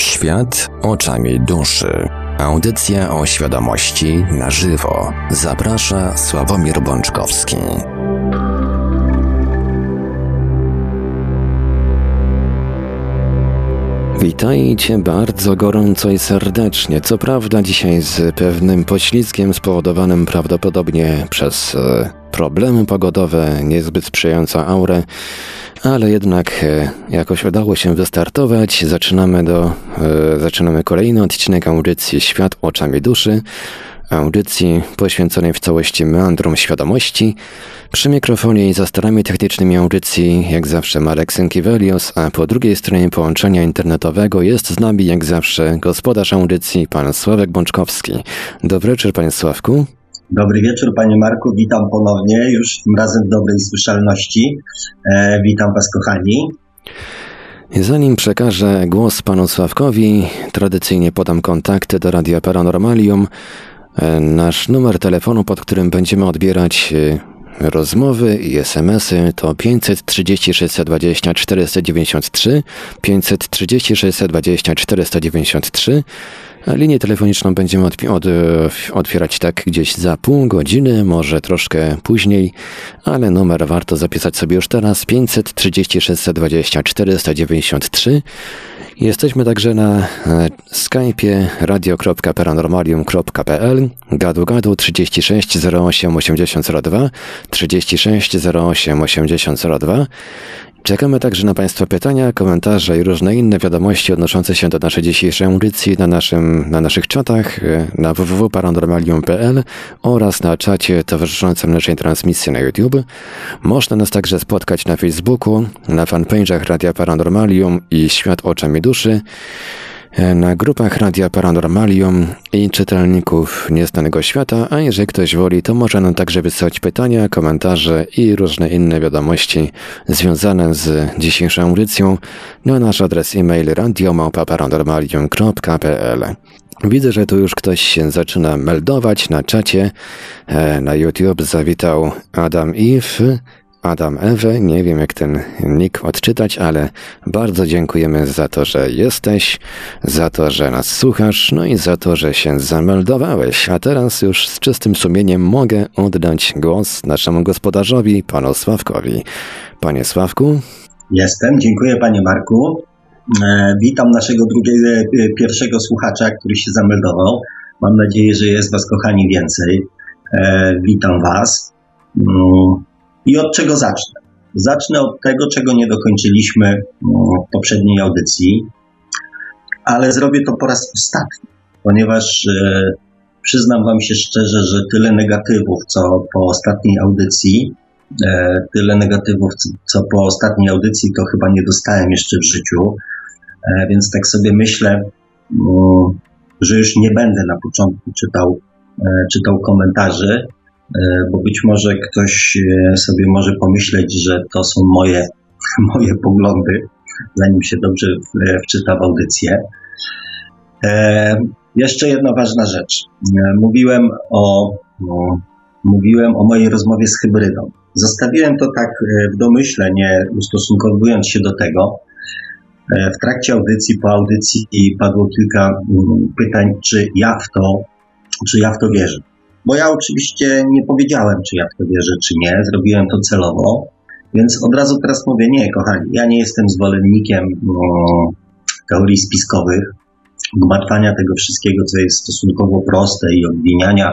Świat oczami duszy. Audycja o świadomości na żywo. Zaprasza Sławomir Bączkowski. Witajcie bardzo gorąco i serdecznie. Co prawda dzisiaj z pewnym poślizgiem spowodowanym prawdopodobnie przez e, problemy pogodowe, niezbyt sprzyjającą aurę, ale jednak e, jakoś udało się wystartować. Zaczynamy, do, e, zaczynamy kolejny odcinek audycji Świat oczami duszy, audycji poświęconej w całości meandrom świadomości. Przy mikrofonie i za starami technicznymi audycji, jak zawsze Marek Sękiewelios, a po drugiej stronie połączenia internetowego jest z nami, jak zawsze, gospodarz audycji, pan Sławek Bączkowski. Dobry wieczór, panie Sławku. Dobry wieczór, panie Marku, witam ponownie, już tym razem w dobrej słyszalności. E, witam was, kochani. Zanim przekażę głos panu Sławkowi, tradycyjnie podam kontakty do Radia Paranormalium. E, nasz numer telefonu, pod którym będziemy odbierać e, rozmowy i smsy to 530 620 493, 530 620 493. Linię telefoniczną będziemy od, od, otwierać tak gdzieś za pół godziny, może troszkę później, ale numer warto zapisać sobie już teraz 530 620 493. Jesteśmy także na e, Skype'ie radio.paranormalium.pl gadu gadu 36 08 8002 36 08 8002 Czekamy także na Państwa pytania, komentarze i różne inne wiadomości odnoszące się do naszej dzisiejszej audycji na, naszym, na naszych czatach e, na www.paranormalium.pl oraz na czacie towarzyszącym naszej transmisji na YouTube. Można nas także spotkać na Facebooku, na fanpage'ach Radia Paranormalium i Świat Oczami Duszy. E, na grupach Radia Paranormalium i czytelników Nieznanego Świata, a jeżeli ktoś woli, to może nam także wysłać pytania, komentarze i różne inne wiadomości związane z dzisiejszą audycją na nasz adres e-mail radiomałpa-paranormalium.pl Widzę, że tu już ktoś się zaczyna meldować na czacie. E, na YouTube zawitał Adam If. Adam Ewe. Nie wiem, jak ten nick odczytać, ale bardzo dziękujemy za to, że jesteś, za to, że nas słuchasz, no i za to, że się zameldowałeś. A teraz już z czystym sumieniem mogę oddać głos naszemu gospodarzowi, panu Sławkowi. Panie Sławku? Jestem, dziękuję panie Marku. E, witam naszego drugiego, e, pierwszego słuchacza, który się zameldował. Mam nadzieję, że jest was, kochani, więcej. E, witam was. Mm, i od czego zacznę? Zacznę od tego, czego nie dokończyliśmy w poprzedniej audycji, ale zrobię to po raz ostatni, ponieważ e, przyznam Wam się szczerze, że tyle negatywów, co po ostatniej audycji, e, tyle negatywów, co po ostatniej audycji, to chyba nie dostałem jeszcze w życiu. E, więc tak sobie myślę, no, że już nie będę na początku czytał, czytał komentarzy, bo być może ktoś e, sobie może pomyśleć, że to są moje, moje poglądy, zanim się dobrze wczyta w audycję. E, jeszcze jedna ważna rzecz. Mówiłem o, o, mówiłem o mojej rozmowie z hybrydą. Zostawiłem to tak w domyśle, nie ustosunkowując się do tego. W trakcie audycji, po audycji padło kilka mm, pytań, czy ja w to, czy ja w to wierzę. Bo ja oczywiście nie powiedziałem, czy ja w to wierzę, czy nie. Zrobiłem to celowo. Więc od razu teraz mówię, nie, kochani, ja nie jestem zwolennikiem no, teorii spiskowych, gmatwania tego wszystkiego, co jest stosunkowo proste i obwiniania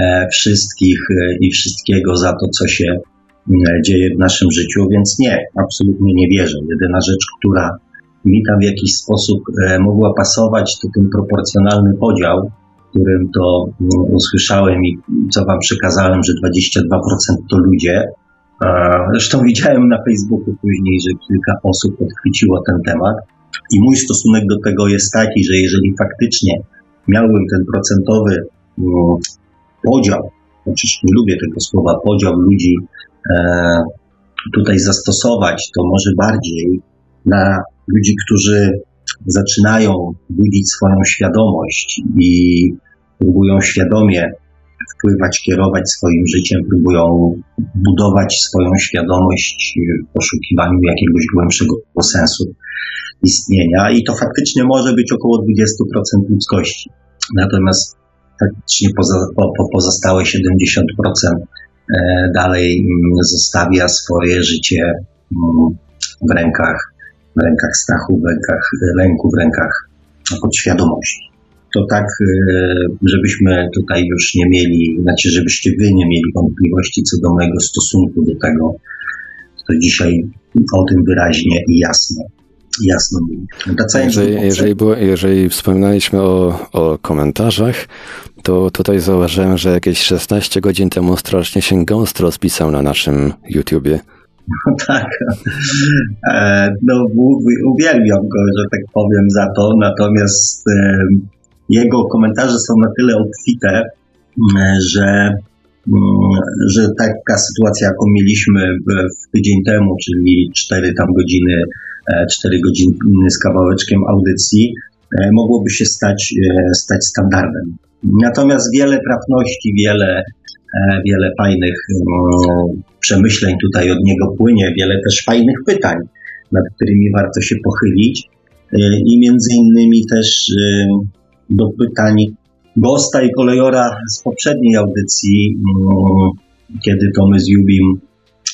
e, wszystkich e, i wszystkiego za to, co się e, dzieje w naszym życiu, więc nie, absolutnie nie wierzę. Jedyna rzecz, która mi tam w jakiś sposób e, mogła pasować, to ten proporcjonalny podział którym to mm, usłyszałem i co wam przekazałem, że 22% to ludzie. Zresztą widziałem na Facebooku później, że kilka osób odchwyciło ten temat. I mój stosunek do tego jest taki, że jeżeli faktycznie miałbym ten procentowy mm, podział, chociaż nie lubię tego słowa, podział ludzi e, tutaj zastosować, to może bardziej na ludzi, którzy zaczynają budzić swoją świadomość i próbują świadomie wpływać, kierować swoim życiem, próbują budować swoją świadomość w poszukiwaniu jakiegoś głębszego sensu. istnienia i to faktycznie może być około 20% ludzkości. Natomiast faktycznie poza, po, po pozostałe 70% e, dalej mm, zostawia swoje życie mm, w rękach, w rękach strachu, w rękach lęku, w rękach podświadomości. To tak, e, żebyśmy tutaj już nie mieli, znaczy, żebyście wy nie mieli wątpliwości co do mojego stosunku do tego, to dzisiaj o tym wyraźnie i jasno jasno. Jeżeli, jeżeli, było, jeżeli wspominaliśmy o, o komentarzach, to tutaj zauważyłem, że jakieś 16 godzin temu strasznie się gąst rozpisał na naszym YouTubie. No tak. E, no, uwielbiam go, że tak powiem, za to. Natomiast e, jego komentarze są na tyle obfite, że Mm, że taka sytuacja, jaką mieliśmy w tydzień temu, czyli 4 tam godziny, 4 e, godziny z kawałeczkiem audycji, mogłoby się stać, stać standardem. Natomiast wiele trafności, wiele, wiele fajnych mm, przemyśleń tutaj od niego płynie, wiele też fajnych pytań, nad którymi warto się pochylić i między innymi też do pytań gosta i kolejora z poprzedniej audycji, mm, kiedy to my z Jubim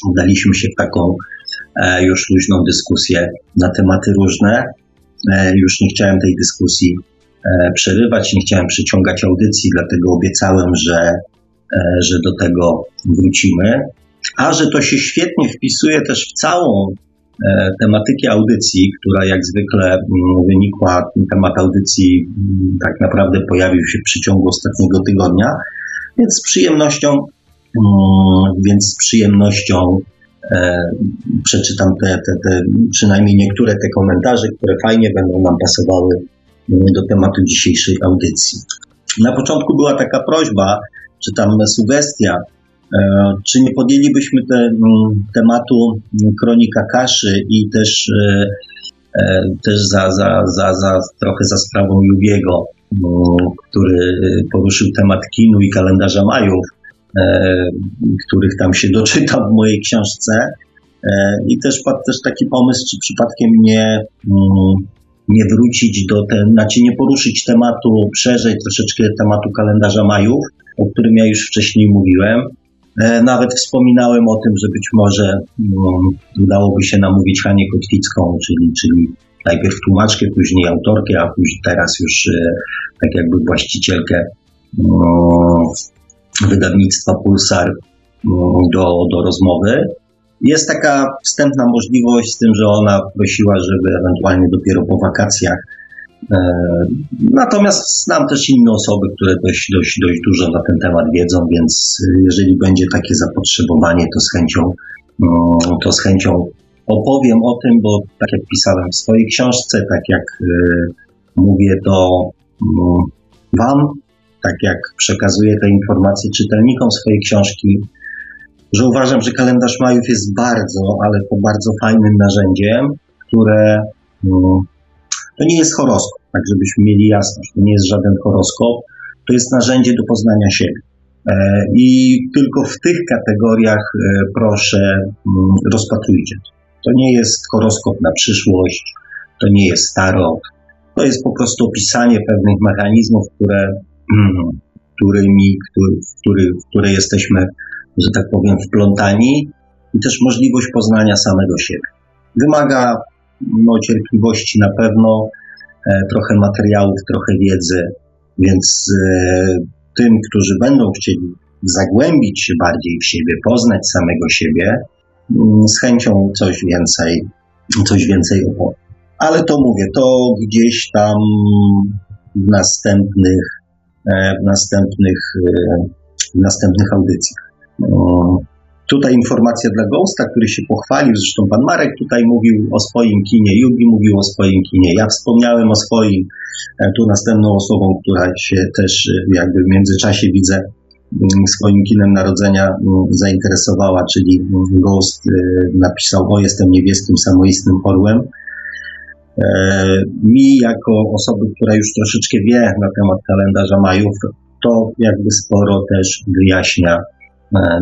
udaliśmy się w taką e, już luźną dyskusję na tematy różne. E, już nie chciałem tej dyskusji e, przerywać, nie chciałem przyciągać audycji, dlatego obiecałem, że, że do tego wrócimy. A że to się świetnie wpisuje też w całą E, tematyki audycji, która jak zwykle mm, wynikła, temat audycji mm, tak naprawdę pojawił się w przeciągu ostatniego tygodnia, więc z przyjemnością, mm, więc z przyjemnością e, przeczytam te, te, te, przynajmniej niektóre te komentarze, które fajnie będą nam pasowały do tematu dzisiejszej audycji. Na początku była taka prośba, czy tam sugestia, E, czy nie podjęlibyśmy te, tematu kronika kaszy i też, e, e, też za, za, za, za, trochę za sprawą Jubiego, mm, który poruszył temat kinu i kalendarza Majów, których tam się doczytał w mojej książce. I też padł też taki pomysł, czy przypadkiem nie, nie wrócić do ten, znaczy nie poruszyć tematu szerzej, troszeczkę tematu kalendarza Majów, o którym ja już wcześniej mówiłem, E, nawet wspominałem o tym, że być może no, udałoby się namówić Hanię Kotwicką, czyli, czyli najpierw tłumaczkę, później autorkę, a później teraz już e, tak jakby właścicielkę no, wydawnictwa Pulsar no, do, do rozmowy. Jest taka wstępna możliwość z tym, że ona prosiła, żeby ewentualnie dopiero po wakacjach natomiast znam też inne osoby, które dość, dość, dość dużo na ten temat wiedzą, więc jeżeli będzie takie zapotrzebowanie, to z chęcią, mm, to z chęcią opowiem o tym, bo tak jak pisałem w swojej książce, tak jak e, mówię to mm, Wam, tak jak przekazuję te informacje czytelnikom swojej książki, że uważam, że kalendarz Majów jest bardzo, ale to bardzo fajnym narzędziem, które mm, to nie jest horoskop, tak żebyśmy mieli jasność. To nie jest żaden horoskop, to jest narzędzie do poznania siebie. E, I tylko w tych kategoriach e, proszę mm, rozpatrujcie. To nie jest horoskop na przyszłość, to nie jest starot, to jest po prostu opisanie pewnych mechanizmów, które, mm, którymi, który, w, który, w które jesteśmy, że tak powiem, wplątani i też możliwość poznania samego siebie. Wymaga no, cierpliwości na pewno, e, trochę materiałów, trochę wiedzy, więc e, tym, którzy będą chcieli zagłębić się bardziej w siebie, poznać samego siebie, mm, z chęcią coś więcej, coś więcej opowiem. Ale to mówię, to gdzieś tam w następnych, e, w następnych, w następnych audycjach. Tutaj informacja dla Ghosta, który się pochwalił, zresztą pan Marek tutaj mówił o swoim kinie, Jugi mówił o swoim kinie, ja wspomniałem o swoim, e, tu następną osobą, która się też e, jakby w międzyczasie widzę mm, swoim kinem narodzenia mm, zainteresowała, czyli Ghost e, napisał, o jestem niebieskim samoistnym orłem. Mi jako osoby, która już troszeczkę wie na temat kalendarza Majów, to jakby sporo też wyjaśnia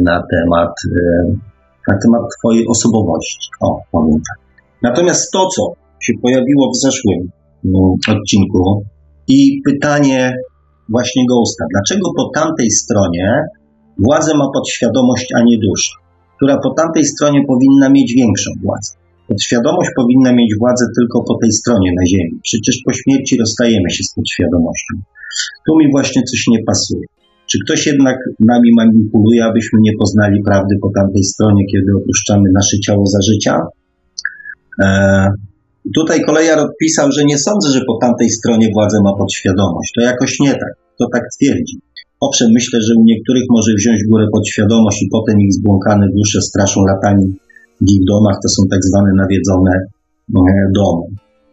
na temat, e, na temat Twojej osobowości. O, powiem tak. Natomiast to, co się pojawiło w zeszłym mm, odcinku i pytanie właśnie Ghosta. Dlaczego po tamtej stronie władzę ma podświadomość, a nie dusza, która po tamtej stronie powinna mieć większą władzę? Podświadomość powinna mieć władzę tylko po tej stronie na Ziemi. Przecież po śmierci rozstajemy się z podświadomością. Tu mi właśnie coś nie pasuje. Czy ktoś jednak nami manipuluje, abyśmy nie poznali prawdy po tamtej stronie, kiedy opuszczamy nasze ciało za życia? Eee, tutaj kolejar odpisał, że nie sądzę, że po tamtej stronie władzę ma podświadomość. To jakoś nie tak. To tak twierdzi. Owszem, myślę, że u niektórych może wziąć górę podświadomość i potem ich zbłąkane dusze straszą latami w ich domach. To są tak zwane nawiedzone e, domy.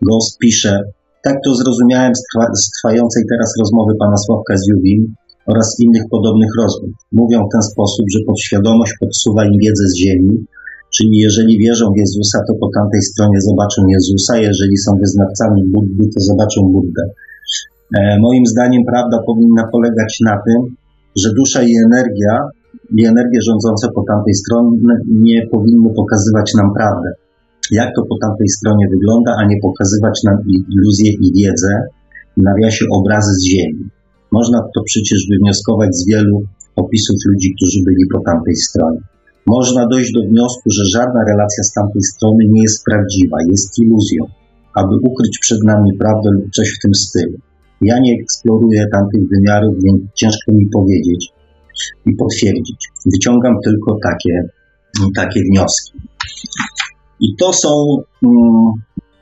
Ghost pisze, tak to zrozumiałem z, trwa, z trwającej teraz rozmowy pana Sławka z Jubim oraz innych podobnych rozmów. Mówią w ten sposób, że podświadomość podsuwa im wiedzę z ziemi, czyli jeżeli wierzą w Jezusa, to po tamtej stronie zobaczą Jezusa, jeżeli są wyznawcami Buddy, to zobaczą Buddę. E, moim zdaniem prawda powinna polegać na tym, że dusza i energia, i energie rządzące po tamtej stronie nie powinny pokazywać nam prawdę. Jak to po tamtej stronie wygląda, a nie pokazywać nam iluzję i wiedzę, nawiasie obrazy z ziemi. Można to przecież wywnioskować z wielu opisów ludzi, którzy byli po tamtej stronie. Można dojść do wniosku, że żadna relacja z tamtej strony nie jest prawdziwa, jest iluzją, aby ukryć przed nami prawdę lub coś w tym stylu. Ja nie eksploruję tamtych wymiarów, więc ciężko mi powiedzieć i potwierdzić. Wyciągam tylko takie, takie wnioski. I to są, mm,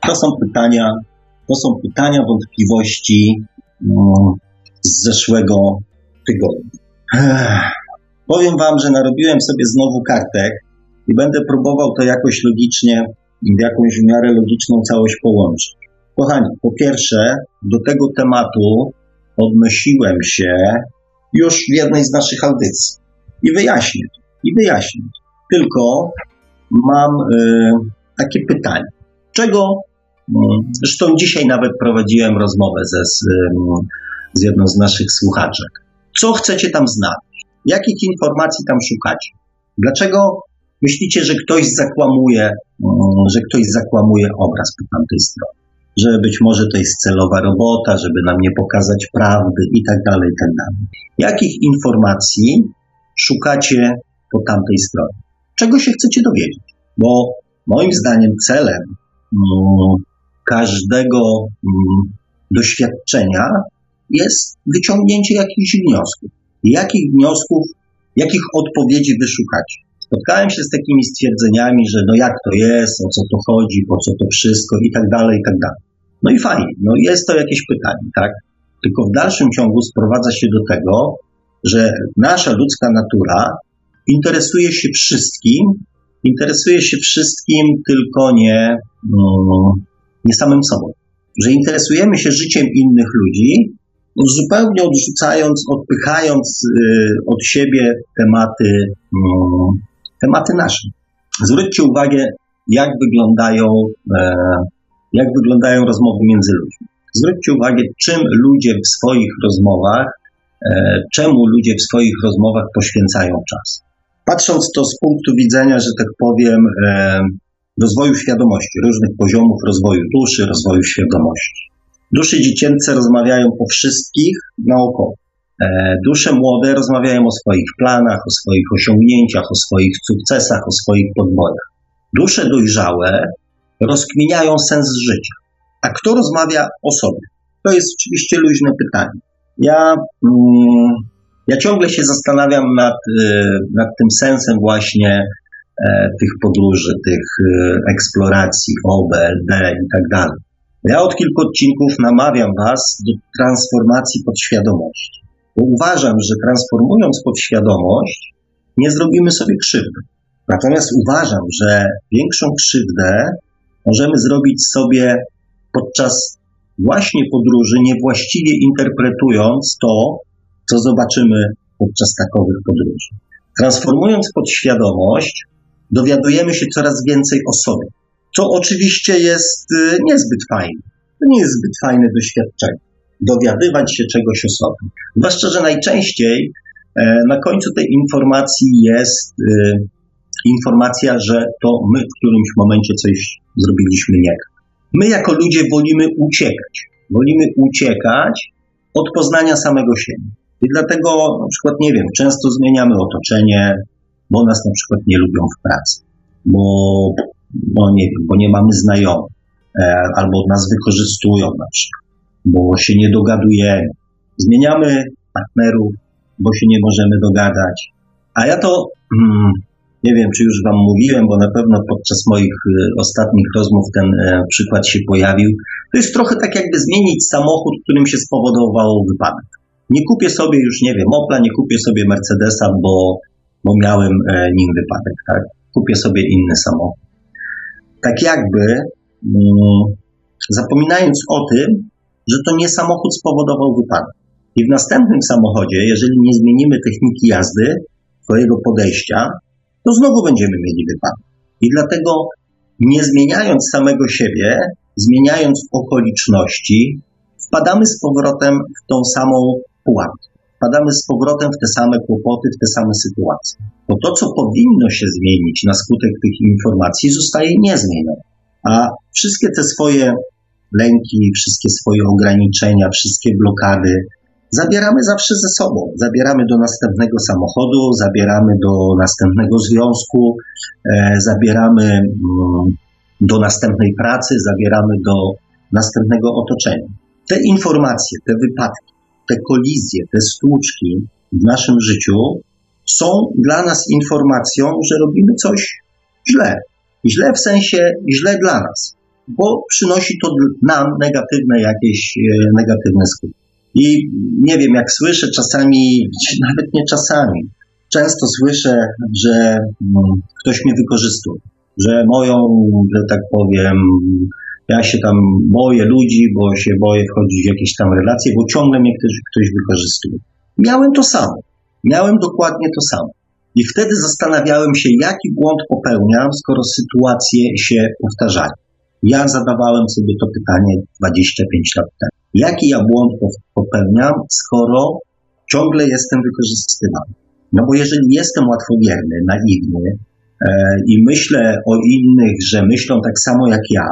to są pytania, to są pytania, wątpliwości mm, z zeszłego tygodnia. Powiem Wam, że narobiłem sobie znowu kartek i będę próbował to jakoś logicznie, w jakąś w miarę logiczną całość połączyć. Kochani, po pierwsze, do tego tematu odnosiłem się już w jednej z naszych audycji i wyjaśnię, i wyjaśnię. Tylko mam y, takie pytanie. Czego, y, zresztą dzisiaj nawet prowadziłem rozmowę ze, z, z jedną z naszych słuchaczek. Co chcecie tam znaleźć? Jakich informacji tam szukacie? Dlaczego myślicie, że ktoś zakłamuje, że ktoś zakłamuje obraz po tamtej stronie? Że być może to jest celowa robota, żeby nam nie pokazać prawdy i tak dalej, i tak dalej. Jakich informacji szukacie po tamtej stronie? Czego się chcecie dowiedzieć? Bo moim zdaniem celem mm, każdego mm, doświadczenia jest wyciągnięcie jakichś wniosków. Jakich wniosków, jakich odpowiedzi wyszukacie? Spotkałem się z takimi stwierdzeniami, że no jak to jest, o co to chodzi, po co to wszystko i tak dalej, i tak dalej. No i fajnie, no jest to jakieś pytanie, tak? Tylko w dalszym ciągu sprowadza się do tego, że nasza ludzka natura interesuje się wszystkim, interesuje się wszystkim, tylko nie, mm, nie samym sobą. Że interesujemy się życiem innych ludzi, zupełnie odrzucając, odpychając y, od siebie tematy, mm, tematy nasze. Zwróćcie uwagę, jak wyglądają, e, jak wyglądają rozmowy między ludźmi. Zwróćcie uwagę, czym ludzie w swoich rozmowach, e, czemu ludzie w swoich rozmowach poświęcają czas. Patrząc to z punktu widzenia, że tak powiem, e, rozwoju świadomości, różnych poziomów rozwoju duszy, rozwoju świadomości. Dusze dziecięce rozmawiają po wszystkich naokoło. E, dusze młode rozmawiają o swoich planach, o swoich osiągnięciach, o swoich sukcesach, o swoich podbojach. Dusze dojrzałe rozkminiają sens życia. A kto rozmawia o sobie? To jest oczywiście luźne pytanie. Ja, mm, ja ciągle się zastanawiam nad, e, nad tym sensem właśnie e, tych podróży, tych eksploracji OB, LD i tak dalej. Ja od kilku odcinków namawiam Was do transformacji podświadomości. Bo uważam, że transformując podświadomość, nie zrobimy sobie krzywdy. Natomiast uważam, że większą krzywdę możemy zrobić sobie podczas właśnie podróży, niewłaściwie interpretując to, co zobaczymy podczas takowych podróży. Transformując podświadomość, dowiadujemy się coraz więcej o sobie co oczywiście jest y, niezbyt fajne. To nie jest zbyt fajne doświadczenie. Dowiadywać się czegoś o sobie. Zwłaszcza, że najczęściej e, na końcu tej informacji jest y, informacja, że to my w którymś momencie coś zrobiliśmy nie tak. My jako ludzie wolimy uciekać. Wolimy uciekać od poznania samego siebie. I dlatego na przykład, nie wiem, często zmieniamy otoczenie, bo nas na przykład nie lubią w pracy, bo, no nie wiem, bo nie mamy znajomych, e, albo nas wykorzystują na przykład, bo się nie dogadujemy. Zmieniamy partnerów, bo się nie możemy dogadać. A ja to, hmm, nie wiem, czy już Wam mówiłem, bo na pewno podczas moich y, ostatnich rozmów ten e, przykład się pojawił. To jest trochę tak, jakby zmienić samochód, którym się spowodował wypadek. Nie kupię sobie już, nie wiem, Opla, nie kupię sobie Mercedesa, bo, bo miałem e, nim wypadek, tak? Kupię sobie inny samochód. Tak jakby mm, zapominając o tym, że to nie samochód spowodował wypadek. I w następnym samochodzie, jeżeli nie zmienimy techniki jazdy, swojego podejścia, to znowu będziemy mieli wypadek. I dlatego nie zmieniając samego siebie, zmieniając okoliczności, wpadamy z powrotem w tą samą pułapkę. Wpadamy z powrotem w te same kłopoty, w te same sytuacje. Bo to, co powinno się zmienić na skutek tych informacji, zostaje niezmienione. A wszystkie te swoje lęki, wszystkie swoje ograniczenia, wszystkie blokady, zabieramy zawsze ze sobą. Zabieramy do następnego samochodu, zabieramy do następnego związku, e, zabieramy mm, do następnej pracy, zabieramy do następnego otoczenia. Te informacje, te wypadki, te kolizje, te stłuczki w naszym życiu są dla nas informacją, że robimy coś źle. Źle w sensie źle dla nas, bo przynosi to nam negatywne jakieś e, negatywne skutki. I nie wiem, jak słyszę czasami, nawet nie czasami, często słyszę, że mm, ktoś mnie wykorzystuje, że moją, że tak powiem, ja się tam boję ludzi, bo się boję wchodzić w jakieś tam relacje, bo ciągle mnie ktoś, ktoś wykorzystuje. Miałem to samo. Miałem dokładnie to samo. I wtedy zastanawiałem się, jaki błąd popełniam, skoro sytuacje się powtarzają. Ja zadawałem sobie to pytanie 25 lat temu. Jaki ja błąd popełniam, skoro ciągle jestem wykorzystywany? No bo jeżeli jestem łatwowierny, naiwny e, i myślę o innych, że myślą tak samo jak ja,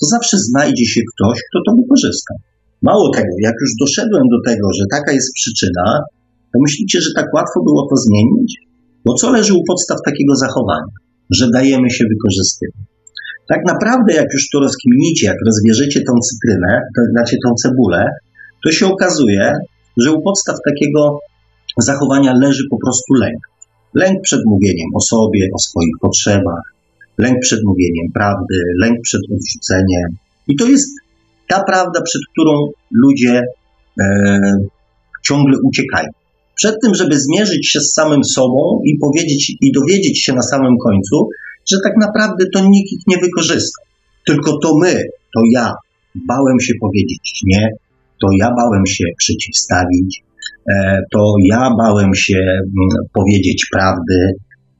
to zawsze znajdzie się ktoś, kto to wykorzysta. Mało tego, jak już doszedłem do tego, że taka jest przyczyna, to myślicie, że tak łatwo było to zmienić? Bo co leży u podstaw takiego zachowania? Że dajemy się wykorzystywać. Tak naprawdę, jak już to rozkminicie, jak rozwierzycie tą cytrynę, to znaczy tą cebulę, to się okazuje, że u podstaw takiego zachowania leży po prostu lęk. Lęk przed mówieniem o sobie, o swoich potrzebach, lęk przed mówieniem prawdy, lęk przed odrzuceniem. I to jest ta prawda, przed którą ludzie e, ciągle uciekają. Przed tym, żeby zmierzyć się z samym sobą i powiedzieć i dowiedzieć się na samym końcu, że tak naprawdę to nikt ich nie wykorzysta. Tylko to my, to ja bałem się powiedzieć nie, to ja bałem się przeciwstawić, e, to ja bałem się mm, powiedzieć prawdy,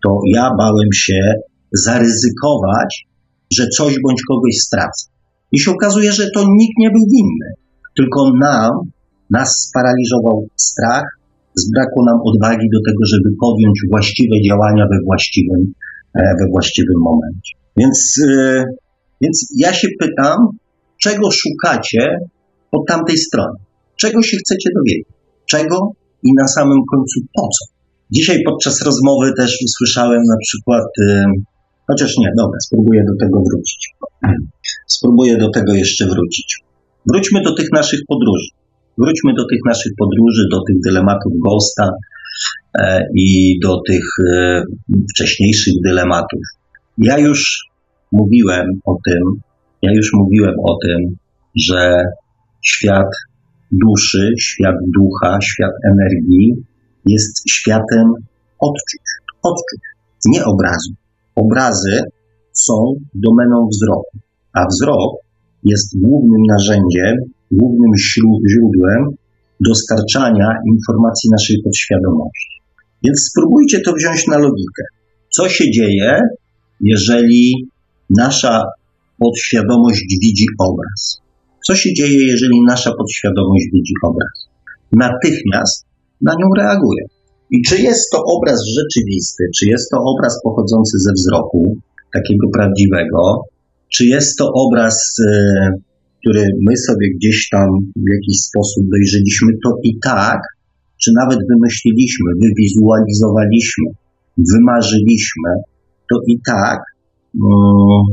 to ja bałem się zaryzykować, że coś bądź kogoś stracę. I się okazuje, że to nikt nie był winny, tylko nam, nas sparaliżował strach, zbrakło nam odwagi do tego, żeby podjąć właściwe działania we właściwym, e, we właściwym momencie. Więc, e, więc ja się pytam, czego szukacie po tamtej stronie? Czego się chcecie dowiedzieć? Czego i na samym końcu po co? Dzisiaj podczas rozmowy też usłyszałem na przykład e, Chociaż nie, dobra, spróbuję do tego wrócić. Spróbuję do tego jeszcze wrócić. Wróćmy do tych naszych podróży. Wróćmy do tych naszych podróży, do tych dylematów Ghosta e, i do tych e, wcześniejszych dylematów. Ja już mówiłem o tym, ja już mówiłem o tym, że świat duszy, świat ducha, świat energii jest światem odczuć, odczuć, nie obrazu. Obrazy są domeną wzroku, a wzrok jest głównym narzędziem, głównym źródłem dostarczania informacji naszej podświadomości. Więc spróbujcie to wziąć na logikę. Co się dzieje, jeżeli nasza podświadomość widzi obraz? Co się dzieje, jeżeli nasza podświadomość widzi obraz? Natychmiast na nią reaguje. I czy jest to obraz rzeczywisty, czy jest to obraz pochodzący ze wzroku, takiego prawdziwego, Czy jest to obraz, e, który my sobie gdzieś tam w jakiś sposób dojrzeliśmy, to i tak, czy nawet wymyśliliśmy, wywizualizowaliśmy, wymarzyliśmy, to i tak um,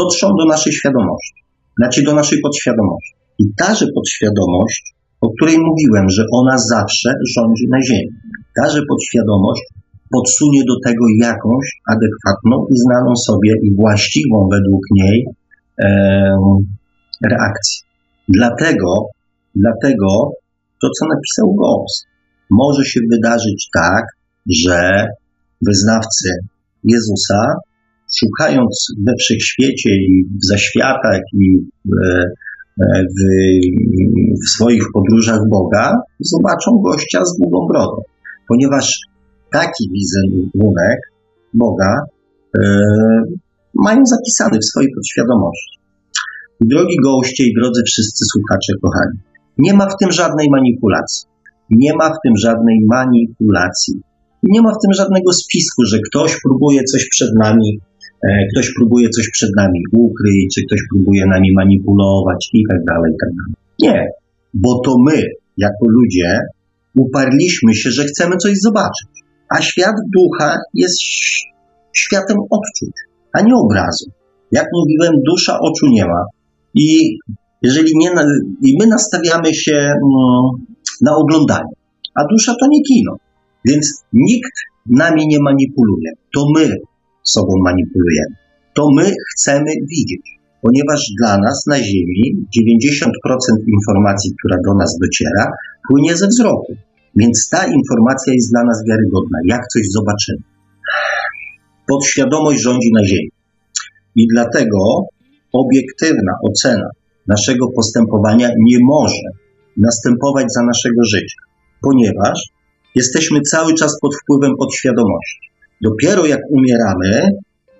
dotrzą do naszej świadomości, znaczy do naszej podświadomości. I taże podświadomość, o której mówiłem, że ona zawsze rządzi na Ziemi, taże podświadomość podsunie do tego jakąś adekwatną i znaną sobie i właściwą według niej e, reakcję. Dlatego, dlatego to, co napisał Ghost, może się wydarzyć tak, że wyznawcy Jezusa, szukając we wszechświecie i w zaświatach i w, w, w swoich podróżach Boga, zobaczą gościa z długą brodą. Ponieważ taki wizerunek Boga e, mają zapisany w swojej podświadomości. Drogi goście i drodzy wszyscy słuchacze, kochani, nie ma w tym żadnej manipulacji. Nie ma w tym żadnej manipulacji. Nie ma w tym żadnego spisku, że ktoś próbuje coś przed nami, e, ktoś próbuje coś przed nami ukryć, czy ktoś próbuje nami manipulować i tak dalej, i tak dalej. Nie, bo to my, jako ludzie, uparliśmy się, że chcemy coś zobaczyć. A świat ducha jest światem odczuć, a nie obrazu. Jak mówiłem, dusza oczu nie ma. I jeżeli nie, i my nastawiamy się mm, na oglądanie, a dusza to nie kino. Więc nikt nami nie manipuluje. To my sobą manipulujemy. To my chcemy widzieć, ponieważ dla nas na Ziemi 90% informacji, która do nas dociera, płynie ze wzroku. Więc ta informacja jest dla nas wiarygodna, jak coś zobaczymy. Podświadomość rządzi na Ziemi. I dlatego obiektywna ocena naszego postępowania nie może następować za naszego życia, ponieważ jesteśmy cały czas pod wpływem podświadomości. Dopiero jak umieramy,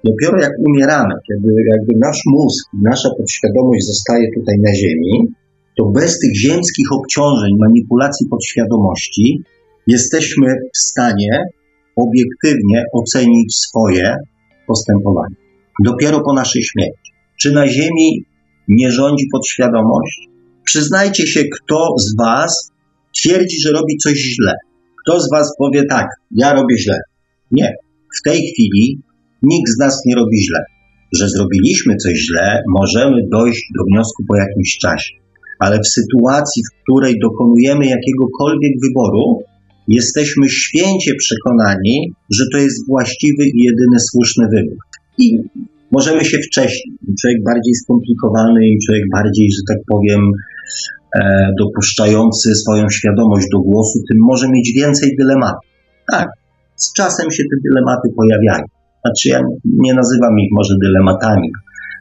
dopiero jak umieramy, kiedy jakby nasz mózg, nasza podświadomość zostaje tutaj na Ziemi, to bez tych ziemskich obciążeń, manipulacji podświadomości, jesteśmy w stanie obiektywnie ocenić swoje postępowanie. Dopiero po naszej śmierci. Czy na Ziemi nie rządzi podświadomość? Przyznajcie się, kto z Was twierdzi, że robi coś źle. Kto z Was powie tak, ja robię źle? Nie. W tej chwili nikt z nas nie robi źle. Że zrobiliśmy coś źle, możemy dojść do wniosku po jakimś czasie ale w sytuacji, w której dokonujemy jakiegokolwiek wyboru, jesteśmy święcie przekonani, że to jest właściwy i jedyny słuszny wybór. I możemy się wcześniej, człowiek bardziej skomplikowany, im człowiek bardziej, że tak powiem, e, dopuszczający swoją świadomość do głosu, tym może mieć więcej dylematów. Tak, z czasem się te dylematy pojawiają. Znaczy, ja nie nazywam ich może dylematami,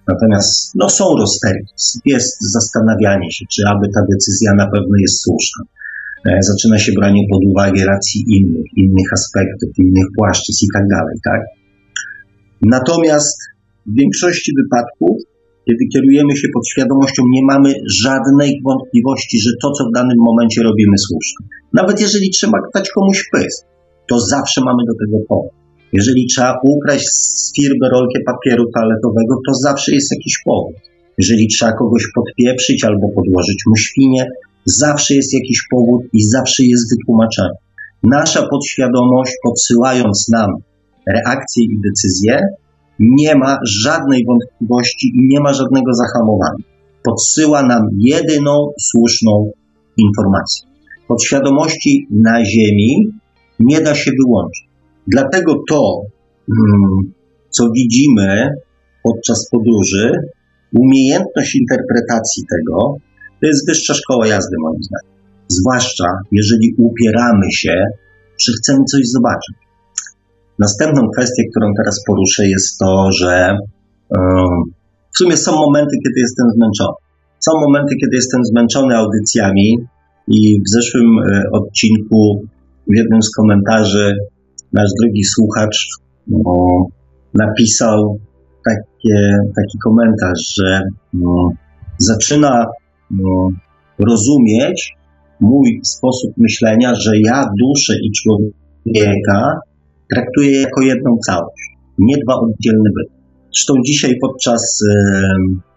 Natomiast no, są rozterki, jest zastanawianie się, czy aby ta decyzja na pewno jest słuszna. E, zaczyna się branie pod uwagę racji innych, innych aspektów, innych płaszczyzn i tak dalej, tak? Natomiast w większości wypadków, kiedy kierujemy się pod świadomością, nie mamy żadnej wątpliwości, że to, co w danym momencie robimy, słuszne. Nawet jeżeli trzeba dać komuś pysk, to zawsze mamy do tego powód. Jeżeli trzeba ukraść z firmy rolkę papieru toaletowego, to zawsze jest jakiś powód. Jeżeli trzeba kogoś podpieprzyć albo podłożyć mu świnie, zawsze jest jakiś powód i zawsze jest wytłumaczenie. Nasza podświadomość, podsyłając nam reakcje i decyzje, nie ma żadnej wątpliwości i nie ma żadnego zahamowania. Podsyła nam jedyną słuszną informację. Podświadomości na Ziemi nie da się wyłączyć. Dlatego to, mm, co widzimy podczas podróży, umiejętność interpretacji tego, to jest wyższa szkoła jazdy, moim zdaniem. Zwłaszcza jeżeli upieramy się, że chcemy coś zobaczyć. Następną kwestią, którą teraz poruszę, jest to, że w sumie są momenty, kiedy jestem zmęczony. Są momenty, kiedy jestem zmęczony audycjami i w zeszłym e, odcinku w jednym z komentarzy nasz drugi słuchacz no, napisał takie, taki komentarz, że no, zaczyna no, rozumieć mój sposób myślenia, że ja duszę i człowieka traktuję jako jedną całość, nie dwa oddzielne byty. Zresztą dzisiaj podczas,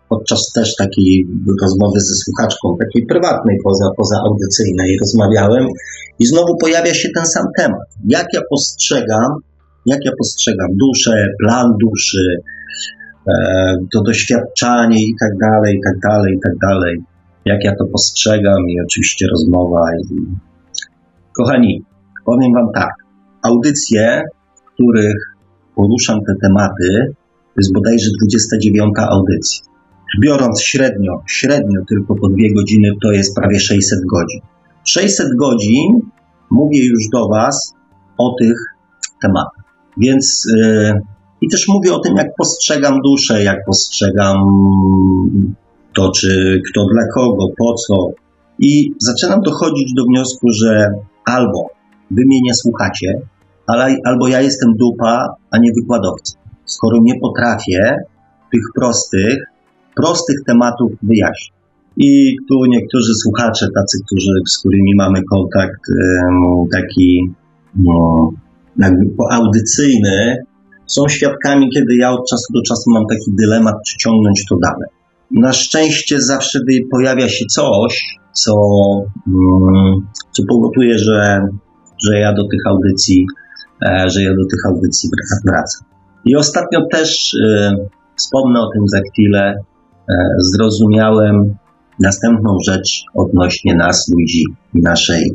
podczas też takiej rozmowy ze słuchaczką, takiej prywatnej, poza, poza audycyjnej, rozmawiałem i znowu pojawia się ten sam temat. Jak ja postrzegam, jak ja postrzegam duszę, plan duszy, e, to doświadczanie i tak dalej, i tak dalej, i tak dalej. Jak ja to postrzegam i oczywiście rozmowa. I... Kochani, powiem Wam tak. Audycje, w których poruszam te tematy, to jest bodajże 29 audycja. Biorąc średnio, średnio tylko po dwie godziny, to jest prawie 600 godzin. 600 godzin mówię już do Was o tych tematach. Więc yy, i też mówię o tym, jak postrzegam duszę, jak postrzegam to, czy kto dla kogo, po co. I zaczynam dochodzić do wniosku, że albo wy mnie nie słuchacie, ale, albo ja jestem dupa, a nie wykładowca. Skoro nie potrafię tych prostych, prostych tematów wyjaśnić. I tu niektórzy słuchacze, tacy, którzy, z którymi mamy kontakt taki no, jakby poaudycyjny, są świadkami, kiedy ja od czasu do czasu mam taki dylemat, czy ciągnąć to dalej. Na szczęście zawsze pojawia się coś, co, mm, co powoduje, że, że ja do tych audycji, e, że ja do tych audycji wracam. I ostatnio też e, wspomnę o tym za chwilę. E, zrozumiałem następną rzecz odnośnie nas, ludzi, naszej,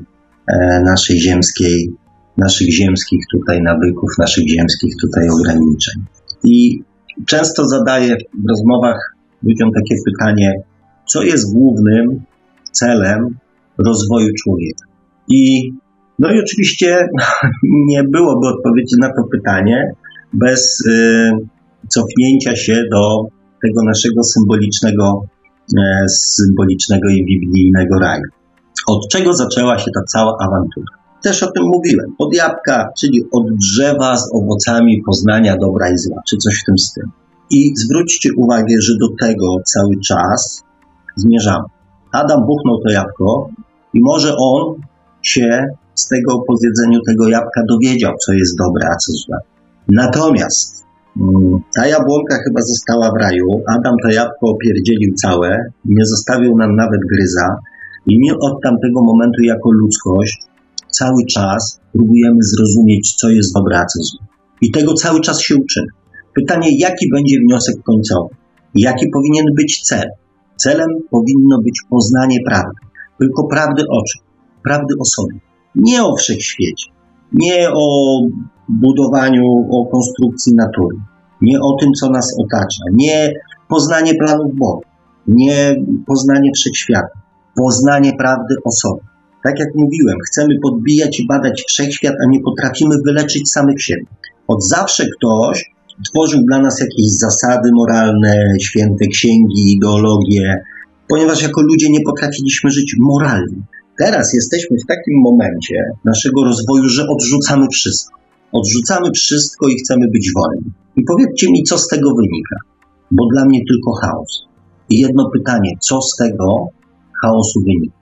naszej ziemskiej, naszych ziemskich tutaj nawyków, naszych ziemskich tutaj ograniczeń. I często zadaję w rozmowach ludziom takie pytanie, co jest głównym celem rozwoju człowieka? I no i oczywiście nie byłoby odpowiedzi na to pytanie bez y, cofnięcia się do tego naszego symbolicznego, y, symbolicznego i biblijnego raju. Od czego zaczęła się ta cała awantura? Też o tym mówiłem. Od jabłka, czyli od drzewa z owocami poznania dobra i zła, czy coś w tym stylu. I zwróćcie uwagę, że do tego cały czas zmierzamy. Adam buchnął to jabłko i może on się z tego po zjedzeniu tego jabłka dowiedział, co jest dobre, a co złe. Natomiast ta jabłonka chyba została w raju. Adam to jabłko opierdzielił całe, nie zostawił nam nawet gryza. I my od tamtego momentu jako ludzkość cały czas próbujemy zrozumieć, co jest dobre, a co złe. I tego cały czas się uczymy. Pytanie, jaki będzie wniosek końcowy? Jaki powinien być cel? Celem powinno być poznanie prawdy. Tylko prawdy o czym? Prawdy o sobie. Nie o wszechświecie. Nie o budowaniu, o konstrukcji natury. Nie o tym, co nas otacza. Nie poznanie planów Boga. Nie poznanie wszechświata. Poznanie prawdy o sobie. Tak jak mówiłem, chcemy podbijać i badać wszechświat, a nie potrafimy wyleczyć samych siebie. Od zawsze ktoś tworzył dla nas jakieś zasady moralne, święte księgi, ideologie, ponieważ jako ludzie nie potrafiliśmy żyć moralnie. Teraz jesteśmy w takim momencie naszego rozwoju, że odrzucamy wszystko. Odrzucamy wszystko i chcemy być wolni. I powiedzcie mi, co z tego wynika, bo dla mnie tylko chaos. I jedno pytanie, co z tego chaosu wynika?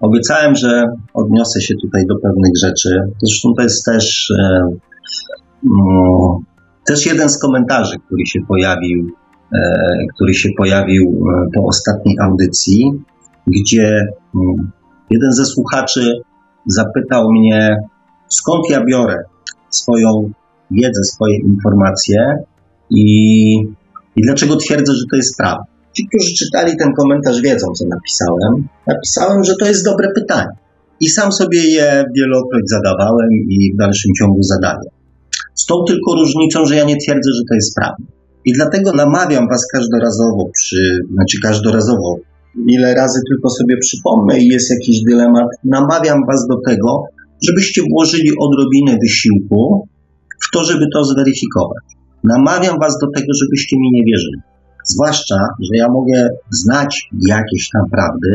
Obiecałem, że odniosę się tutaj do pewnych rzeczy. Zresztą to jest też e, no, też jeden z komentarzy, który się pojawił, e, który się pojawił e, po ostatniej audycji, gdzie mm, jeden ze słuchaczy zapytał mnie, skąd ja biorę swoją wiedzę, swoje informacje i, i dlaczego twierdzę, że to jest prawda. Ci, którzy czytali ten komentarz, wiedzą, co napisałem. Napisałem, że to jest dobre pytanie. I sam sobie je wielokroć zadawałem i w dalszym ciągu zadaję. Z tą tylko różnicą, że ja nie twierdzę, że to jest prawda. I dlatego namawiam Was każdorazowo, przy, znaczy każdorazowo, ile razy tylko sobie przypomnę i jest jakiś dylemat, namawiam Was do tego, żebyście włożyli odrobinę wysiłku w to, żeby to zweryfikować. Namawiam Was do tego, żebyście mi nie wierzyli. Zwłaszcza, że ja mogę znać jakieś tam prawdy,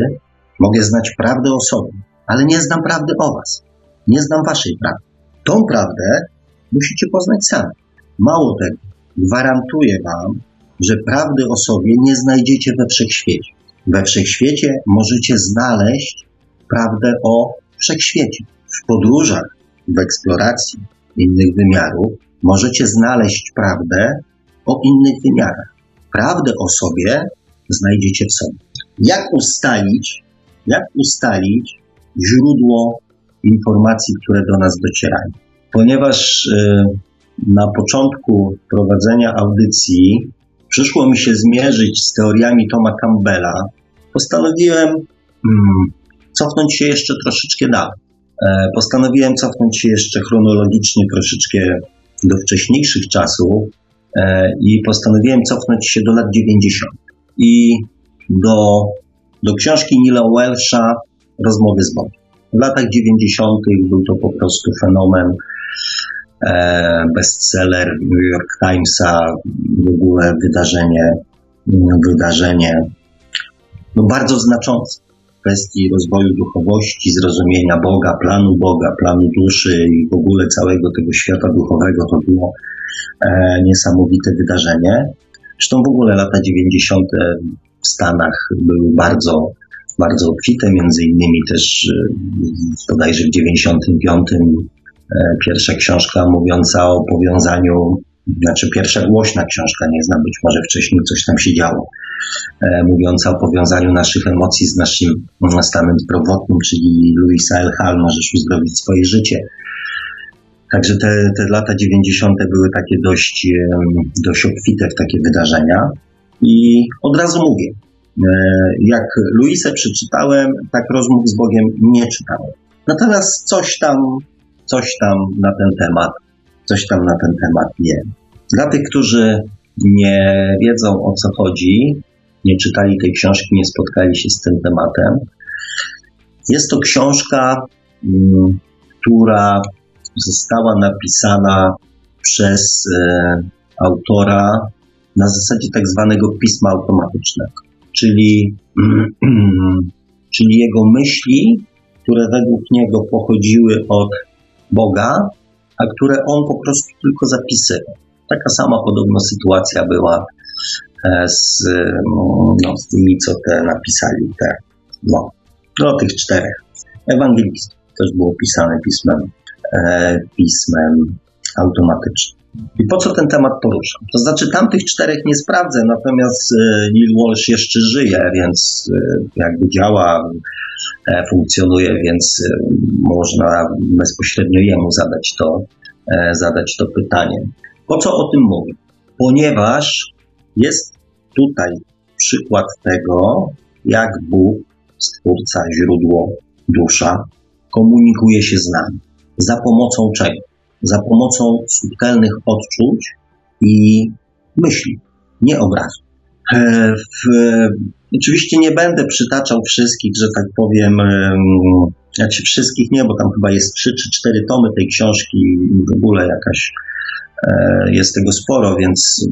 mogę znać prawdę o sobie, ale nie znam prawdy o Was. Nie znam Waszej prawdy. Tą prawdę musicie poznać sami. Mało tego, gwarantuję Wam, że prawdy o sobie nie znajdziecie we wszechświecie. We wszechświecie możecie znaleźć prawdę o wszechświecie. W podróżach, w eksploracji innych wymiarów możecie znaleźć prawdę o innych wymiarach. Prawdę o sobie znajdziecie w sobie. Jak ustalić, jak ustalić źródło informacji, które do nas docierają? Ponieważ y, na początku prowadzenia audycji przyszło mi się zmierzyć z teoriami Toma Campbella, postanowiłem hmm, cofnąć się jeszcze troszeczkę dalej. E, postanowiłem cofnąć się jeszcze chronologicznie troszeczkę do wcześniejszych czasów e, i postanowiłem cofnąć się do lat 90. I do, do książki Nila Welsha Rozmowy z Bogiem. W latach 90. był to po prostu fenomen, e, bestseller New York Timesa, w ogóle wydarzenie, wydarzenie no bardzo znaczące kwestii rozwoju duchowości, zrozumienia Boga, planu Boga, planu duszy i w ogóle całego tego świata duchowego. To było e, niesamowite wydarzenie. Zresztą w ogóle lata 90. w Stanach były bardzo, bardzo obfite, między innymi też e, bodajże w 95 e, pierwsza książka mówiąca o powiązaniu, znaczy pierwsza głośna książka, nie znam, być może wcześniej coś tam się działo, mówiąca o powiązaniu naszych emocji z naszym stanem zdrowotnym, czyli Louisa L. Hall, możesz uzdrowić swoje życie. Także te, te lata 90. były takie dość, dość obfite w takie wydarzenia. I od razu mówię, e, jak Luisę przeczytałem, tak rozmów z Bogiem nie czytałem. Natomiast coś tam, coś tam na ten temat, coś tam na ten temat wiem. Dla tych, którzy nie wiedzą o co chodzi, nie czytali tej książki, nie spotkali się z tym tematem, jest to książka, mm, która została napisana przez e, autora na zasadzie tak zwanego pisma automatycznego, czyli, czyli jego myśli, które według niego pochodziły od Boga, a które on po prostu tylko zapisywał. Taka sama podobno sytuacja była z, no, z tymi, co te napisali, te, no, no tych czterech. Ewangelistów też było pisane pismem, e, pismem automatycznym. I po co ten temat poruszam? To znaczy, tamtych czterech nie sprawdzę, natomiast e, Neil Walsh jeszcze żyje, więc e, jakby działa, e, funkcjonuje, więc można bezpośrednio jemu zadać to, zadać to pytanie. Po co o tym mówię? Ponieważ jest tutaj przykład tego, jak Bóg, Stwórca, źródło, dusza, komunikuje się z nami. Za pomocą czego? Za pomocą subtelnych odczuć i myśli, nie obrazu. E, w, oczywiście nie będę przytaczał wszystkich, że tak powiem, znaczy wszystkich nie, bo tam chyba jest trzy czy cztery tomy tej książki w ogóle jakaś jest tego sporo, więc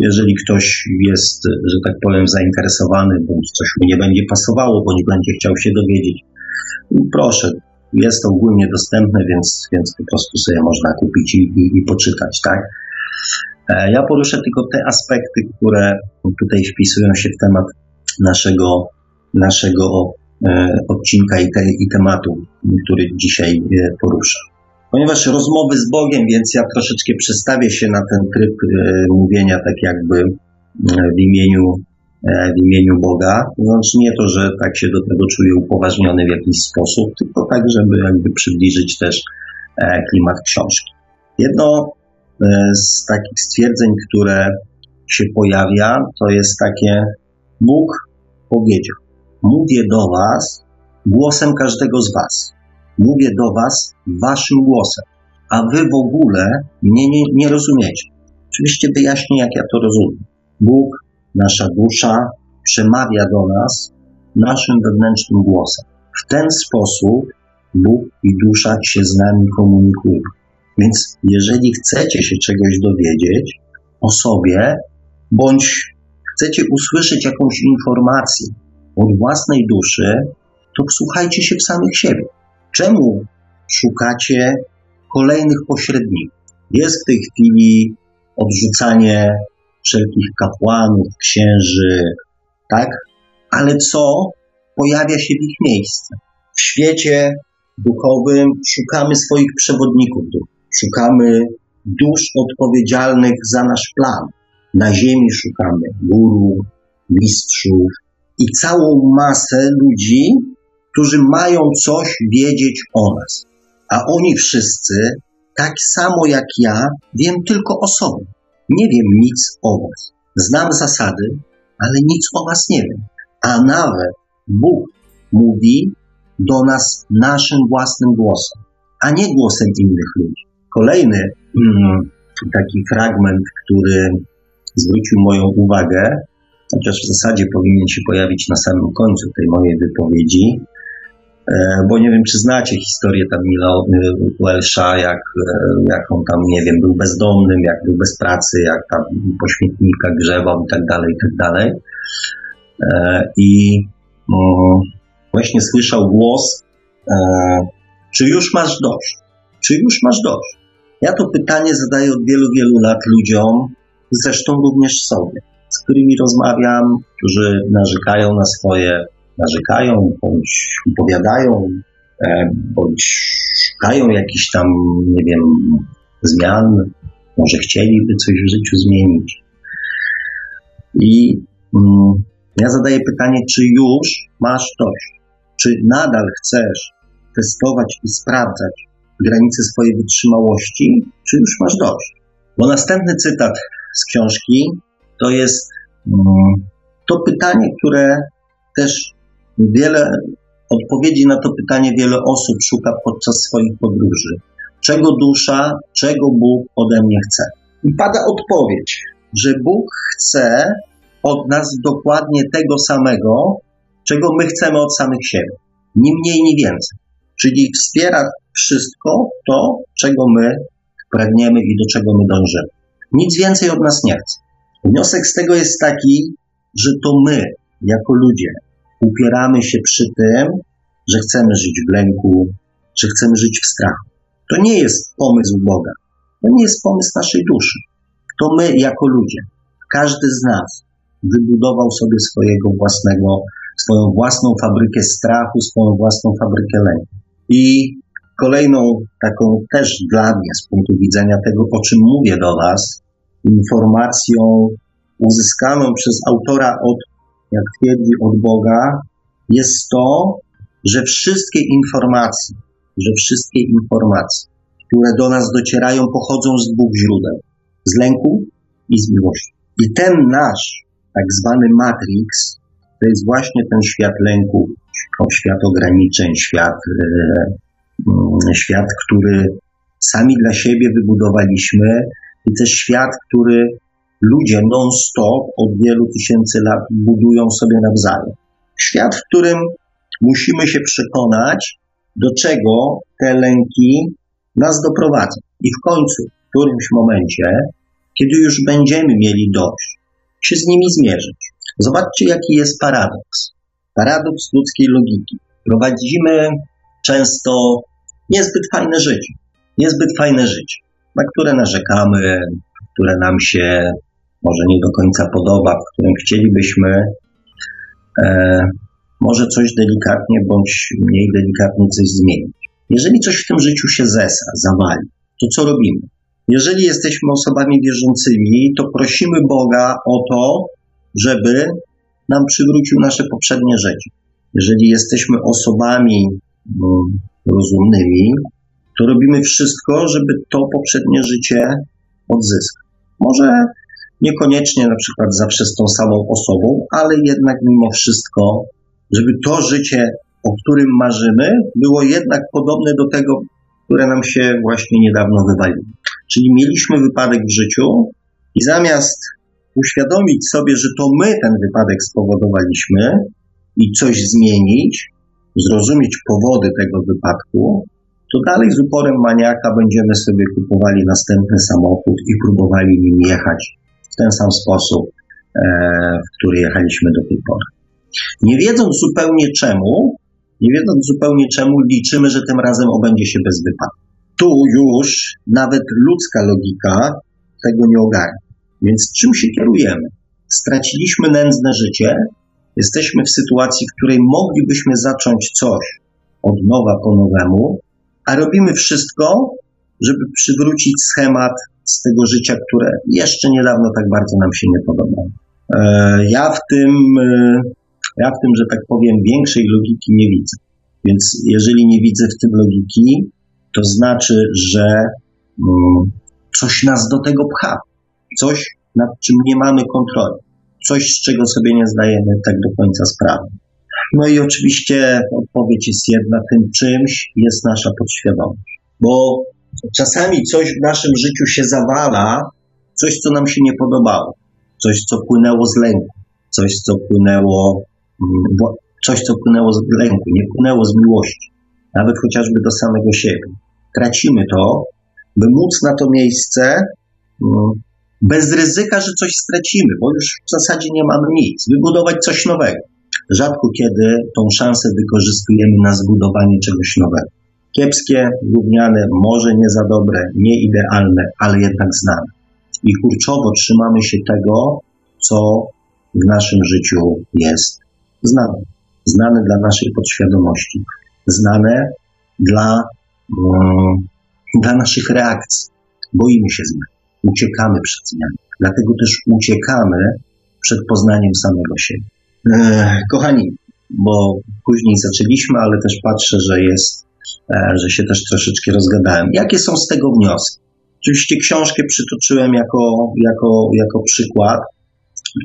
jeżeli ktoś jest, że tak powiem, zainteresowany, bądź coś mu nie będzie pasowało, bądź będzie chciał się dowiedzieć, proszę, jest to ogólnie dostępne, więc, więc po prostu sobie można kupić i, i, i poczytać, tak? E, ja poruszę tylko te aspekty, które tutaj wpisują się w temat naszego, naszego e, odcinka i, te, i tematu, który dzisiaj poruszę ponieważ rozmowy z Bogiem, więc ja troszeczkę przestawię się na ten tryb e, mówienia tak jakby e, w imieniu, e, w imieniu Boga. Znaczy nie to, że tak się do tego czuję upoważniony w jakiś sposób, tylko tak, żeby jakby przybliżyć też e, klimat książki. Jedno e, z takich stwierdzeń, które się pojawia, to jest takie Bóg powiedział, mówię do was głosem każdego z was. Mówię do Was Waszym głosem, a Wy w ogóle mnie nie, nie rozumiecie. Oczywiście wyjaśnię, jak ja to rozumiem. Bóg, nasza dusza, przemawia do nas naszym wewnętrznym głosem. W ten sposób Bóg i dusza się z nami komunikują. Więc jeżeli chcecie się czegoś dowiedzieć o sobie, bądź chcecie usłyszeć jakąś informację od własnej duszy, to wsłuchajcie się w samych siebie. Czemu szukacie kolejnych pośredników? Jest w tej chwili odrzucanie wszelkich kapłanów, księży, tak? Ale co pojawia się w ich miejsce? W świecie duchowym szukamy swoich przewodników, szukamy dusz odpowiedzialnych za nasz plan. Na ziemi szukamy guru, mistrzów i całą masę ludzi, którzy mają coś wiedzieć o nas. A oni wszyscy, tak samo jak ja, wiem tylko o sobie. Nie wiem nic o was. Znam zasady, ale nic o was nie wiem. A nawet Bóg mówi do nas naszym własnym głosem, a nie głosem innych ludzi. Kolejny mm, taki fragment, który zwrócił moją uwagę, chociaż w zasadzie powinien się pojawić na samym końcu tej mojej wypowiedzi, bo nie wiem, czy znacie historię Tamila Welsha, jak, e, jak on tam, nie wiem, był bezdomnym, jak był bez pracy, jak tam po śmietnikach grzebał i tak dalej, i tak dalej. E, I właśnie słyszał głos, czy już masz dość? Czy już masz dość? Ja to pytanie zadaję od wielu, wielu lat ludziom, zresztą również sobie, z którymi rozmawiam, którzy narzekają na swoje, narzekają, bądź opowiadają, e, bądź szukają jakichś tam, nie wiem, zmian, może chcieliby coś w życiu zmienić. I mm, ja zadaję pytanie, czy już masz dość? Czy nadal chcesz testować i sprawdzać granice swojej wytrzymałości, czy już masz dość? Bo następny cytat z książki to jest mm, to pytanie, które też wiele odpowiedzi na to pytanie wiele osób szuka podczas swoich podróży. Czego dusza, czego Bóg ode mnie chce? I pada odpowiedź, że Bóg chce od nas dokładnie tego samego, czego my chcemy od samych siebie. Ni mniej, ni więcej. Czyli wspiera wszystko to, czego my pragniemy i do czego my dążymy. Nic więcej od nas nie chce. Wniosek z tego jest taki, że to my, jako ludzie, upieramy się przy tym, że chcemy żyć w lęku, że chcemy żyć w strachu. To nie jest pomysł Boga. To nie jest pomysł naszej duszy. To my, jako ludzie, każdy z nas wybudował sobie swojego własnego, swoją własną fabrykę strachu, swoją własną fabrykę lęku. I kolejną taką też dla mnie z punktu widzenia tego, o czym mówię do Was, informacją uzyskaną przez autora od, jak twierdzi, od Boga, jest to, że wszystkie informacje, że wszystkie informacje, które do nas docierają, pochodzą z dwóch źródeł: z lęku i z miłości. I ten nasz tak zwany Matrix to jest właśnie ten świat lęku, świat ograniczeń, świat e, Mm, świat, który sami dla siebie wybudowaliśmy i też świat, który ludzie non-stop od wielu tysięcy lat budują sobie nawzajem. Świat, w którym musimy się przekonać, do czego te lęki nas doprowadzą. I w końcu, w którymś momencie, kiedy już będziemy mieli dość, się z nimi zmierzyć. Zobaczcie, jaki jest paradoks. Paradoks ludzkiej logiki. Prowadzimy często niezbyt fajne życie. Niezbyt fajne życie, na które narzekamy, które nam się może nie do końca podoba, w którym chcielibyśmy e, może coś delikatnie bądź mniej delikatnie coś zmienić. Jeżeli coś w tym życiu się zesa, zawali, to co robimy? Jeżeli jesteśmy osobami wierzącymi, to prosimy Boga o to, żeby nam przywrócił nasze poprzednie życie. Jeżeli jesteśmy osobami mm, rozumnymi, to robimy wszystko, żeby to poprzednie życie odzyskać. Może niekoniecznie na przykład zawsze z tą samą osobą, ale jednak mimo wszystko, żeby to życie, o którym marzymy, było jednak podobne do tego, które nam się właśnie niedawno wywaliło. Czyli mieliśmy wypadek w życiu i zamiast uświadomić sobie, że to my ten wypadek spowodowaliśmy i coś zmienić, zrozumieć powody tego wypadku, to dalej z uporem maniaka będziemy sobie kupowali następny samochód i próbowali nim jechać w ten sam sposób, e, w który jechaliśmy do tej pory. Nie wiedząc zupełnie czemu, nie wiedząc zupełnie czemu, liczymy, że tym razem obędzie się bez wypadku. Tu już nawet ludzka logika tego nie ogarnia. Więc czym się kierujemy? Straciliśmy nędzne życie, Jesteśmy w sytuacji, w której moglibyśmy zacząć coś od nowa po nowemu, a robimy wszystko, żeby przywrócić schemat z tego życia, które jeszcze niedawno tak bardzo nam się nie podobało. Ja w tym, ja w tym, że tak powiem, większej logiki nie widzę. Więc jeżeli nie widzę w tym logiki, to znaczy, że mm, coś nas do tego pcha, coś, nad czym nie mamy kontroli, coś, z czego sobie nie zdajemy tak do końca sprawy. No i oczywiście odpowiedź jest jedna, tym czymś jest nasza podświadomość, bo czasami coś w naszym życiu się zawala, coś, co nam się nie podobało, coś, co płynęło z lęku, coś, co płynęło, mm, coś, co płynęło z lęku, nie płynęło z miłości, nawet chociażby do samego siebie. Tracimy to, by móc na to miejsce mm, bez ryzyka, że coś stracimy, bo już w zasadzie nie mamy nic, wybudować coś nowego. Rzadko kiedy tą szansę wykorzystujemy na zbudowanie czegoś nowego. Kiepskie, gówniane, może nie za dobre, nie idealne, ale jednak znane. I kurczowo trzymamy się tego, co w naszym życiu jest znane. Znane dla naszej podświadomości, znane dla, um, dla naszych reakcji. Boimy się zmian, uciekamy przed zmianą. Dlatego też uciekamy przed poznaniem samego siebie. Kochani, bo później zaczęliśmy, ale też patrzę, że jest, że się też troszeczkę rozgadałem. Jakie są z tego wnioski? Oczywiście książkę przytoczyłem jako, jako, jako przykład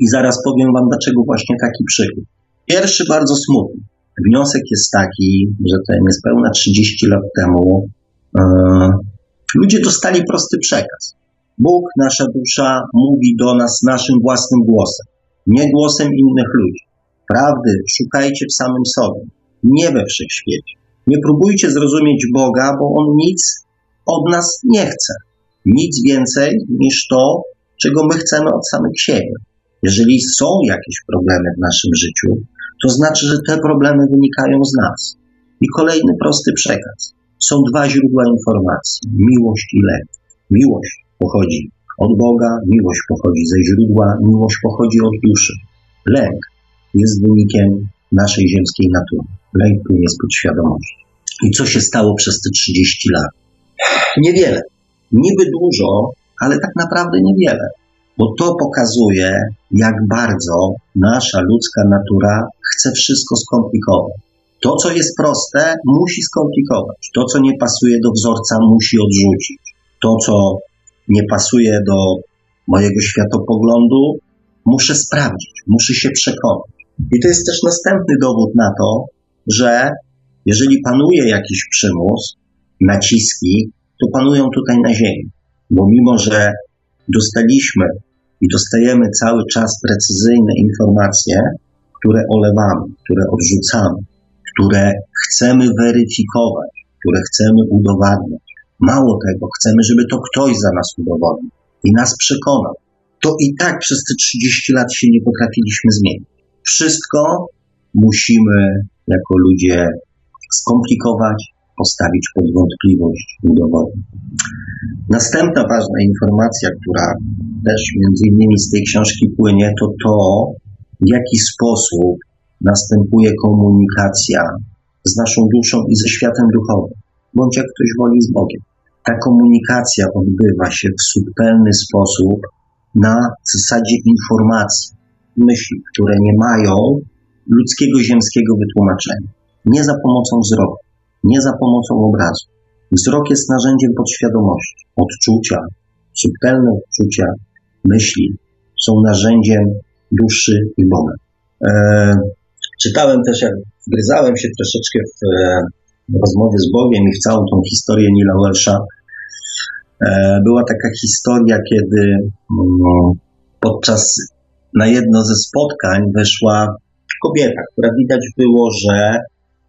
i zaraz powiem Wam, dlaczego właśnie taki przykład. Pierwszy bardzo smutny. Wniosek jest taki, że to niespełna 30 lat temu e, ludzie dostali prosty przekaz. Bóg, nasza dusza, mówi do nas naszym własnym głosem, nie głosem innych ludzi. Prawdy szukajcie w samym sobie, nie we wszechświecie. Nie próbujcie zrozumieć Boga, bo On nic od nas nie chce. Nic więcej niż to, czego my chcemy od samych siebie. Jeżeli są jakieś problemy w naszym życiu, to znaczy, że te problemy wynikają z nas. I kolejny prosty przekaz. Są dwa źródła informacji: miłość i lęk. Miłość pochodzi od Boga, miłość pochodzi ze źródła, miłość pochodzi od duszy. Lęk jest wynikiem naszej ziemskiej natury. Lęk płynie z podświadomości. I co się stało przez te 30 lat? Niewiele. Niby dużo, ale tak naprawdę niewiele. Bo to pokazuje, jak bardzo nasza ludzka natura chce wszystko skomplikować. To, co jest proste, musi skomplikować. To, co nie pasuje do wzorca, musi odrzucić. To, co nie pasuje do mojego światopoglądu, muszę sprawdzić, muszę się przekonać. I to jest też następny dowód na to, że jeżeli panuje jakiś przymus, naciski, to panują tutaj na Ziemi. Bo mimo, że dostaliśmy i dostajemy cały czas precyzyjne informacje, które olewamy, które odrzucamy, które chcemy weryfikować, które chcemy udowadniać. Mało tego, chcemy, żeby to ktoś za nas udowodnił i nas przekonał. To i tak przez te 30 lat się nie potrafiliśmy zmienić. Wszystko musimy jako ludzie skomplikować, postawić pod wątpliwość, udowodnić. Następna ważna informacja, która też między innymi z tej książki płynie, to to, w jaki sposób następuje komunikacja z naszą duszą i ze światem duchowym, bądź jak ktoś woli z Bogiem. Ta komunikacja odbywa się w subtelny sposób na zasadzie informacji, myśli, które nie mają ludzkiego, ziemskiego wytłumaczenia. Nie za pomocą wzroku, nie za pomocą obrazu. Wzrok jest narzędziem podświadomości, odczucia, subtelne odczucia, myśli są narzędziem duszy i Boga. E, czytałem też, jak wgryzałem się troszeczkę w, w rozmowy z Bogiem i w całą tą historię Nila Welsha. E, była taka historia, kiedy mm, podczas na jedno ze spotkań weszła kobieta, która widać było, że,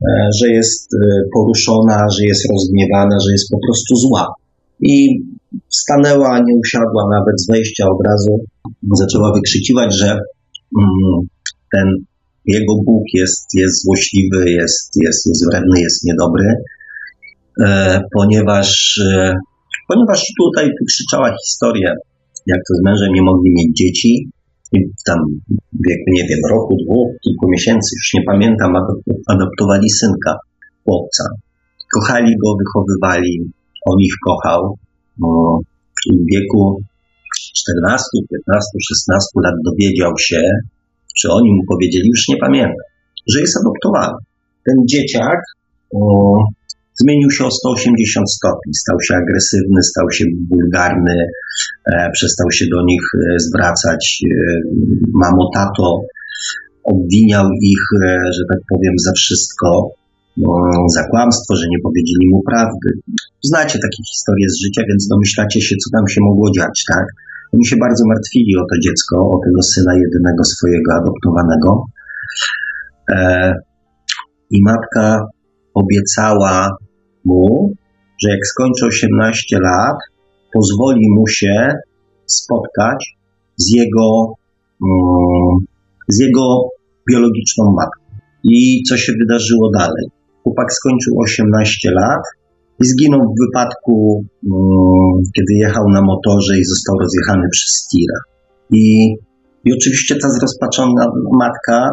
e, że jest e, poruszona, że jest rozgniewana, że jest po prostu zła. I stanęła, nie usiadła nawet z wejścia obrazu, zaczęła wykrzykiwać, że mm, ten jego Bóg jest, jest złośliwy, jest, jest, jest wredny, jest niedobry, e, ponieważ, ponieważ tutaj wykrzyczała historię, jak to z mężem nie mogli mieć dzieci, i tam w wieku, nie wiem, roku, dwóch, kilku miesięcy, już nie pamiętam, adoptowali synka, chłopca. Kochali go, wychowywali, on ich kochał. W wieku 14, 15, 16 lat dowiedział się, czy oni mu powiedzieli, już nie pamiętam, że jest adoptowany. Ten dzieciak o, zmienił się o 180 stopni. Stał się agresywny, stał się wulgarny, e, przestał się do nich e, zwracać. E, mamo, tato, obwiniał ich, że tak powiem, za wszystko. No, za kłamstwo, że nie powiedzieli mu prawdy. Znacie takie historie z życia, więc domyślacie się, co tam się mogło dziać, tak? Oni się bardzo martwili o to dziecko, o tego syna jedynego swojego adoptowanego. I matka obiecała mu, że jak skończy 18 lat, pozwoli mu się spotkać z jego, um, z jego biologiczną matką. I co się wydarzyło dalej? Chłopak skończył 18 lat i zginął w wypadku, um, kiedy jechał na motorze i został rozjechany przez tira. I, I oczywiście ta zrozpaczona matka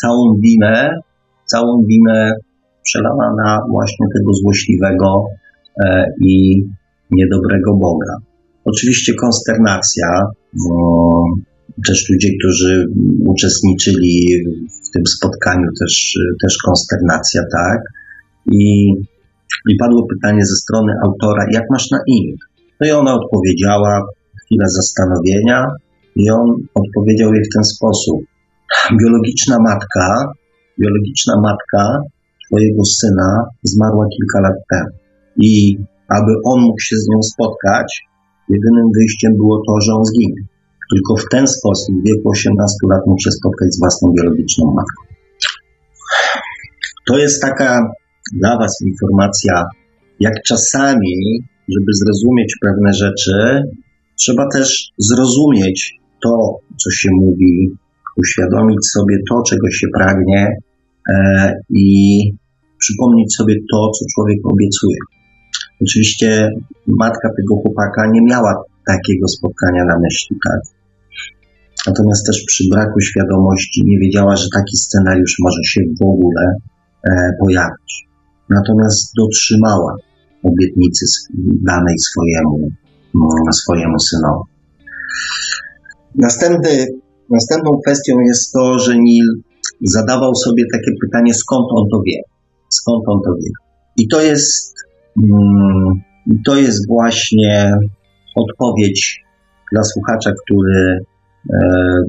całą winę, całą winę przelała na właśnie tego złośliwego e, i niedobrego Boga. Oczywiście konsternacja, też ludzie, którzy uczestniczyli w tym spotkaniu, też, też konsternacja, tak? I, I padło pytanie ze strony autora, jak masz na imię? No i ona odpowiedziała, chwila zastanowienia, i on odpowiedział jej w ten sposób. Biologiczna matka, biologiczna matka twojego syna zmarła kilka lat temu. I aby on mógł się z nią spotkać, jedynym wyjściem było to, że on zginie. Tylko w ten sposób w wieku 18 lat mógł się spotkać z własną biologiczną matką. To jest taka dla Was informacja, jak czasami, żeby zrozumieć pewne rzeczy, trzeba też zrozumieć to, co się mówi, uświadomić sobie to, czego się pragnie i przypomnieć sobie to, co człowiek obiecuje. Oczywiście matka tego chłopaka nie miała takiego spotkania na myśli, tak? Natomiast też przy braku świadomości nie wiedziała, że taki scenariusz może się w ogóle e, pojawić. Natomiast dotrzymała obietnicy danej swojemu, mm, swojemu synowi. Następny, następną kwestią jest to, że Nil zadawał sobie takie pytanie, skąd on to wie? Skąd on to wie? I to jest, mm, to jest właśnie odpowiedź dla słuchacza, który e,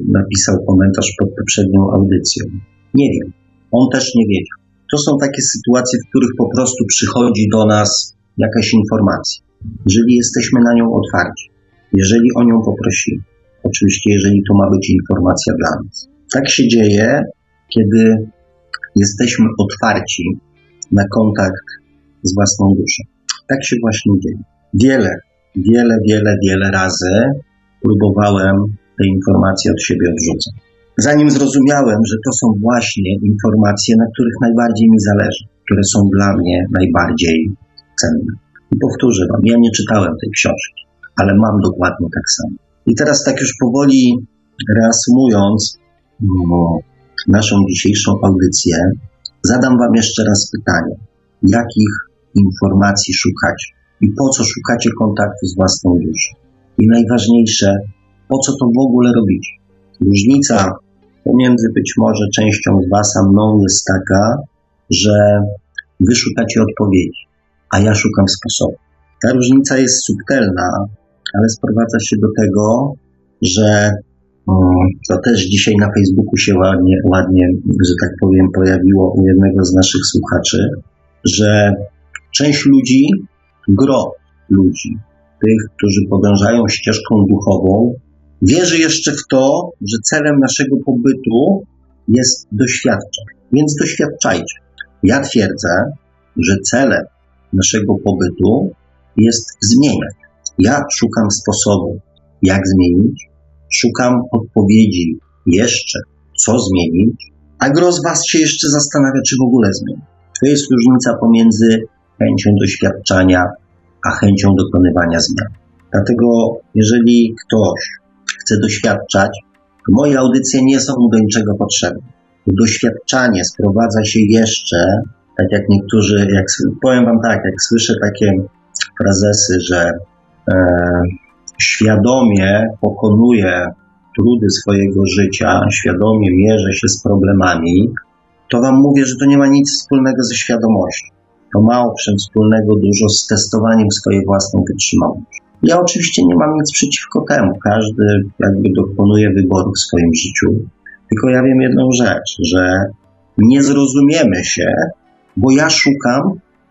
napisał komentarz pod poprzednią audycją. Nie wiem. On też nie wiedział. To są takie sytuacje, w których po prostu przychodzi do nas jakaś informacja. Jeżeli jesteśmy na nią otwarci, jeżeli o nią poprosimy, oczywiście jeżeli to ma być informacja dla nas. Tak się dzieje, kiedy jesteśmy otwarci na kontakt z własną duszą. Tak się właśnie dzieje. Wiele, wiele, wiele, wiele razy próbowałem te informacje od siebie odrzucać. Zanim zrozumiałem, że to są właśnie informacje, na których najbardziej mi zależy, które są dla mnie najbardziej cenne. I powtórzę Wam, ja nie czytałem tej książki, ale mam dokładnie tak samo. I teraz tak już powoli reasumując no, naszą dzisiejszą audycję, zadam Wam jeszcze raz pytanie. Jakich informacji szukacie? I po co szukacie kontaktu z własną duszą? I najważniejsze, po co to w ogóle robicie? Różnica pomiędzy być może częścią z Was a mną jest taka, że Wy szukacie odpowiedzi, a ja szukam sposobu. Ta różnica jest subtelna, ale sprowadza się do tego, że to też dzisiaj na Facebooku się ładnie, ładnie, że tak powiem, pojawiło u jednego z naszych słuchaczy, że część ludzi, gro ludzi, tych, którzy podążają ścieżką duchową, wierzy jeszcze w to, że celem naszego pobytu jest doświadczać. Więc doświadczajcie. Ja twierdzę, że celem naszego pobytu jest zmieniać. Ja szukam sposobu, jak zmienić, szukam odpowiedzi jeszcze, co zmienić, a gro z Was się jeszcze zastanawia, czy w ogóle zmienić. To jest różnica pomiędzy chęcią doświadczania, a chęcią dokonywania zmian. Dlatego, jeżeli ktoś chce doświadczać, to moje audycje nie są mu do niczego potrzebne. Doświadczanie sprowadza się jeszcze, tak jak niektórzy, jak powiem Wam tak, jak słyszę takie frazesy, że e, świadomie pokonuje trudy swojego życia, świadomie mierzy się z problemami, to Wam mówię, że to nie ma nic wspólnego ze świadomością. To ma owszem wspólnego dużo z testowaniem swojej własnej wytrzymałości. Ja oczywiście nie mam nic przeciwko temu. Każdy jakby dokonuje wyboru w swoim życiu. Tylko ja wiem jedną rzecz, że nie zrozumiemy się, bo ja szukam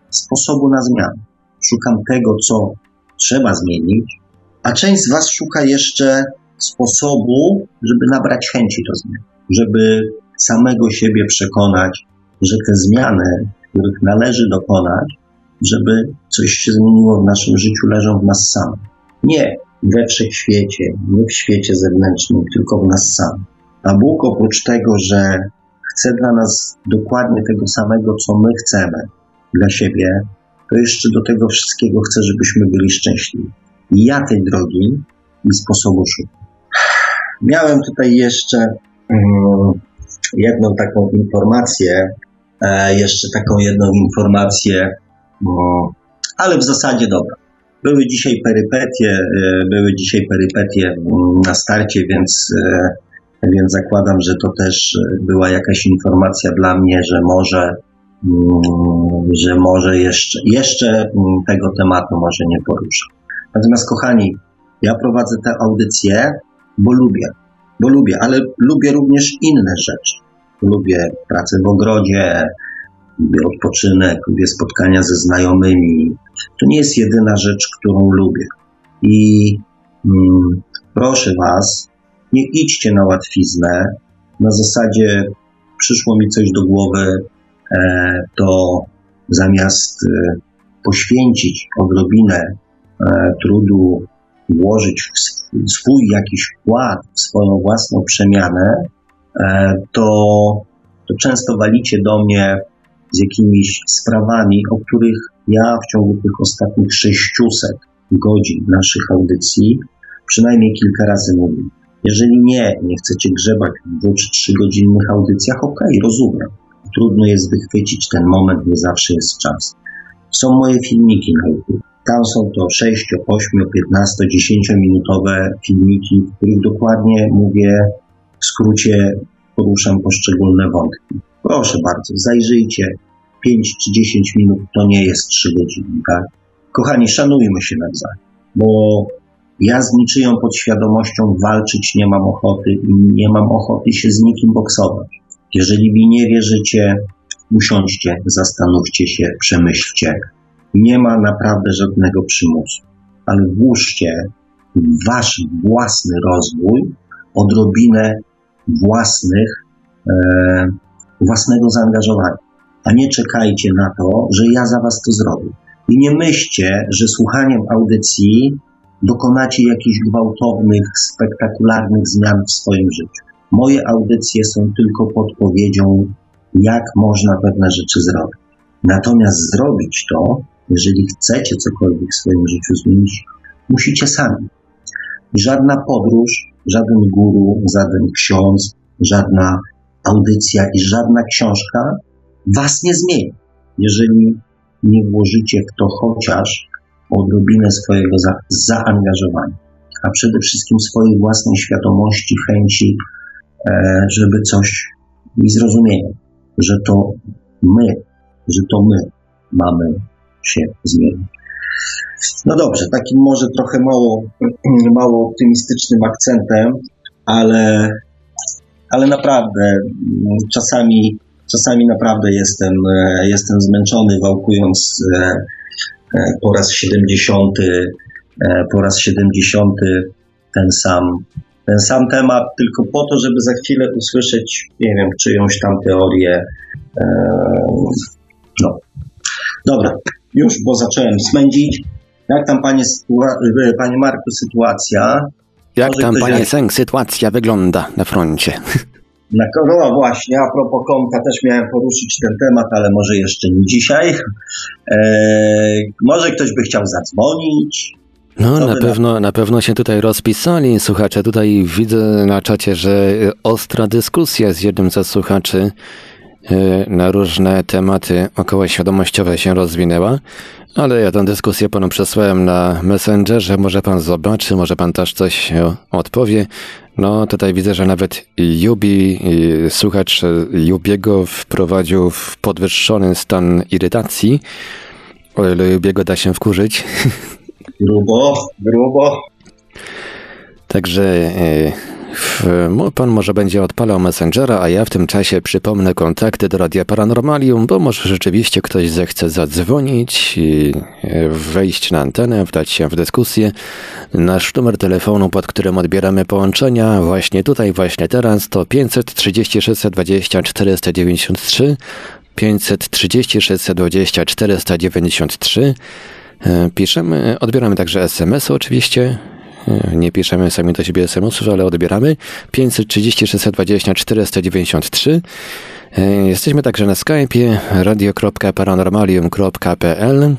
sposobu na zmianę. Szukam tego, co trzeba zmienić, a część z Was szuka jeszcze sposobu, żeby nabrać chęci do zmian, żeby samego siebie przekonać, że te zmiany, których należy dokonać, żeby coś się zmieniło w naszym życiu, leżą w nas samych. Nie we wszechświecie, nie w świecie zewnętrznym, tylko w nas samych. A Bóg oprócz tego, że chce dla nas dokładnie tego samego, co my chcemy dla siebie, to jeszcze do tego wszystkiego chce, żebyśmy byli szczęśliwi. I ja tej drogi i sposobu szukam. Miałem tutaj jeszcze um, jedną taką informację, e, jeszcze taką jedną informację, ale w zasadzie dobra. Były dzisiaj perypetie, e, były dzisiaj perypetie um, na starcie, więc, e, więc zakładam, że to też była jakaś informacja dla mnie, że może, mm, że może jeszcze, jeszcze mm, tego tematu może nie poruszę. Natomiast kochani, ja prowadzę tę audycję, bo lubię, bo lubię, ale lubię również inne rzeczy. Lubię pracę w ogrodzie, lubię odpoczynek, lubię spotkania ze znajomymi. To nie jest jedyna rzecz, którą lubię. I mm, proszę Was, nie idźcie na łatwiznę. Na zasadzie przyszło mi coś do głowy, e, to zamiast e, poświęcić odrobinę trudu, włożyć swój jakiś wkład w swoją własną przemianę, e, to, to często walicie do mnie z jakimiś sprawami, o których ja w ciągu tych ostatnich 600 godzin naszych audycji przynajmniej kilka razy mówię. Jeżeli nie, nie chcecie grzebać w dwu czy trzy godzinnych audycjach, okay, rozumiem. Trudno jest wychwycić ten moment, nie zawsze jest czas. Są moje filmiki na YouTube. Tam są to 6, 8, 15, 10 minutowe filmiki, w których dokładnie mówię, w skrócie poruszam poszczególne wątki. Proszę bardzo, zajrzyjcie. 5 czy 10 minut to nie jest 3 godziny, tak? Kochani, szanujmy się nawzajem, bo ja z niczyją podświadomością walczyć nie mam ochoty i nie mam ochoty się z nikim boksować. Jeżeli mi nie wierzycie, usiądźcie, zastanówcie się, przemyślcie, nie ma naprawdę żadnego przymusu, ale włóżcie wasz własny rozwój odrobinę własnych, e, własnego zaangażowania, a nie czekajcie na to, że ja za was to zrobię. I nie myślcie, że słuchaniem audycji dokonacie jakichś gwałtownych, spektakularnych zmian w swoim życiu. Moje audycje są tylko podpowiedzią, jak można pewne rzeczy zrobić. Natomiast zrobić to jeżeli chcecie cokolwiek w swoim życiu zmienić, musicie sami. Żadna podróż, żaden guru, żaden ksiądz, żadna audycja i żadna książka was nie zmieni, jeżeli nie włożycie w to chociaż odrobinę swojego za zaangażowania, a przede wszystkim swojej własnej świadomości, chęci, e, żeby coś i zrozumienia, że to my, że to my mamy się zmieni. No dobrze, takim może trochę mało, mało optymistycznym akcentem, ale, ale naprawdę mm, czasami, czasami naprawdę jestem, e, jestem zmęczony, wałkując e, e, po raz 70, po raz 70 ten sam, ten sam temat, tylko po to, żeby za chwilę usłyszeć, nie wiem, czyjąś tam teorię. No. Dobra, już, bo zacząłem smędzić. Jak tam, panie, e, panie Marku, sytuacja? Jak Może tam, panie Sęk, sytuacja wygląda na froncie? Na no właśnie, a propos konta też miałem poruszyć ten temat, ale może jeszcze nie dzisiaj. Eee, może ktoś by chciał zadzwonić. No, na pewno, na... na pewno się tutaj rozpisali słuchacze. Tutaj widzę na czacie, że ostra dyskusja z jednym ze słuchaczy E, na różne tematy około świadomościowe się rozwinęła. Ale ja tę dyskusję panu przesłałem na Messengerze, może pan zobaczy, może pan też coś odpowie. No tutaj widzę, że nawet Jubi, słuchacz Jubiego wprowadził w podwyższony stan irytacji. O ile Jubiego da się wkurzyć. Grubo, grubo. Także e, Pan może będzie odpalał Messengera, a ja w tym czasie przypomnę kontakty do Radia Paranormalium, bo może rzeczywiście ktoś zechce zadzwonić, e, wejść na antenę, wdać się w dyskusję. Nasz numer telefonu, pod którym odbieramy połączenia, właśnie tutaj, właśnie teraz, to 530 620 493, 530 620 493. Piszemy, odbieramy także SMS-y oczywiście nie piszemy sami do siebie SMS-ów, ale odbieramy. 530 620 493. Jesteśmy także na Skype'ie radio.paranormalium.pl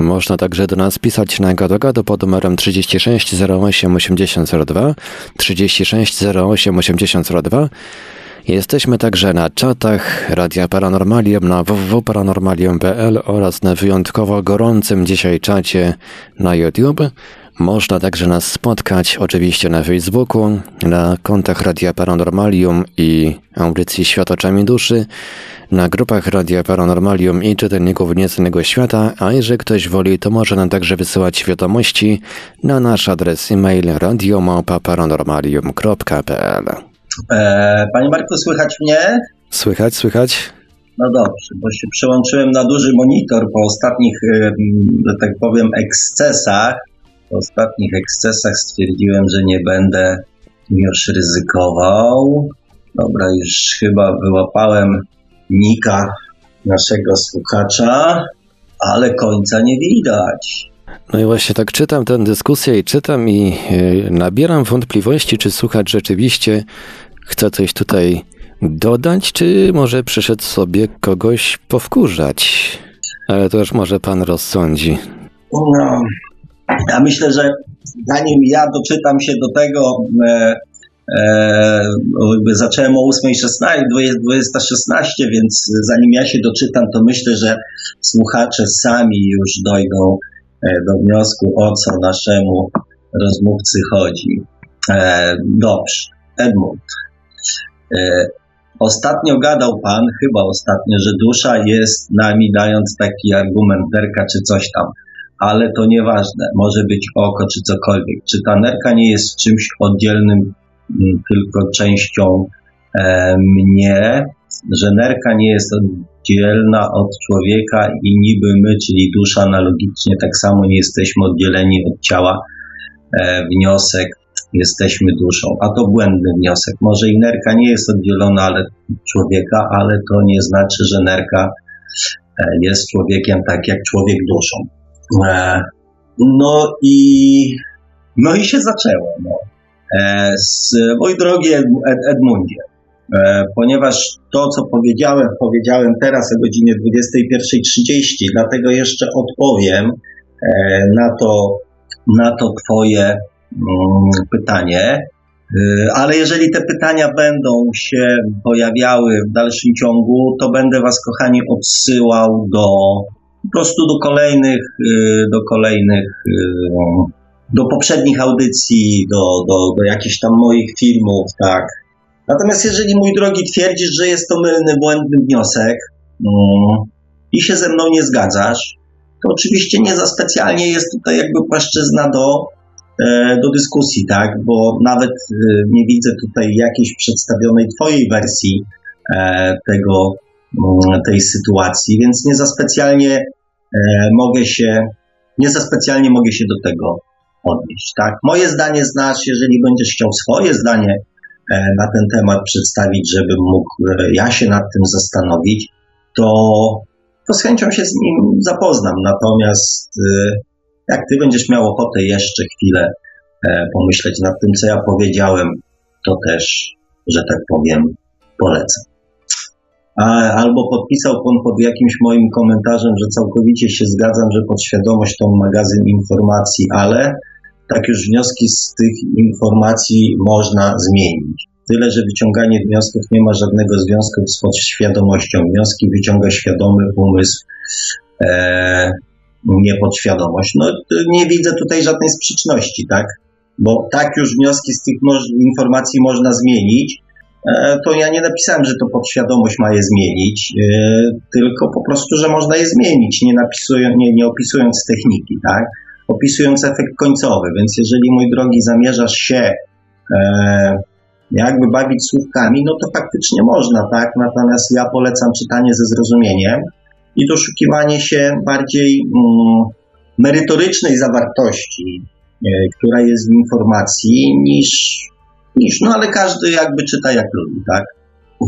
można także do nas pisać na gado pod numerem 36 08 8002 36 08 8002 Jesteśmy także na czatach Radia Paranormalium na www.paranormalium.pl oraz na wyjątkowo gorącym dzisiaj czacie na YouTube. Można także nas spotkać oczywiście na Facebooku, na kontach Radia Paranormalium i audycji Świat oczami duszy, na grupach Radia Paranormalium i czytelników Nieznanego Świata, a jeżeli ktoś woli, to może nam także wysyłać wiadomości na nasz adres e-mail radiomałpa-paranormalium.pl e, Panie Marku, słychać mnie? Słychać, słychać. No dobrze, bo się przełączyłem na duży monitor po ostatnich, że tak powiem, ekscesach po ostatnich ekscesach stwierdziłem, że nie będę już ryzykował. Dobra, już chyba wyłapałem nika naszego słuchacza, ale końca nie widać. No i właśnie tak czytam tę dyskusję i czytam i yy, nabieram wątpliwości, czy słuchacz rzeczywiście chce coś tutaj dodać, czy może przyszedł sobie kogoś powkurzać. Ale to już może pan rozsądzi. No, ja myślę, że zanim ja doczytam się do tego, e, e, zacząłem o 8.16, 20.16, więc zanim ja się doczytam, to myślę, że słuchacze sami już dojdą e, do wniosku, o co naszemu rozmówcy chodzi. E, dobrze, Edmund. E, ostatnio gadał Pan, chyba ostatnio, że dusza jest nami, dając taki argument derka czy coś tam ale to nieważne. Może być oko czy cokolwiek. Czy ta nerka nie jest czymś oddzielnym, mm, tylko częścią e, mnie, że nerka nie jest oddzielna od człowieka i niby my, czyli dusza analogicznie, tak samo nie jesteśmy oddzieleni od ciała. E, wniosek, jesteśmy duszą. A to błędny wniosek. Może i nerka nie jest oddzielona ale, człowieka, ale to nie znaczy, że nerka e, jest człowiekiem tak jak człowiek duszą. E, no i, no i się zaczęło. No. E, z, mój drogi Ed, Edmundzie, e, ponieważ to, co powiedziałem, powiedziałem teraz o godzinie 21.30, dlatego jeszcze odpowiem na to, na to Twoje mm, pytanie. Ale jeżeli te pytania będą się pojawiały w dalszym ciągu, to będę Was, kochani, odsyłał do po prostu do kolejnych, y, do kolejnych, y, do poprzednich audycji, do, do, do jakichś tam moich filmów, tak. Natomiast jeżeli, mój drogi, twierdzisz, że jest to mylny, błędny wniosek mm, i się ze mną nie zgadzasz, to oczywiście nie za specjalnie jest tutaj jakby płaszczyzna do, e, do dyskusji, tak? Bo nawet e, nie widzę tutaj jakiejś przedstawionej Twojej wersji e, tego, tej sytuacji, więc nie za specjalnie e, mogę się, nie za specjalnie mogę się do tego odnieść. Tak? Moje zdanie znasz, jeżeli będziesz chciał swoje zdanie e, na ten temat przedstawić, żebym mógł e, ja się nad tym zastanowić, to, to z chęcią się z nim zapoznam. Natomiast jak ty będziesz miał ochotę jeszcze chwilę pomyśleć nad tym, co ja powiedziałem, to też, że tak powiem, polecam albo podpisał pan pod jakimś moim komentarzem, że całkowicie się zgadzam, że podświadomość to magazyn informacji, ale tak już wnioski z tych informacji można zmienić. Tyle, że wyciąganie wniosków nie ma żadnego związku z podświadomością. Wnioski wyciąga świadomy umysł. E, niepodświadomość. No, nie widzę tutaj żadnej sprzeczności, tak? Bo tak już wnioski z tych informacji można zmienić, to ja nie napisałem, że to podświadomość ma je zmienić, e, tylko po prostu, że można je zmienić, nie, nie, nie opisując techniki, tak? Opisując efekt końcowy. Więc jeżeli, mój drogi, zamierzasz się e, jakby bawić słówkami, no to faktycznie można, tak? Natomiast ja polecam czytanie ze zrozumieniem i doszukiwanie się bardziej mm, merytorycznej zawartości, e, która jest w informacji, niż, niż, no ale każdy jakby czyta jak lubi, tak?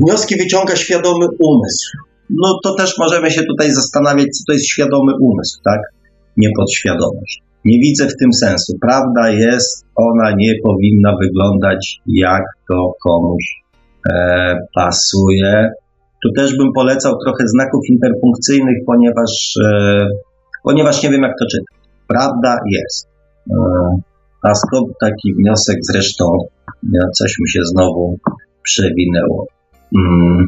Wnioski wyciąga świadomy umysł. No to też możemy się tutaj zastanawiać, co to jest świadomy umysł, tak? Nie podświadomość. Nie widzę w tym sensu. Prawda jest, ona nie powinna wyglądać jak to komuś e, pasuje. Tu też bym polecał trochę znaków interpunkcyjnych, ponieważ, e, ponieważ nie wiem, jak to czytać. Prawda jest. E, a skąd taki wniosek? Zresztą coś mi się znowu przewinęło. Mm,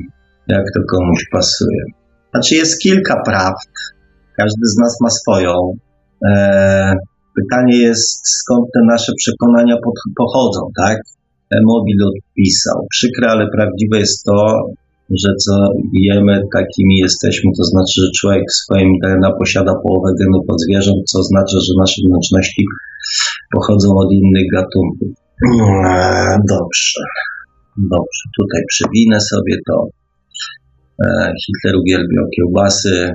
jak to komuś pasuje. Znaczy, jest kilka prawd. Każdy z nas ma swoją. E, pytanie jest, skąd te nasze przekonania pochodzą, tak? Mobil odpisał. Przykre, ale prawdziwe jest to, że co jemy, takimi jesteśmy, to znaczy, że człowiek w swoim DNA posiada połowę genów od zwierząt, co oznacza, że nasze wnętrzności pochodzą od innych gatunków. Eee, dobrze, dobrze, tutaj przewinę sobie to. Eee, Hitler uwielbiał kiełbasy,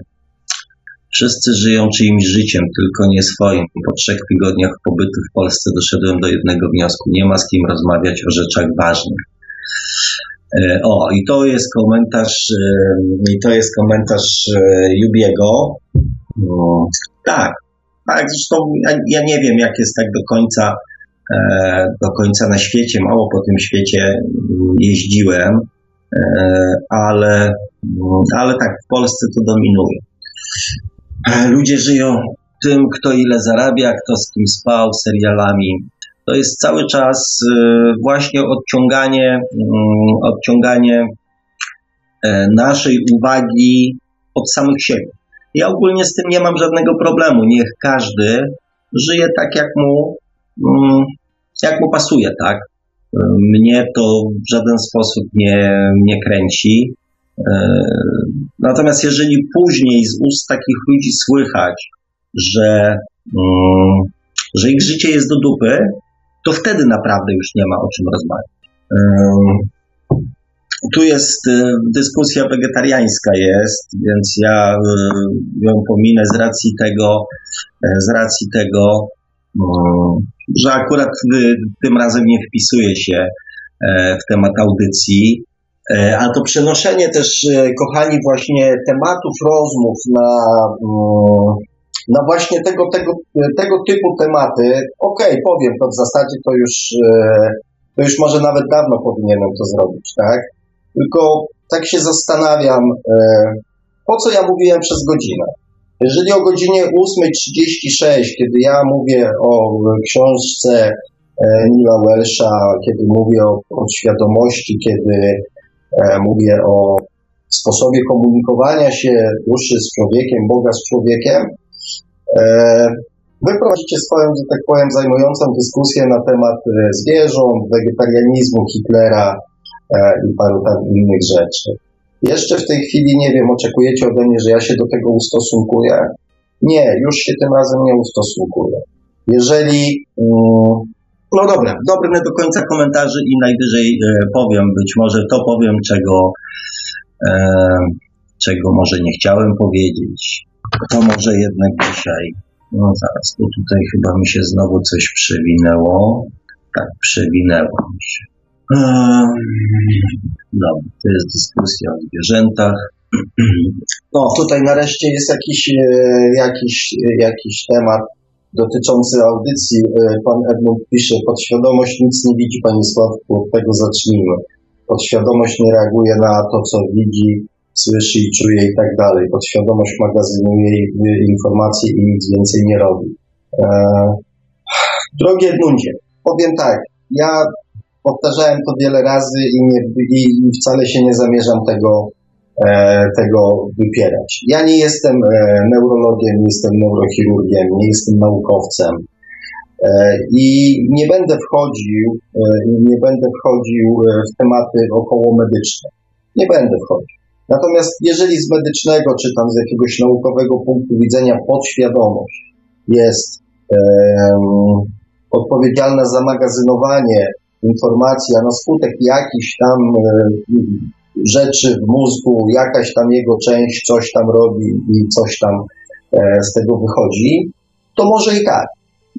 Wszyscy żyją czyimś życiem, tylko nie swoim. Po trzech tygodniach pobytu w Polsce doszedłem do jednego wniosku. Nie ma z kim rozmawiać o rzeczach ważnych. E, o, i to jest komentarz, e, i to jest komentarz e, Jubiego. Tak, tak, zresztą ja, ja nie wiem, jak jest tak do końca, do końca na świecie. Mało po tym świecie jeździłem, ale, mm, ale tak, w Polsce to dominuje. Ludzie żyją tym, kto ile zarabia, kto z kim spał, serialami. To jest cały czas y, właśnie odciąganie, mm, odciąganie e, naszej uwagi od samych siebie. Ja ogólnie z tym nie mam żadnego problemu. Niech każdy żyje tak, jak mu, mm, jak mu pasuje, tak? Mnie to w żaden sposób nie, nie kręci. E, natomiast jeżeli później z ust takich ludzi słychać, że, mm, że ich życie jest do dupy, to wtedy naprawdę już nie ma o czym rozmawiać. E, tu jest e, dyskusja wegetariańska jest, więc ja ją pominę z racji tego, z racji tego, mm, że akurat tym razem nie wpisuje się w temat audycji. E, a to przenoszenie też, e, kochani, właśnie tematów rozmów na, mm, na właśnie tego, tego, tego typu tematy, okej, okay, powiem to w zasadzie, to już, e, to już może nawet dawno powinienem to zrobić, tak? Tylko tak się zastanawiam, po co ja mówiłem przez godzinę? Jeżeli o godzinie 8.36, kiedy ja mówię o książce Nila Welsha, kiedy mówię o podświadomości, kiedy E, mówię o sposobie komunikowania się duszy z człowiekiem, Boga z człowiekiem. E, wy prowadzicie swoją, że tak powiem, zajmującą dyskusję na temat e, zwierząt, wegetarianizmu, Hitlera i paru tam innych rzeczy. Jeszcze w tej chwili nie wiem, oczekujecie ode mnie, że ja się do tego ustosunkuję? Nie, już się tym razem nie ustosunkuję. Jeżeli mm, no dobra, dobrne do końca komentarzy i najwyżej e, powiem, być może to powiem, czego, e, czego może nie chciałem powiedzieć. To może jednak dzisiaj. No zaraz, bo tutaj chyba mi się znowu coś przewinęło. Tak, przewinęło mi się. Dobra, to jest dyskusja o zwierzętach. No, tutaj nareszcie jest jakiś, e, jakiś, jakiś temat dotyczący audycji. E, pan Edmund pisze, podświadomość nic nie widzi, Panie Sławku, od tego zacznijmy. Podświadomość nie reaguje na to, co widzi, słyszy i czuje i tak dalej. Podświadomość magazynuje informacje i nic więcej nie robi. E, drogi Edmundzie, powiem tak, ja powtarzałem to wiele razy i, nie, i wcale się nie zamierzam tego, tego wypierać. Ja nie jestem neurologiem, nie jestem neurochirurgiem, nie jestem naukowcem i nie będę wchodził, nie będę wchodził w tematy około medyczne. Nie będę wchodził. Natomiast jeżeli z medycznego, czy tam z jakiegoś naukowego punktu widzenia podświadomość jest um, odpowiedzialna za magazynowanie informacji, a na skutek jakichś tam um, rzeczy w mózgu, jakaś tam jego część coś tam robi i coś tam e, z tego wychodzi, to może i tak.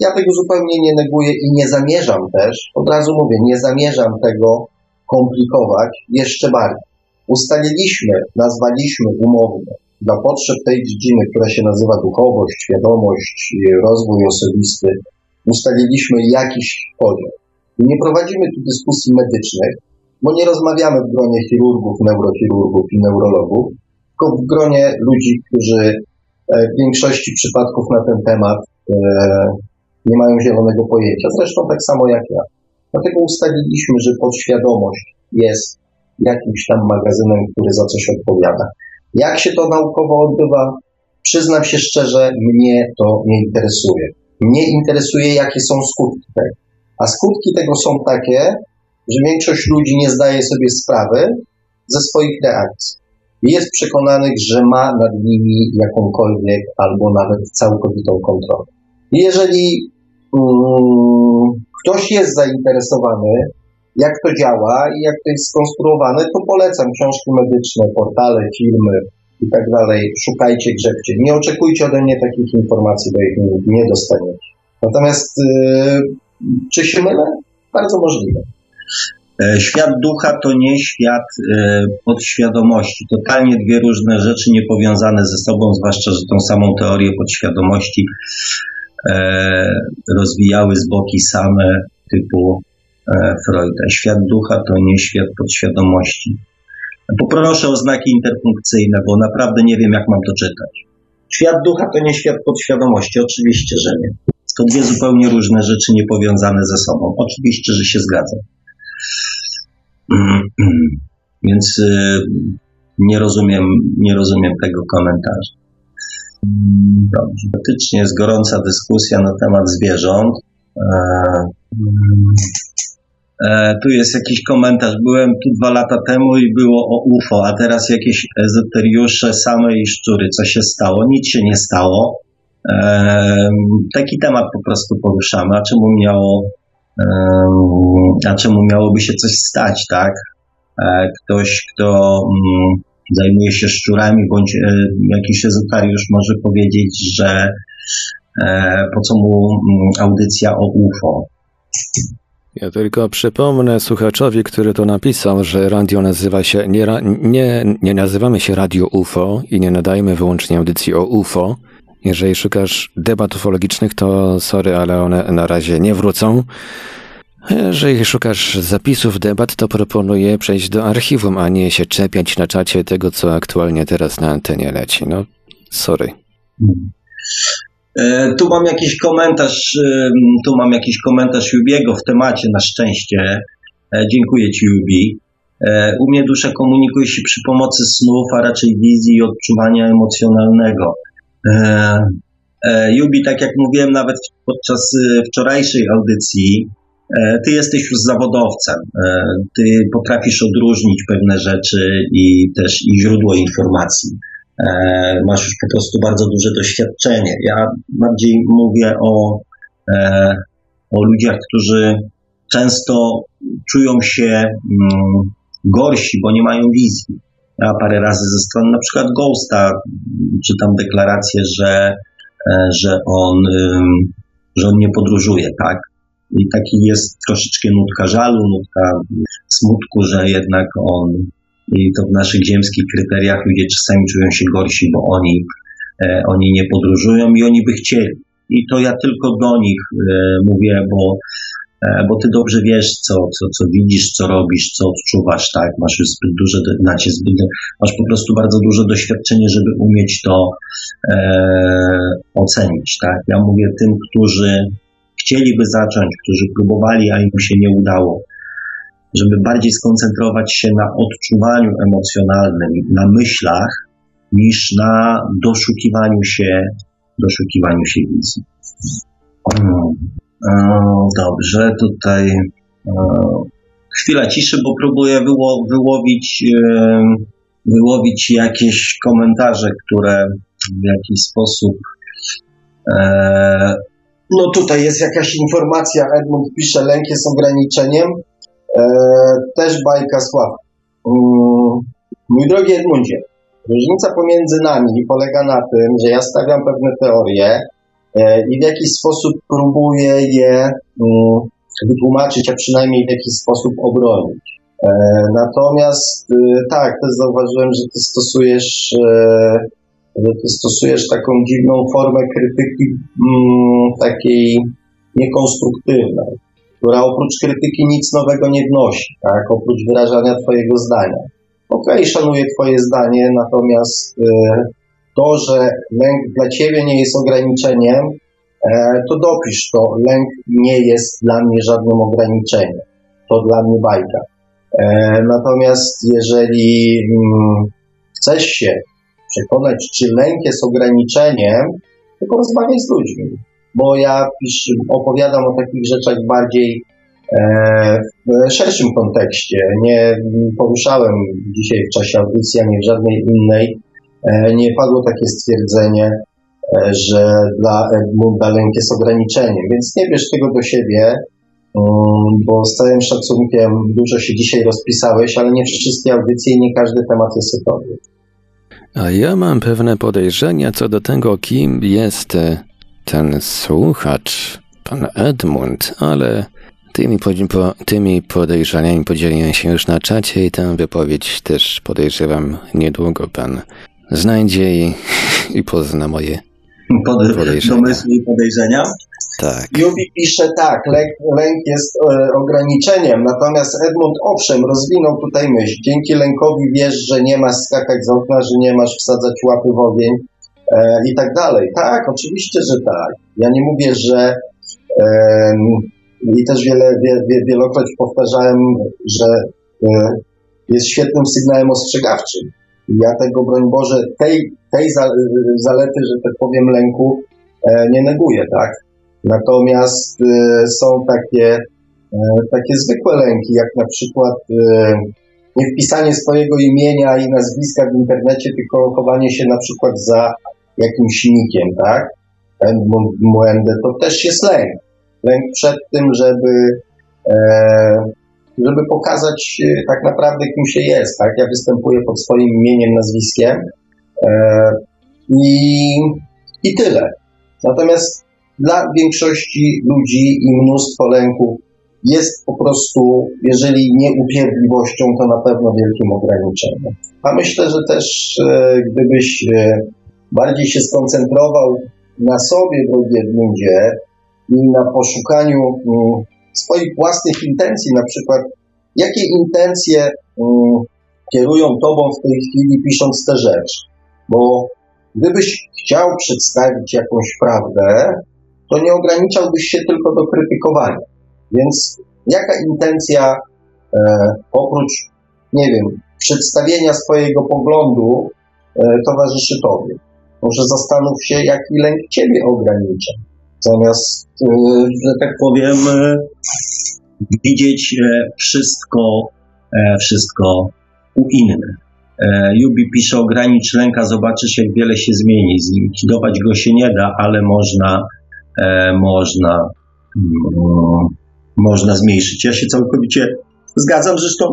Ja tego zupełnie nie neguję i nie zamierzam też, od razu mówię, nie zamierzam tego komplikować jeszcze bardziej ustaliliśmy, nazwaliśmy umownie dla potrzeb tej dziedziny, która się nazywa duchowość, świadomość, rozwój osobisty, ustaliliśmy jakiś podział. Nie prowadzimy tu dyskusji medycznych, bo nie rozmawiamy w gronie chirurgów, neurochirurgów i neurologów, tylko w gronie ludzi, którzy e, w większości przypadków na ten temat e, nie mają zielonego pojęcia. Zresztą tak samo jak ja. Dlatego ustaliliśmy, że podświadomość jest jakimś tam magazynem, który za coś odpowiada. Jak się to naukowo odbywa? Przyznam się szczerze, mnie to nie interesuje. Mnie interesuje, jakie są skutki tego. A skutki tego są takie, że większość ludzi nie zdaje sobie sprawy ze swoich reakcji. Jest przekonanych, że ma nad nimi jakąkolwiek albo nawet całkowitą kontrolę. Jeżeli um, ktoś jest zainteresowany jak to działa i jak to jest skonstruowane, to polecam książki medyczne, portale, filmy i tak dalej. Szukajcie, grzebcie. Nie oczekujcie ode mnie takich informacji, bo ich nie dostaniecie. Natomiast yy, czy się mylę? Bardzo możliwe. E, świat ducha to nie świat e, podświadomości. Totalnie dwie różne rzeczy niepowiązane ze sobą, zwłaszcza, że tą samą teorię podświadomości e, rozwijały z boki same typu Freuda. Świat ducha to nie świat podświadomości. Poproszę o znaki interpunkcyjne, bo naprawdę nie wiem, jak mam to czytać. Świat ducha to nie świat podświadomości, oczywiście, że nie. To dwie zupełnie różne rzeczy niepowiązane ze sobą. Oczywiście, że się zgadzam. Więc y, nie rozumiem, nie rozumiem tego komentarza. Dobrze. Faktycznie jest gorąca dyskusja na temat zwierząt. E, E, tu jest jakiś komentarz. Byłem tu dwa lata temu i było o UFO, a teraz jakieś ezoteriusze, same i szczury. Co się stało? Nic się nie stało. E, taki temat po prostu poruszamy. A czemu miało, e, a czemu miałoby się coś stać, tak? Ktoś, kto mm, zajmuje się szczurami, bądź jakiś ezotariusz może powiedzieć, że po co mu mm, audycja o UFO. Ja tylko przypomnę słuchaczowi, który to napisał, że radio nazywa się, nie, nie, nie nazywamy się Radio UFO i nie nadajemy wyłącznie audycji o UFO. Jeżeli szukasz debat ufologicznych, to sorry, ale one na razie nie wrócą. Jeżeli szukasz zapisów debat, to proponuję przejść do archiwum, a nie się czepiać na czacie tego, co aktualnie teraz na antenie leci. No, sorry. E, tu mam jakiś komentarz, tu mam jakiś komentarz Jubiego w temacie, na szczęście. E, dziękuję Ci, Jubi. E, u mnie dusza komunikuje się przy pomocy snów, a raczej wizji i odczuwania emocjonalnego. Jubi, tak jak mówiłem nawet podczas wczorajszej audycji, ty jesteś już zawodowcem. Ty potrafisz odróżnić pewne rzeczy i też i źródło informacji. E, masz już po prostu bardzo duże doświadczenie. Ja bardziej mówię o, e, o ludziach, którzy często czują się mm, gorsi, bo nie mają wizji. Parę razy ze strony na przykład Ghosta czytam deklarację, że, e, że, on, że on nie podróżuje, tak? I taki jest troszeczkę nutka żalu, nutka smutku, że jednak on i to w naszych ziemskich kryteriach ludzie czasami czują się gorsi, bo oni, e, oni nie podróżują i oni by chcieli. I to ja tylko do nich e, mówię, bo, bo ty dobrze wiesz, co, co, co widzisz, co robisz, co odczuwasz, tak? Masz już zbyt duże, znaczy zbyt, masz po prostu bardzo duże doświadczenie, żeby umieć to e, ocenić, tak? Ja mówię tym, którzy chcieliby zacząć, którzy próbowali, a im się nie udało żeby bardziej skoncentrować się na odczuwaniu emocjonalnym, na myślach, niż na doszukiwaniu się, doszukiwaniu się wizji. Dobrze, tutaj chwila ciszy, bo próbuję wyło, wyłowić, wyłowić jakieś komentarze, które w jakiś sposób. E, no tutaj jest jakaś informacja, Edmund pisze, lęk jest ograniczeniem. E, też bajka Sław. Mm, mój drogi Edmundzie, różnica pomiędzy nami polega na tym, że ja stawiam pewne teorie e, i w jakiś sposób próbuję je mm, wytłumaczyć, a przynajmniej w jakiś sposób obronić. E, natomiast e, tak, też zauważyłem, że ty stosujesz, że ty stosujesz taką dziwną formę krytyki mm, takiej niekonstruktywnej, która oprócz krytyki nic nowego nie wnosi, tak? oprócz wyrażania twojego zdania. Okej, okay, szanuję twoje zdanie, natomiast to, że lęk dla ciebie nie jest ograniczeniem, E, to dopisz to. Lęk nie jest dla mnie żadnym ograniczeniem. To dla mnie bajka. E, natomiast jeżeli mm, chcesz się przekonać, czy lęk jest ograniczeniem, to porozmawiaj z ludźmi. Bo ja opowiadam o takich rzeczach bardziej e, w szerszym kontekście. Nie poruszałem dzisiaj w czasie audycji, ani w żadnej innej. Nie padło takie stwierdzenie, E, że dla Edmunda lęk jest ograniczeniem, więc nie bierz tego do siebie, um, bo z całym szacunkiem dużo się dzisiaj rozpisałeś, ale nie wszystkie audycje i nie każdy temat jest gotowy. A ja mam pewne podejrzenia co do tego, kim jest e, ten słuchacz, pan Edmund, ale tymi, tymi podejrzeniami podzieliłem się już na czacie i tę wypowiedź też podejrzewam niedługo pan znajdzie i, i pozna moje pod, domysły i podejrzenia. Tak. Jubi pisze tak, lęk, lęk jest e, ograniczeniem, natomiast Edmund owszem rozwinął tutaj myśl. Dzięki lękowi wiesz, że nie masz skakać z okna, że nie masz wsadzać łapy w ogień e, i tak dalej. Tak, oczywiście, że tak. Ja nie mówię, że e, i też wiele, wie, wie, wielokroć powtarzałem, że e, jest świetnym sygnałem ostrzegawczym. Ja tego, broń Boże, tej, tej zalety, że tak powiem, lęku e, nie neguję, tak? Natomiast e, są takie, e, takie zwykłe lęki, jak na przykład nie wpisanie swojego imienia i nazwiska w internecie, tylko chowanie się na przykład za jakimś nikiem, tak? Młędę, to też jest lęk. Lęk przed tym, żeby żeby pokazać e, tak naprawdę, kim się jest. Tak? Ja występuję pod swoim imieniem, nazwiskiem e, i, i tyle. Natomiast dla większości ludzi i mnóstwo lęków jest po prostu, jeżeli nie upierdliwością, to na pewno wielkim ograniczeniem. A myślę, że też e, gdybyś bardziej się skoncentrował na sobie, drogi Edmundzie, i na poszukaniu mm, swoich własnych intencji, na przykład jakie intencje um, kierują tobą w tej chwili pisząc tę rzecz, bo gdybyś chciał przedstawić jakąś prawdę, to nie ograniczałbyś się tylko do krytykowania. Więc jaka intencja e, oprócz, nie wiem, przedstawienia swojego poglądu e, towarzyszy tobie? Może zastanów się, jaki lęk ciebie ogranicza zamiast, e, że tak powiem, e, widzieć e, wszystko, wszystko u innych. Jubi pisze, ogranicz lęka, zobaczysz jak wiele się zmieni. Zlikwidować go się nie da, ale można, można, mm, można zmniejszyć. Ja się całkowicie zgadzam, zresztą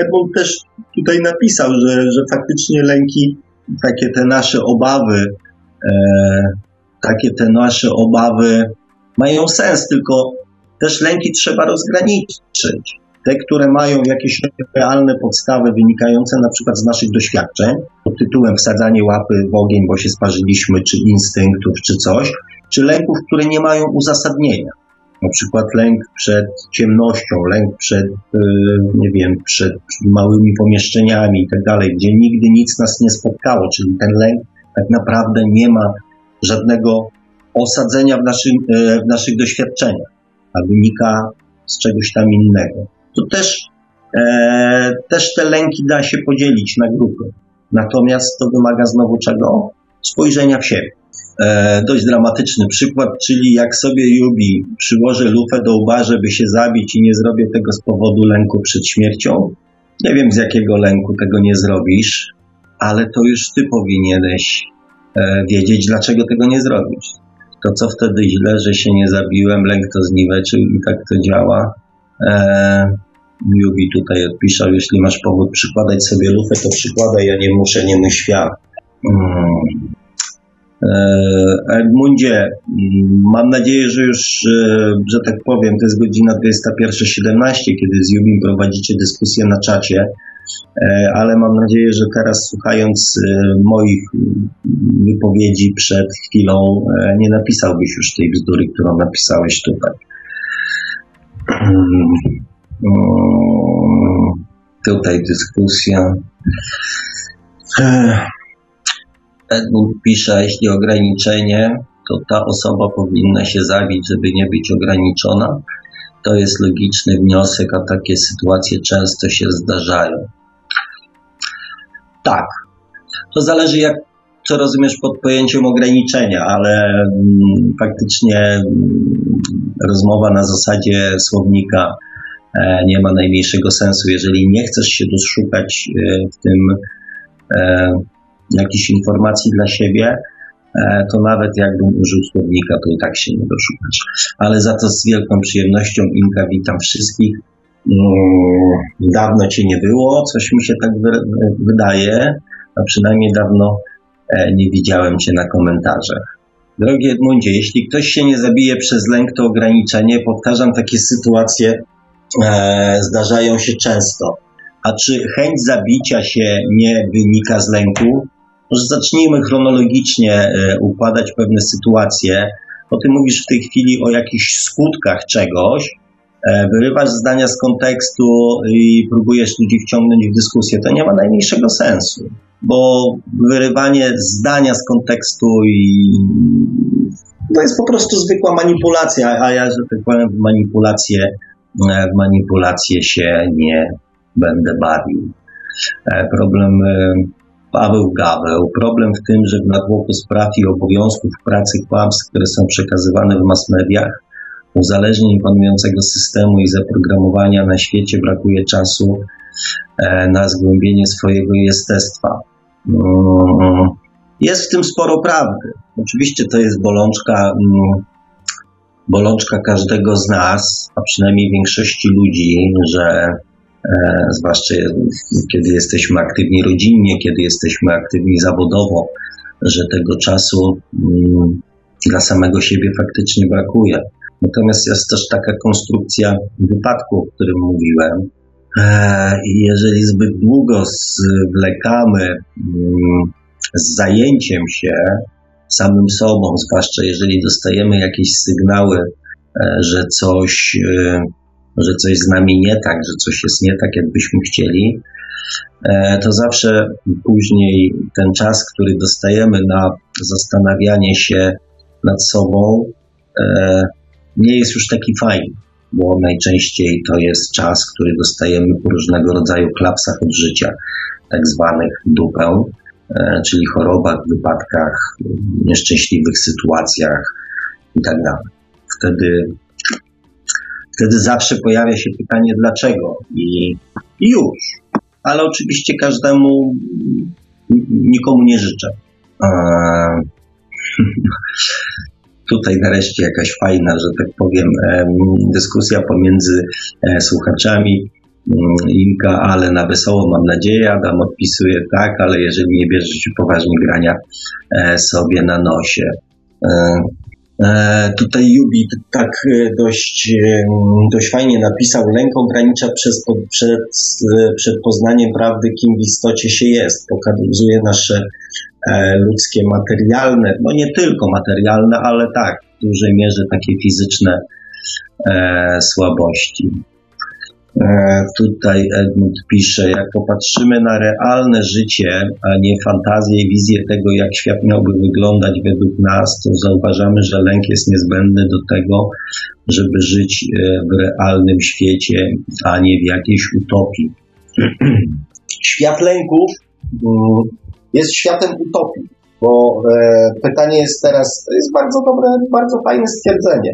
Edmund też tutaj napisał, że, że faktycznie lęki, takie te nasze obawy, takie te nasze obawy mają sens, tylko też lęki trzeba rozgraniczyć. Te, które mają jakieś realne podstawy wynikające na przykład z naszych doświadczeń, pod tytułem wsadzanie łapy w ogień, bo się sparzyliśmy, czy instynktów, czy coś, czy lęków, które nie mają uzasadnienia. Na przykład lęk przed ciemnością, lęk przed, y, nie wiem, przed małymi pomieszczeniami i tak dalej, gdzie nigdy nic nas nie spotkało, czyli ten lęk tak naprawdę nie ma żadnego osadzenia w, naszym, e, w naszych doświadczeniach, a wynika z czegoś tam innego. To też e, też te lęki da się podzielić na grupy. Natomiast to wymaga znowu czego? Spojrzenia w siebie. E, dość dramatyczny przykład, czyli jak sobie Jubi przyłożę lufę do łba, żeby się zabić i nie zrobię tego z powodu lęku przed śmiercią. Nie wiem z jakiego lęku tego nie zrobisz, ale to już ty powinieneś wiedzieć, dlaczego tego nie zrobisz. To co wtedy źle, że się nie zabiłem, lęk to zniweczył i tak to działa. E, Jubi tutaj odpisał, jeśli masz powód przykładać sobie lufę, to przykładaj, ja nie muszę, nie mój świat. Hmm. E, Edmundzie, mam nadzieję, że już, e, że tak powiem, to jest godzina 21.17, kiedy z Jubim prowadzicie dyskusję na czacie, e, ale mam nadzieję, że teraz słuchając moich wypowiedzi przed chwilą nie napisałbyś już tej bzdury, którą napisałeś tutaj. Tutaj dyskusja. Edmund pisze, jeśli ograniczenie, to ta osoba powinna się zabić, żeby nie być ograniczona. To jest logiczny wniosek, a takie sytuacje często się zdarzają. Tak. To zależy, jak co rozumiesz pod pojęciem ograniczenia, ale mm, faktycznie mm, rozmowa na zasadzie słownika e, nie ma najmniejszego sensu. Jeżeli nie chcesz się doszukać e, w tym e, jakichś informacji dla siebie, e, to nawet jakbym użył słownika, to i tak się nie doszukasz. Ale za to z wielką przyjemnością, Inka, witam wszystkich. Mm, dawno cię nie było, coś mi się tak wydaje, a przynajmniej dawno e, nie widziałem cię na komentarzach. Drogi Edmundzie, jeśli ktoś się nie zabije przez lęk, to ograniczenie, powtarzam, takie sytuacje e, zdarzają się często. A czy chęć zabicia się nie wynika z lęku? Może zacznijmy chronologicznie e, układać pewne sytuacje, bo ty mówisz w tej chwili o jakichś skutkach czegoś, wyrywasz zdania z kontekstu i próbujesz ludzi wciągnąć w dyskusję. To nie ma najmniejszego sensu, bo wyrywanie zdania z kontekstu i to jest po prostu zwykła manipulacja, a ja, że tak powiem, w manipulację, e, w manipulację się nie będę bawił. Problem Paweł Gaweł. Problem w tym, że w natłoku spraw i obowiązków pracy kłamstw, które są przekazywane w mass mediach, uzależnień panującego systemu i zaprogramowania na świecie brakuje czasu e, na zgłębienie swojego jestestwa. Mm, jest w tym sporo prawdy. Oczywiście to jest bolączka, mm, bolączka każdego z nas, a przynajmniej większości ludzi, że E, zwłaszcza kiedy jesteśmy aktywni rodzinnie, kiedy jesteśmy aktywni zawodowo, że tego czasu mm, dla samego siebie faktycznie brakuje. Natomiast jest też taka konstrukcja wypadku, o którym mówiłem. E, I jeżeli zbyt długo zwlekamy mm, z zajęciem się samym sobą, zwłaszcza jeżeli dostajemy jakieś sygnały, e, że coś że coś z nami nie tak, że coś jest nie tak, jakbyśmy chcieli, e, to zawsze później ten czas, który dostajemy na zastanawianie się nad sobą, e, nie jest już taki fajny, bo najczęściej to jest czas, który dostajemy po różnego rodzaju klapsach od życia, tak zwanych dupę, e, czyli chorobach, wypadkach, nieszczęśliwych sytuacjach itd. Tak Wtedy Wtedy zawsze pojawia się pytanie dlaczego i, i już. Ale oczywiście każdemu, nikomu nie życzę. Eee, tutaj nareszcie jakaś fajna, że tak powiem, dyskusja pomiędzy e, słuchaczami. Mm, Inka, ale na wesoło mam nadzieję. Adam odpisuje tak, ale jeżeli nie bierzesz się poważnie grania e, sobie na nosie. E, tutaj Jubi tak dość, dość fajnie napisał, lęk ogranicza przez, przed, przed poznaniem prawdy, kim w istocie się jest. Pokazuje nasze ludzkie materialne, no nie tylko materialne, ale tak, w dużej mierze takie fizyczne słabości. E, tutaj Edmund pisze, jak popatrzymy na realne życie, a nie fantazję i wizję tego, jak świat miałby wyglądać według nas, to zauważamy, że lęk jest niezbędny do tego, żeby żyć e, w realnym świecie, a nie w jakiejś utopii. Świat lęków mm, jest światem utopii, bo e, pytanie jest teraz, to jest bardzo dobre, bardzo fajne stwierdzenie,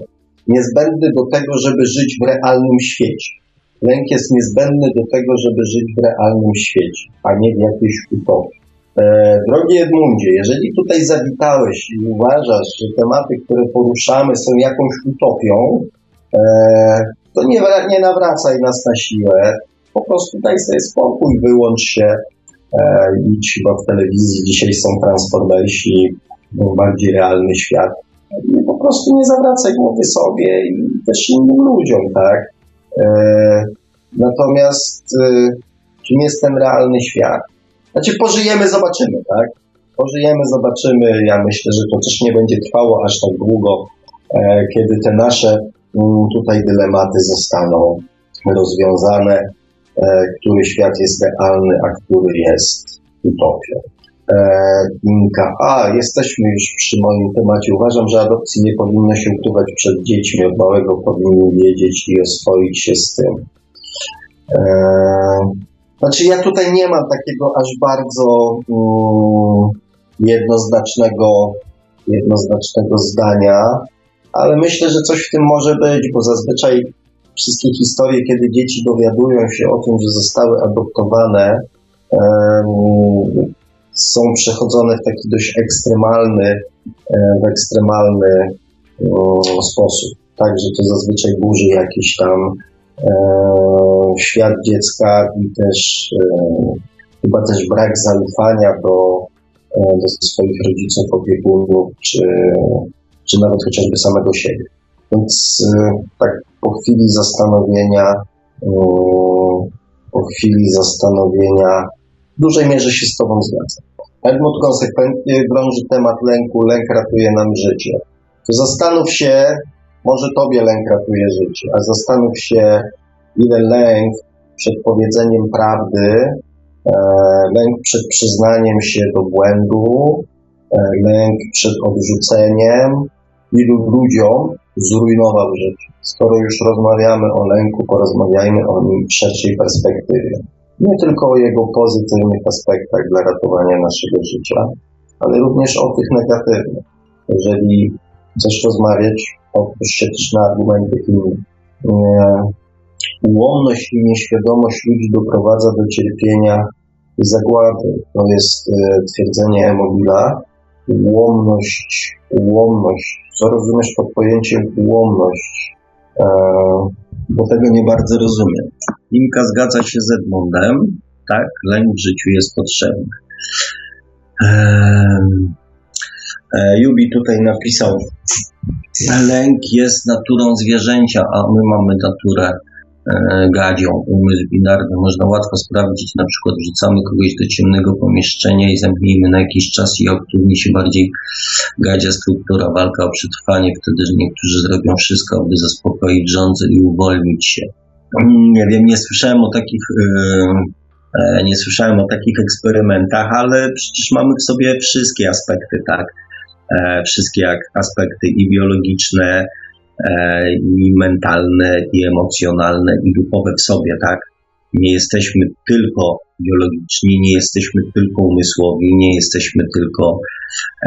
niezbędny do tego, żeby żyć w realnym świecie. Lęk jest niezbędny do tego, żeby żyć w realnym świecie, a nie w jakiejś utopii. E, drogi Edmundzie, jeżeli tutaj zawitałeś i uważasz, że tematy, które poruszamy są jakąś utopią, e, to nie, nie nawracaj nas na siłę, po prostu daj sobie spokój, wyłącz się, e, idź chyba w telewizji, dzisiaj są transformersi, bardziej realny świat. I po prostu nie zawracaj głowy sobie i też innym ludziom, tak? E, natomiast e, czym jest ten realny świat? Znaczy pożyjemy, zobaczymy, tak? Pożyjemy, zobaczymy. Ja myślę, że to też nie będzie trwało aż tak długo, kiedy te nasze mm, tutaj dylematy zostaną rozwiązane, który świat jest realny, a który jest utopią. Inka. A, jesteśmy już przy moim temacie. Uważam, że adopcji nie powinno się ukrywać przed dziećmi. Od małego powinni wiedzieć i oswoić się z tym. Znaczy, ja tutaj nie mam takiego aż bardzo um, jednoznacznego, jednoznacznego zdania, ale myślę, że coś w tym może być, bo zazwyczaj wszystkie historie, kiedy dzieci dowiadują się o tym, że zostały adoptowane, są przechodzone w taki dość ekstremalny, w ekstremalny sposób. Także to zazwyczaj burzy jakiś tam świat dziecka i też chyba też brak zaufania do, do swoich rodziców, opiekunów, czy, czy nawet chociażby samego siebie. Więc tak po chwili zastanowienia, po chwili zastanowienia w dużej mierze się z Tobą zgadzam. Edmund konsekwentnie drąży temat lęku, lęk ratuje nam życie. Zastanów się, może Tobie lęk ratuje życie, a zastanów się, ile lęk przed powiedzeniem prawdy, e, lęk przed przyznaniem się do błędu, e, lęk przed odrzuceniem, ilu ludziom zrujnował życie. Skoro już rozmawiamy o lęku, porozmawiajmy o nim w szerszej perspektywie nie tylko o jego pozytywnych aspektach dla ratowania naszego życia, ale również o tych negatywnych. Jeżeli chcesz rozmawiać, otwórz się też na argumenty innych. Ułomność i nieświadomość ludzi doprowadza do cierpienia i zagłady. To jest e, twierdzenie Emobila. Ułomność, ułomność. Co rozumiesz pod pojęciem ułomność? E, bo tego nie bardzo rozumiem. Inka zgadza się z Edmundem, tak, lęk w życiu jest potrzebny. E, Jubi tutaj napisał, lęk jest naturą zwierzęcia, a my mamy naturę E, gadzią, umysł binarny. Można łatwo sprawdzić, na przykład wrzucamy kogoś do ciemnego pomieszczenia i zamknijmy na jakiś czas i aktywni się bardziej gadzia struktura, walka o przetrwanie, wtedy niektórzy zrobią wszystko, aby zaspokoić rządzę i uwolnić się. Nie wiem, nie słyszałem o takich e, nie słyszałem o takich eksperymentach, ale przecież mamy w sobie wszystkie aspekty, tak? E, wszystkie aspekty i biologiczne, E, i mentalne, i emocjonalne, i duchowe w sobie, tak? Nie jesteśmy tylko biologiczni, nie jesteśmy tylko umysłowi, nie jesteśmy tylko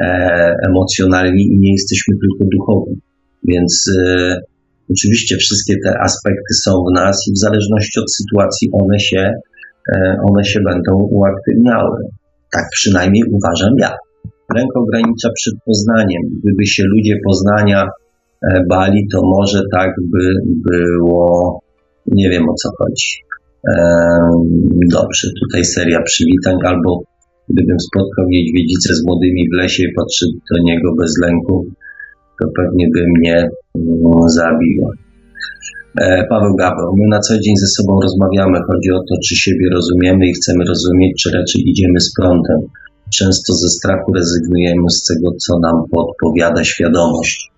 e, emocjonalni i nie jesteśmy tylko duchowi. Więc e, oczywiście wszystkie te aspekty są w nas i w zależności od sytuacji one się, e, one się będą uaktywniały. Tak przynajmniej uważam ja. Lęk ogranicza przed poznaniem. Gdyby się ludzie poznania E, Bali, to może tak by było, nie wiem o co chodzi. Dobrze, tutaj seria przywitań, albo gdybym spotkał niedźwiedzicę z młodymi w lesie i podszedł do niego bez lęku, to pewnie by mnie mm, zabiła. E, Paweł Gawron, my na co dzień ze sobą rozmawiamy. Chodzi o to, czy siebie rozumiemy i chcemy rozumieć, czy raczej idziemy z prądem. Często ze strachu rezygnujemy z tego, co nam podpowiada świadomość.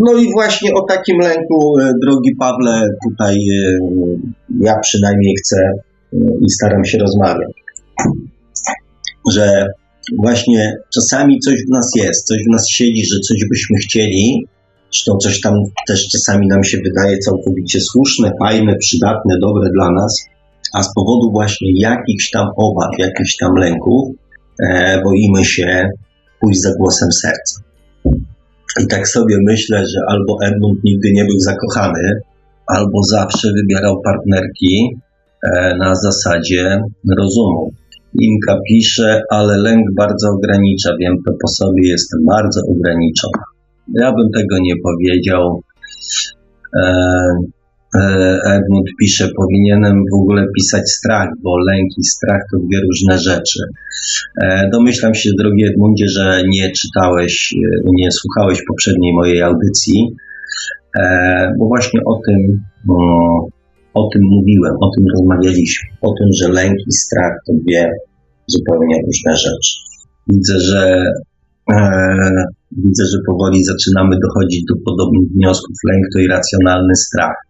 No i właśnie o takim lęku, e, drogi Pawle, tutaj e, ja przynajmniej chcę e, i staram się rozmawiać, że właśnie czasami coś w nas jest, coś w nas siedzi, że coś byśmy chcieli, zresztą coś tam też czasami nam się wydaje całkowicie słuszne, fajne, przydatne, dobre dla nas, a z powodu właśnie jakichś tam obaw, jakichś tam lęków, e, boimy się pójść za głosem serca. I tak sobie myślę, że albo Edmund nigdy nie był zakochany, albo zawsze wybierał partnerki e, na zasadzie rozumu. Inka pisze, ale lęk bardzo ogranicza. Wiem to po sobie, jestem bardzo ograniczona. Ja bym tego nie powiedział. E, Edmund pisze, powinienem w ogóle pisać strach, bo lęk i strach to dwie różne rzeczy. E, domyślam się, drogi Edmundzie, że nie czytałeś, e, nie słuchałeś poprzedniej mojej audycji, bo właśnie o tym, o tym mówiłem, o tym rozmawialiśmy, o tym, że lęk i strach to dwie zupełnie różne rzeczy. Widzę, że widzę, że powoli zaczynamy dochodzić do podobnych wniosków. Lęk to irracjonalny strach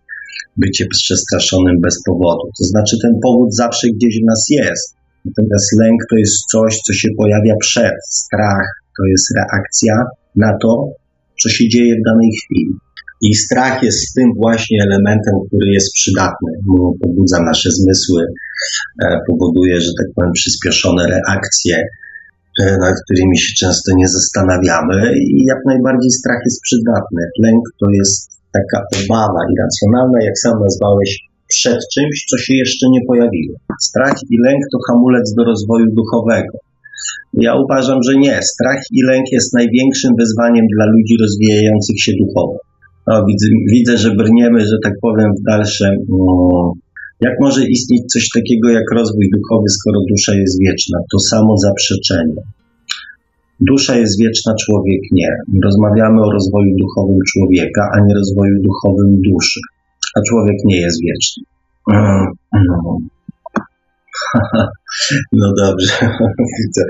bycie przestraszonym bez powodu. To znaczy, ten powód zawsze gdzieś w nas jest. Natomiast lęk to jest coś, co się pojawia przed. Strach to jest reakcja na to, co się dzieje w danej chwili. I strach jest tym właśnie elementem, który jest przydatny. Pobudza nasze zmysły, e, powoduje, że tak powiem, przyspieszone reakcje, e, nad którymi się często nie zastanawiamy. I jak najbardziej strach jest przydatny. Lęk to jest taka obawa irracjonalna, jak sam nazwałeś, przed czymś, co się jeszcze nie pojawiło. Strach i lęk to hamulec do rozwoju duchowego. Ja uważam, że nie. Strach i lęk jest największym wyzwaniem dla ludzi rozwijających się duchowo. No, widzę, widzę, że brniemy, że tak powiem, w dalsze. Um, jak może istnieć coś takiego jak rozwój duchowy, skoro dusza jest wieczna? To samo zaprzeczenie. Dusza jest wieczna, człowiek nie. Rozmawiamy o rozwoju duchowym człowieka, a nie rozwoju duchowym duszy. A człowiek nie jest wieczny. No, no dobrze. widzę,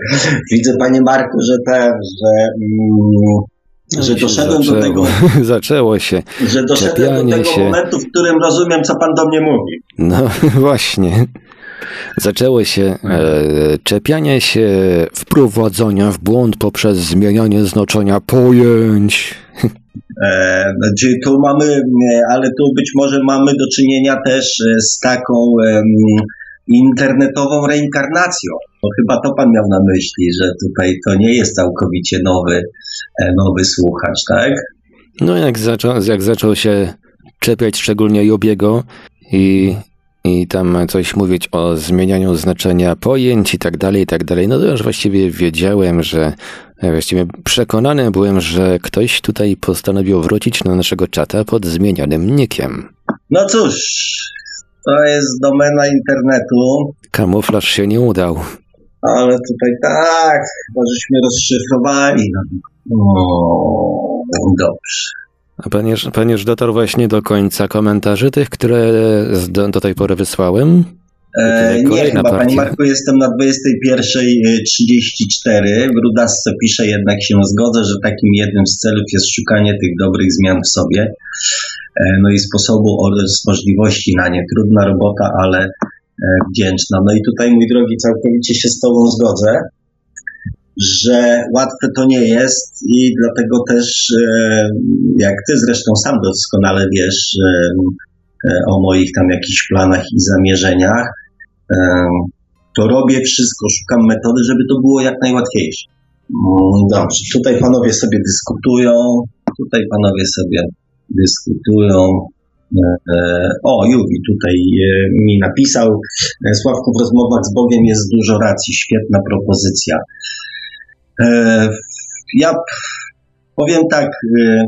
widzę, panie Marku, że tak, że. Mm, że doszedłem zaczęło, do tego. Zaczęło się. Że doszedłem do tego się. momentu, w którym rozumiem, co pan do mnie mówi. No właśnie. Zaczęło się e, czepianie się wprowadzania w błąd poprzez zmienianie znaczenia pojęć. E, znaczy, tu mamy, e, ale tu być może mamy do czynienia też e, z taką internetową reinkarnacją. Bo chyba to pan miał na myśli, że tutaj to nie jest całkowicie nowy, nowy słuchacz, tak? No jak zaczął, jak zaczął się czepiać szczególnie Jobiego i i tam coś mówić o zmienianiu znaczenia pojęć i tak dalej, i tak dalej, no to już właściwie wiedziałem, że właściwie przekonany byłem, że ktoś tutaj postanowił wrócić na naszego czata pod zmienianym nikiem. No cóż, to jest domena internetu. Kamuflaż się nie udał. Ale tutaj tak, chyba żeśmy rozszyfrowali. No, dobrze. A pan już, pan już dotarł właśnie do końca komentarzy tych, które do, do tej pory wysłałem? E, nie, chyba partia. Panie Marku, jestem na 21.34. W Rudasce pisze, jednak się zgodzę, że takim jednym z celów jest szukanie tych dobrych zmian w sobie. E, no i sposobu oraz możliwości na nie. Trudna robota, ale e, wdzięczna. No i tutaj, mój drogi, całkowicie się z Tobą zgodzę że łatwe to nie jest i dlatego też, e, jak ty zresztą sam doskonale wiesz e, e, o moich tam jakichś planach i zamierzeniach, to robię wszystko, szukam metody, żeby to było jak najłatwiejsze. Mm, dobrze, tutaj panowie sobie dyskutują, tutaj panowie sobie dyskutują. O, Juwi tutaj mi napisał, Sławku, w rozmowach z Bogiem jest dużo racji, świetna propozycja. E, ja powiem tak, e,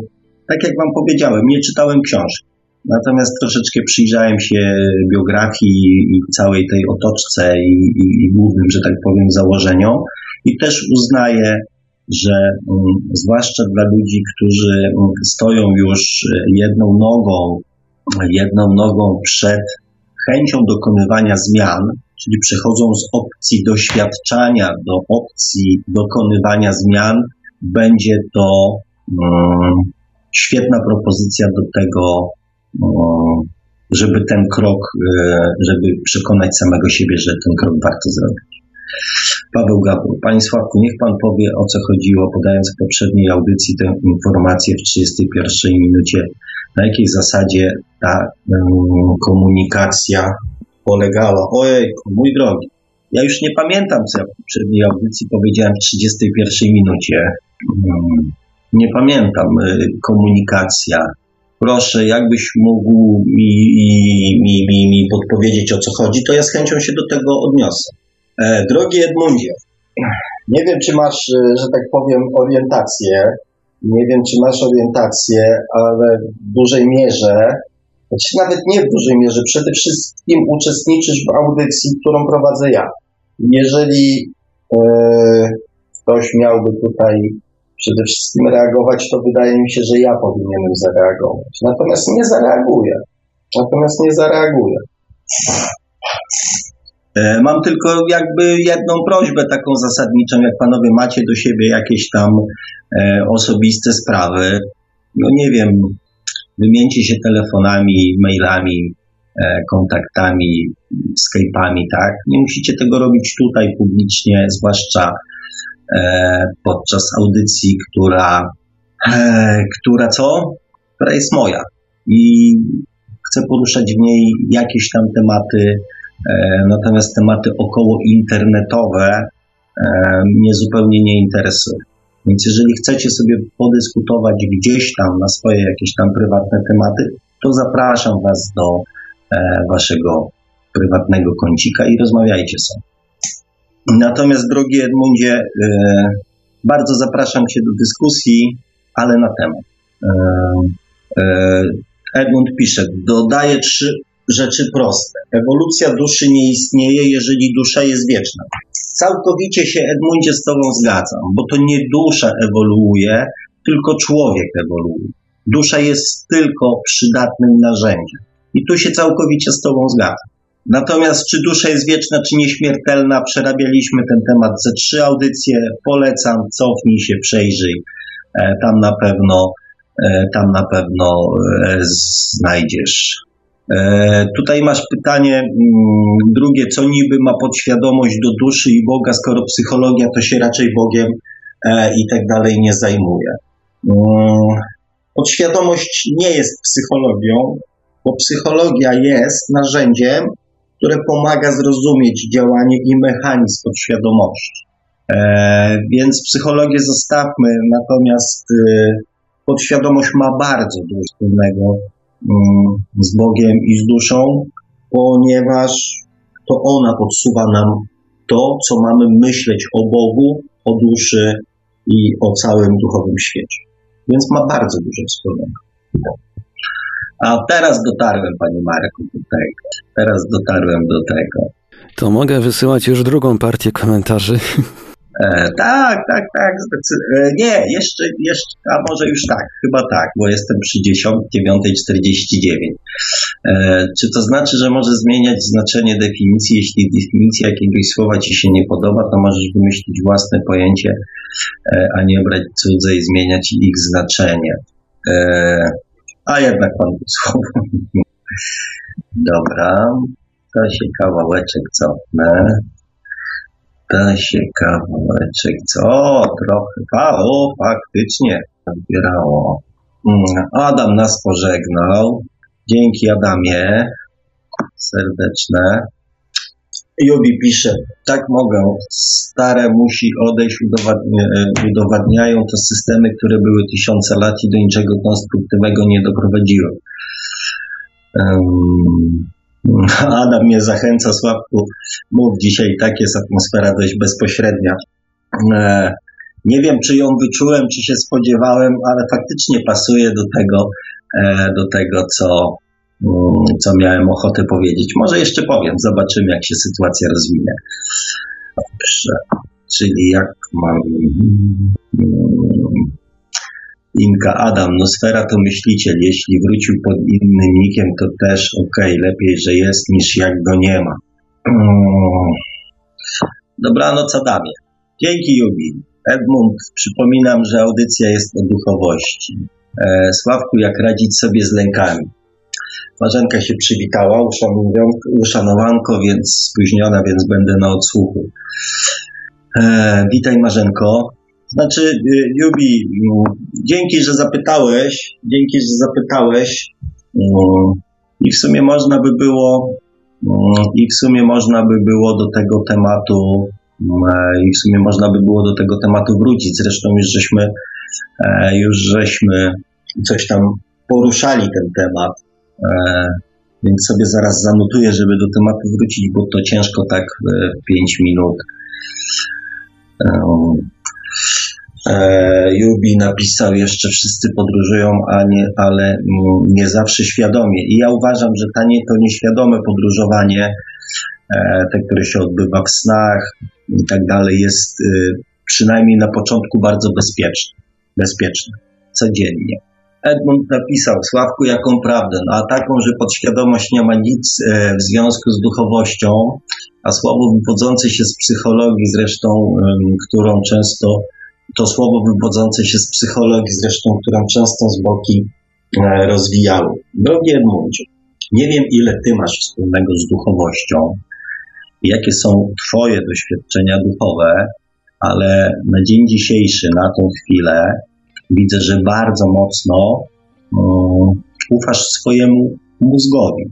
tak jak Wam powiedziałem, nie czytałem książki. Natomiast troszeczkę przyjrzałem się biografii i całej tej otoczce i, i, i głównym, że tak powiem, założeniom i też uznaję, że um, zwłaszcza dla ludzi, którzy um, stoją już jedną nogą, jedną nogą przed chęcią dokonywania zmian, czyli przechodzą z opcji doświadczania do opcji dokonywania zmian, będzie to um, świetna propozycja do tego, żeby ten krok, żeby przekonać samego siebie, że ten krok warto zrobić. Paweł Gabor. Panie Sławku, niech Pan powie o co chodziło, podając w poprzedniej audycji tę informację w 31 minucie. Na jakiej zasadzie ta um, komunikacja polegała? Ojej, mój drogi, ja już nie pamiętam, co ja w poprzedniej audycji powiedziałem w 31 minucie. Um, nie pamiętam. Y, komunikacja. Proszę, jakbyś mógł mi, mi, mi, mi podpowiedzieć, o co chodzi, to ja z chęcią się do tego odniosę. E, drogi Edmundzie, nie wiem, czy masz, e, że tak powiem, orientację. Nie wiem, czy masz orientację, ale w dużej mierze, znaczy nawet nie w dużej mierze, przede wszystkim uczestniczysz w audycji, którą prowadzę ja. Jeżeli e, ktoś miałby tutaj przede wszystkim reagować, to wydaje mi się, że ja powinienem zareagować. Natomiast nie zareaguję. Natomiast nie zareaguję. E, mam tylko jakby jedną prośbę taką zasadniczą, jak panowie macie do siebie jakieś tam e, osobiste sprawy, no nie wiem, wymieńcie się telefonami, mailami, e, kontaktami, Skype'ami, tak? Nie musicie tego robić tutaj publicznie, zwłaszcza podczas audycji, która, która co? Która jest moja. I chcę poruszać w niej jakieś tam tematy, E, natomiast tematy około internetowe e, mnie zupełnie nie interesują. Więc jeżeli chcecie sobie podyskutować gdzieś tam na swoje jakieś tam prywatne tematy, to zapraszam Was do e, Waszego prywatnego kącika i rozmawiajcie sobie. Natomiast, drogi Edmundzie, bardzo zapraszam Cię do dyskusji, ale na temat. Edmund pisze, dodaję trzy rzeczy proste. Ewolucja duszy nie istnieje, jeżeli dusza jest wieczna. Całkowicie się, Edmundzie, z Tobą zgadzam, bo to nie dusza ewoluuje, tylko człowiek ewoluuje. Dusza jest tylko przydatnym narzędziem. I tu się całkowicie z Tobą zgadzam. Natomiast czy dusza jest wieczna, czy nieśmiertelna, przerabialiśmy ten temat ze trzy audycje. Polecam, cofnij się, przejrzyj. E, tam na pewno, e, tam na pewno e, znajdziesz tutaj masz pytanie mm, drugie, co niby ma podświadomość do duszy i Boga, skoro psychologia to się raczej Bogiem e, i tak dalej nie zajmuje. Mm, podświadomość nie jest psychologią, bo psychologia jest narzędziem, które pomaga zrozumieć działanie i mechanizm podświadomości. E, więc psychologię zostawmy, natomiast podświadomość ma bardzo dużo wspólnego z Bogiem i z duszą, ponieważ to ona podsuwa nam to, co mamy myśleć o Bogu, o duszy i o całym duchowym świecie. Więc ma bardzo dużo wspólnego. A teraz dotarłem, Panie Marku, do tego. Teraz dotarłem do tego. To mogę wysyłać już drugą partię komentarzy. E, tak, tak, tak. E, nie, jeszcze, jeszcze, a może już tak, chyba tak, bo jestem przy 9.49. E, czy to znaczy, że możesz zmieniać znaczenie definicji? Jeśli definicja jakiegoś słowa ci się nie podoba, to możesz wymyślić własne pojęcie, e, a nie brać cudze i zmieniać ich znaczenie. A jednak pan słowo. Dobra, to się kawałeczek cofnę. Da się kawałeczek, co trochę, o, faktycznie zbierało. Mm, Adam nas pożegnał. Dzięki Adamie. Serdeczne. Jubi pisze, tak mogę, stare musi odejść, udowadniają to systemy, które były tysiące lat i do niczego konstruktywnego nie doprowadziły. Um, Adam mnie zachęca, Sławku, mów dzisiaj, tak jest atmosfera dość bezpośrednia. E, nie wiem, czy ją wyczułem, czy się spodziewałem, ale faktycznie pasuje do tego, e, do tego co, mm, co miałem ochotę powiedzieć. Może jeszcze powiem, zobaczymy, jak się sytuacja rozwinie. Dobrze, czyli jak mam. Inka Adam, Nosfera to myśliciel. Jeśli wrócił pod innym nikiem, to też okej, okay. lepiej, że jest, niż jak go nie ma. Mm. Dobranoc Adamie. Dzięki Jubi. Edmund, przypominam, że audycja jest o duchowości. E, Sławku, jak radzić sobie z lękami? Marzenka się przywitała, uszanowanko, więc spóźniona, więc będę na odsłuchu. E, witaj Marzenko. Znaczy, y, Jubi, mm, dzięki, że zapytałeś, dzięki, że zapytałeś mm, i w sumie można by było mm, i w sumie można by było do tego tematu e, i w sumie można by było do tego tematu wrócić. Zresztą już żeśmy, e, już żeśmy coś tam poruszali ten temat, e, więc sobie zaraz zanotuję, żeby do tematu wrócić, bo to ciężko tak w 5 minut. Jubi napisał jeszcze wszyscy podróżują, a nie, ale nie zawsze świadomie. I ja uważam, że ta nie, to nieświadome podróżowanie, te, które się odbywa w snach i tak dalej, jest y, przynajmniej na początku bardzo bezpieczne. Bezpieczne. Codziennie. Edmund napisał, Sławku, jaką prawdę? No, a taką, że podświadomość nie ma nic e, w związku z duchowością, a słowo wywodzące się z psychologii zresztą, którą często, to słowo wywodzące się z psychologii zresztą, którą często z boki e, rozwijały. Drogi Edmundzie, nie wiem ile ty masz wspólnego z duchowością, jakie są twoje doświadczenia duchowe, ale na dzień dzisiejszy, na tą chwilę, widzę, że bardzo mocno um, ufasz swojemu mózgowi.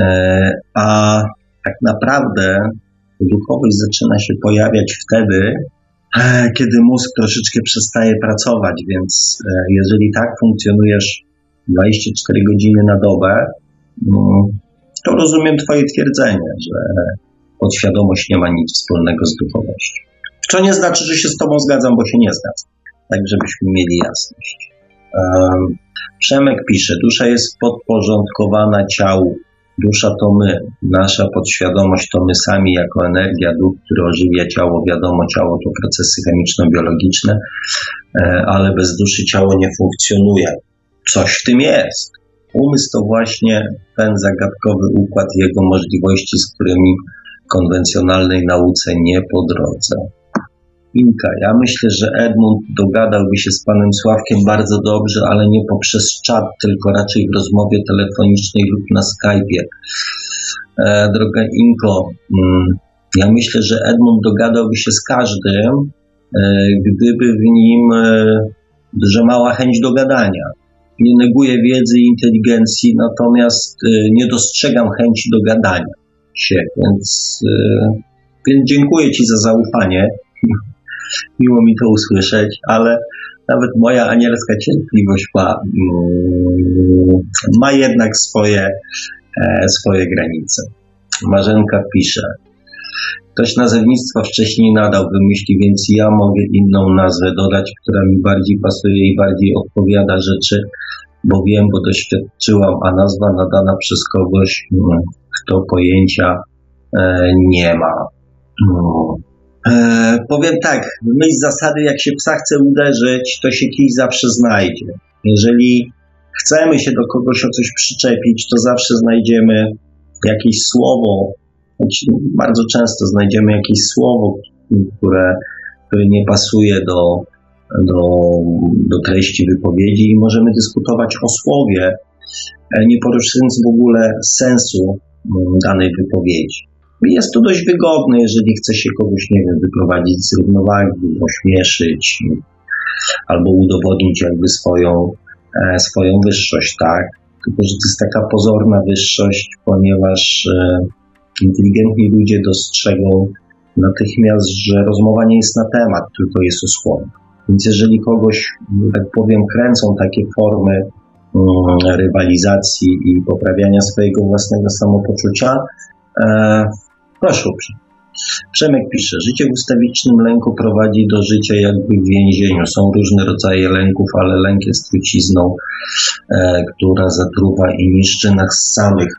E, a tak naprawdę duchowość zaczyna się pojawiać wtedy, kiedy mózg troszeczkę przestaje pracować, więc e, jeżeli tak funkcjonujesz 24 godziny na dobę, mm, to rozumiem Twoje twierdzenie, że podświadomość nie ma nic wspólnego z duchowością. Co nie znaczy, że się z Tobą zgadzam, bo się nie zgadzam tak żebyśmy mieli jasność. Przemek pisze, dusza jest podporządkowana ciału. Dusza to my, nasza podświadomość to my sami jako energia, duch, który ożywia ciało. Wiadomo, ciało to procesy chemiczno-biologiczne, e, ale bez duszy ciało nie funkcjonuje. Coś w tym jest. Umysł to właśnie ten zagadkowy układ jego możliwości, z którymi konwencjonalnej nauce nie po drodze. Inka. Ja myślę, że Edmund dogadałby się z panem Sławkiem bardzo dobrze, ale nie poprzez czat, tylko raczej w rozmowie telefonicznej lub na Skype'ie. E, droga Inko, mm, ja myślę, że Edmund dogadałby się z każdym, e, gdyby w nim e, mała chęć do gadania. Nie neguję wiedzy i inteligencji, natomiast e, nie dostrzegam chęci do gadania się, więc, e, więc dziękuję Ci za zaufanie miło mi to usłyszeć, ale nawet moja anielska cierpliwość ma, mm, ma jednak swoje, e, swoje granice. Marzenka pisze, Ktoś nazewnictwa wcześniej nadał, wymyśli, więc ja mogę inną nazwę dodać, która mi bardziej pasuje i bardziej odpowiada rzeczy, bo wiem, bo doświadczyłam, a nazwa nadana przez kogoś, mm, kto pojęcia e, nie ma. E, powiem tak, myśl zasady, jak się psa chce uderzyć, to się kij zawsze znajdzie. Jeżeli chcemy się do kogoś o coś przyczepić, to zawsze znajdziemy jakieś słowo, bardzo często znajdziemy jakieś słowo, które, które nie pasuje do, do, do treści wypowiedzi i możemy dyskutować o słowie, e, nie poruszając w ogóle sensu danej wypowiedzi. Jest to dość wygodne, jeżeli chce się kogoś, nie wiem, wyprowadzić z równowagi, ośmieszyć albo udowodnić jakby swoją, e, swoją wyższość, tak? Tylko, że to jest taka pozorna wyższość, ponieważ e, inteligentni ludzie dostrzegą natychmiast, że rozmowa nie jest na temat, tylko jest o słowie. Więc jeżeli kogoś, tak powiem, kręcą takie formy mm, rywalizacji i poprawiania swojego własnego samopoczucia, e, Proszę uprzejmie. Przemek pisze, życie w ustawicznym lęku prowadzi do życia jakby w więzieniu. Są różne rodzaje lęków, ale lęk jest trucizną, e, która zatruwa i niszczy nas samych.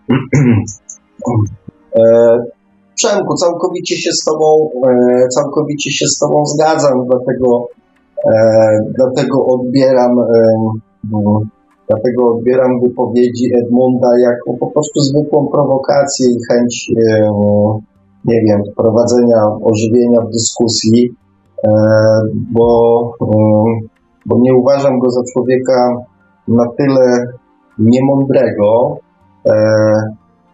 e, Przemku, całkowicie się z Tobą, e, całkowicie się z Tobą zgadzam, dlatego, e, dlatego odbieram e, Dlatego odbieram wypowiedzi Edmunda jako po prostu zwykłą prowokację i chęć e, nie wiem, wprowadzenia ożywienia w dyskusji, e, bo, e, bo nie uważam go za człowieka na tyle niemądrego, e,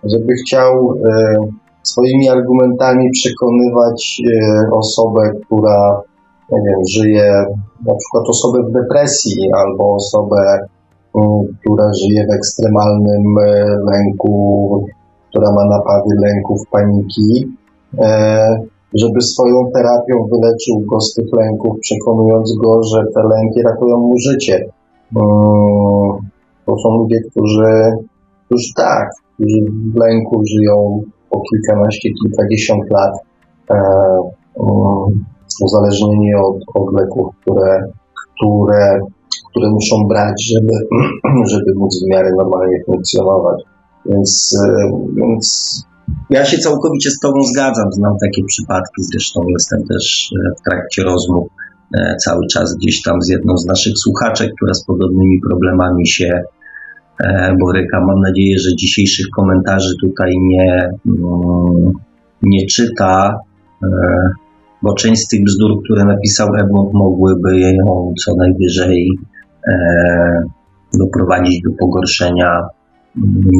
żeby chciał e, swoimi argumentami przekonywać osobę, która nie wiem, żyje, na przykład osobę w depresji albo osobę, która żyje w ekstremalnym lęku, która ma napady lęków, paniki, żeby swoją terapią wyleczył go z tych lęków, przekonując go, że te lęki ratują mu życie. To są ludzie, którzy już tak, którzy w lęku żyją po kilkanaście, kilkadziesiąt lat, e, um, uzależnieni od, od leków, które, które, które muszą brać, żeby, żeby móc w miarę normalnie funkcjonować. Więc, e, więc ja się całkowicie z Tobą zgadzam. Znam takie przypadki, zresztą jestem też e, w trakcie rozmów cały czas gdzieś tam z jedną z naszych słuchaczek, która z podobnymi problemami się E, boryka. Mam nadzieję, że dzisiejszych komentarzy tutaj nie, mm, nie czyta, e, bo część z tych bzdur, które napisał Edmund, mogłyby ją co najwyżej e, doprowadzić do pogorszenia,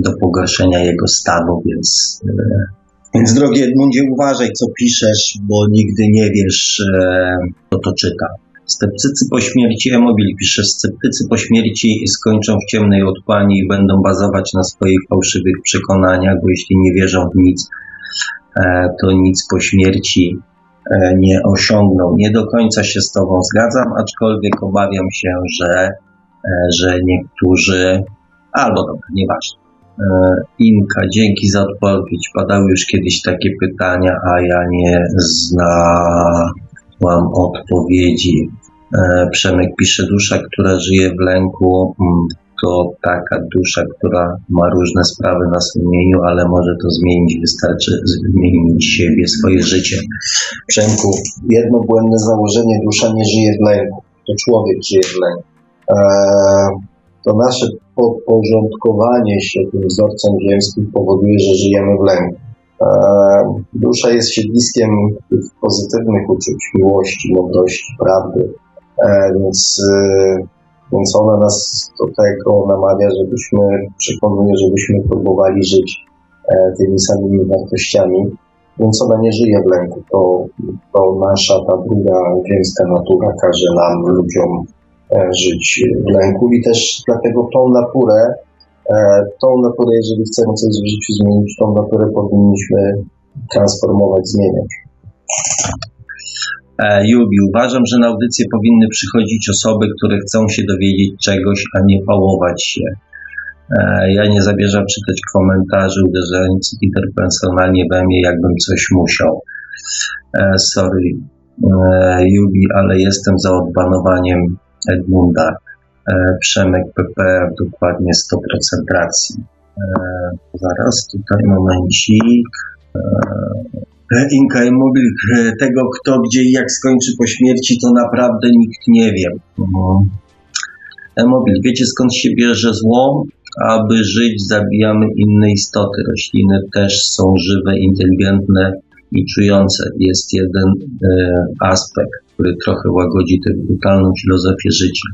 do pogorszenia jego stanu, więc, więc drogi Edmundzie, uważaj, co piszesz, bo nigdy nie wiesz, kto to czyta. Sceptycy po śmierci, Emobil pisze, sceptycy po śmierci skończą w ciemnej otchłani i będą bazować na swoich fałszywych przekonaniach, bo jeśli nie wierzą w nic, e, to nic po śmierci e, nie osiągną. Nie do końca się z Tobą zgadzam, aczkolwiek obawiam się, że, e, że niektórzy, albo dobra, nieważne. Inka, dzięki za odpowiedź. Padały już kiedyś takie pytania, a ja nie znałam odpowiedzi. E, Przemek pisze, dusza, która żyje w lęku, mm, to taka dusza, która ma różne sprawy na sumieniu, ale może to zmienić, wystarczy zmienić siebie, swoje życie. Przemku, jedno błędne założenie, dusza nie żyje w lęku, to człowiek żyje w lęku. Eee, to nasze podporządkowanie się tym wzorcom ziemskim powoduje, że żyjemy w lęku. Eee, dusza jest siedliskiem pozytywnych uczuć, miłości, mądrości, prawdy, E, więc, e, więc ona nas do tego namawia, żebyśmy, przekonuje, żebyśmy próbowali żyć tymi samymi wartościami. Więc ona nie żyje w lęku. To, to nasza, ta druga ziemska natura każe nam, ludziom, żyć w lęku i też dlatego tą naturę, tą naturę, jeżeli chcemy coś w życiu zmienić, tą naturę powinniśmy transformować, zmieniać. Jubi, e, uważam, że na audycję powinny przychodzić osoby, które chcą się dowiedzieć czegoś, a nie pałować się. E, ja nie zamierzam czytać komentarzy uderzających interpersonalnie we mnie, jakbym coś musiał. E, sorry, Jubi, ale jestem za odbanowaniem Edmunda. Przemek PP, dokładnie 100% racji. Zaraz tutaj momencik. Inka Immobil, e, tego kto gdzie i jak skończy po śmierci, to naprawdę nikt nie wie. Emobil, wiecie skąd się bierze zło? Aby żyć, zabijamy inne istoty. Rośliny też są żywe, inteligentne i czujące. Jest jeden e, aspekt, który trochę łagodzi tę brutalną filozofię życia.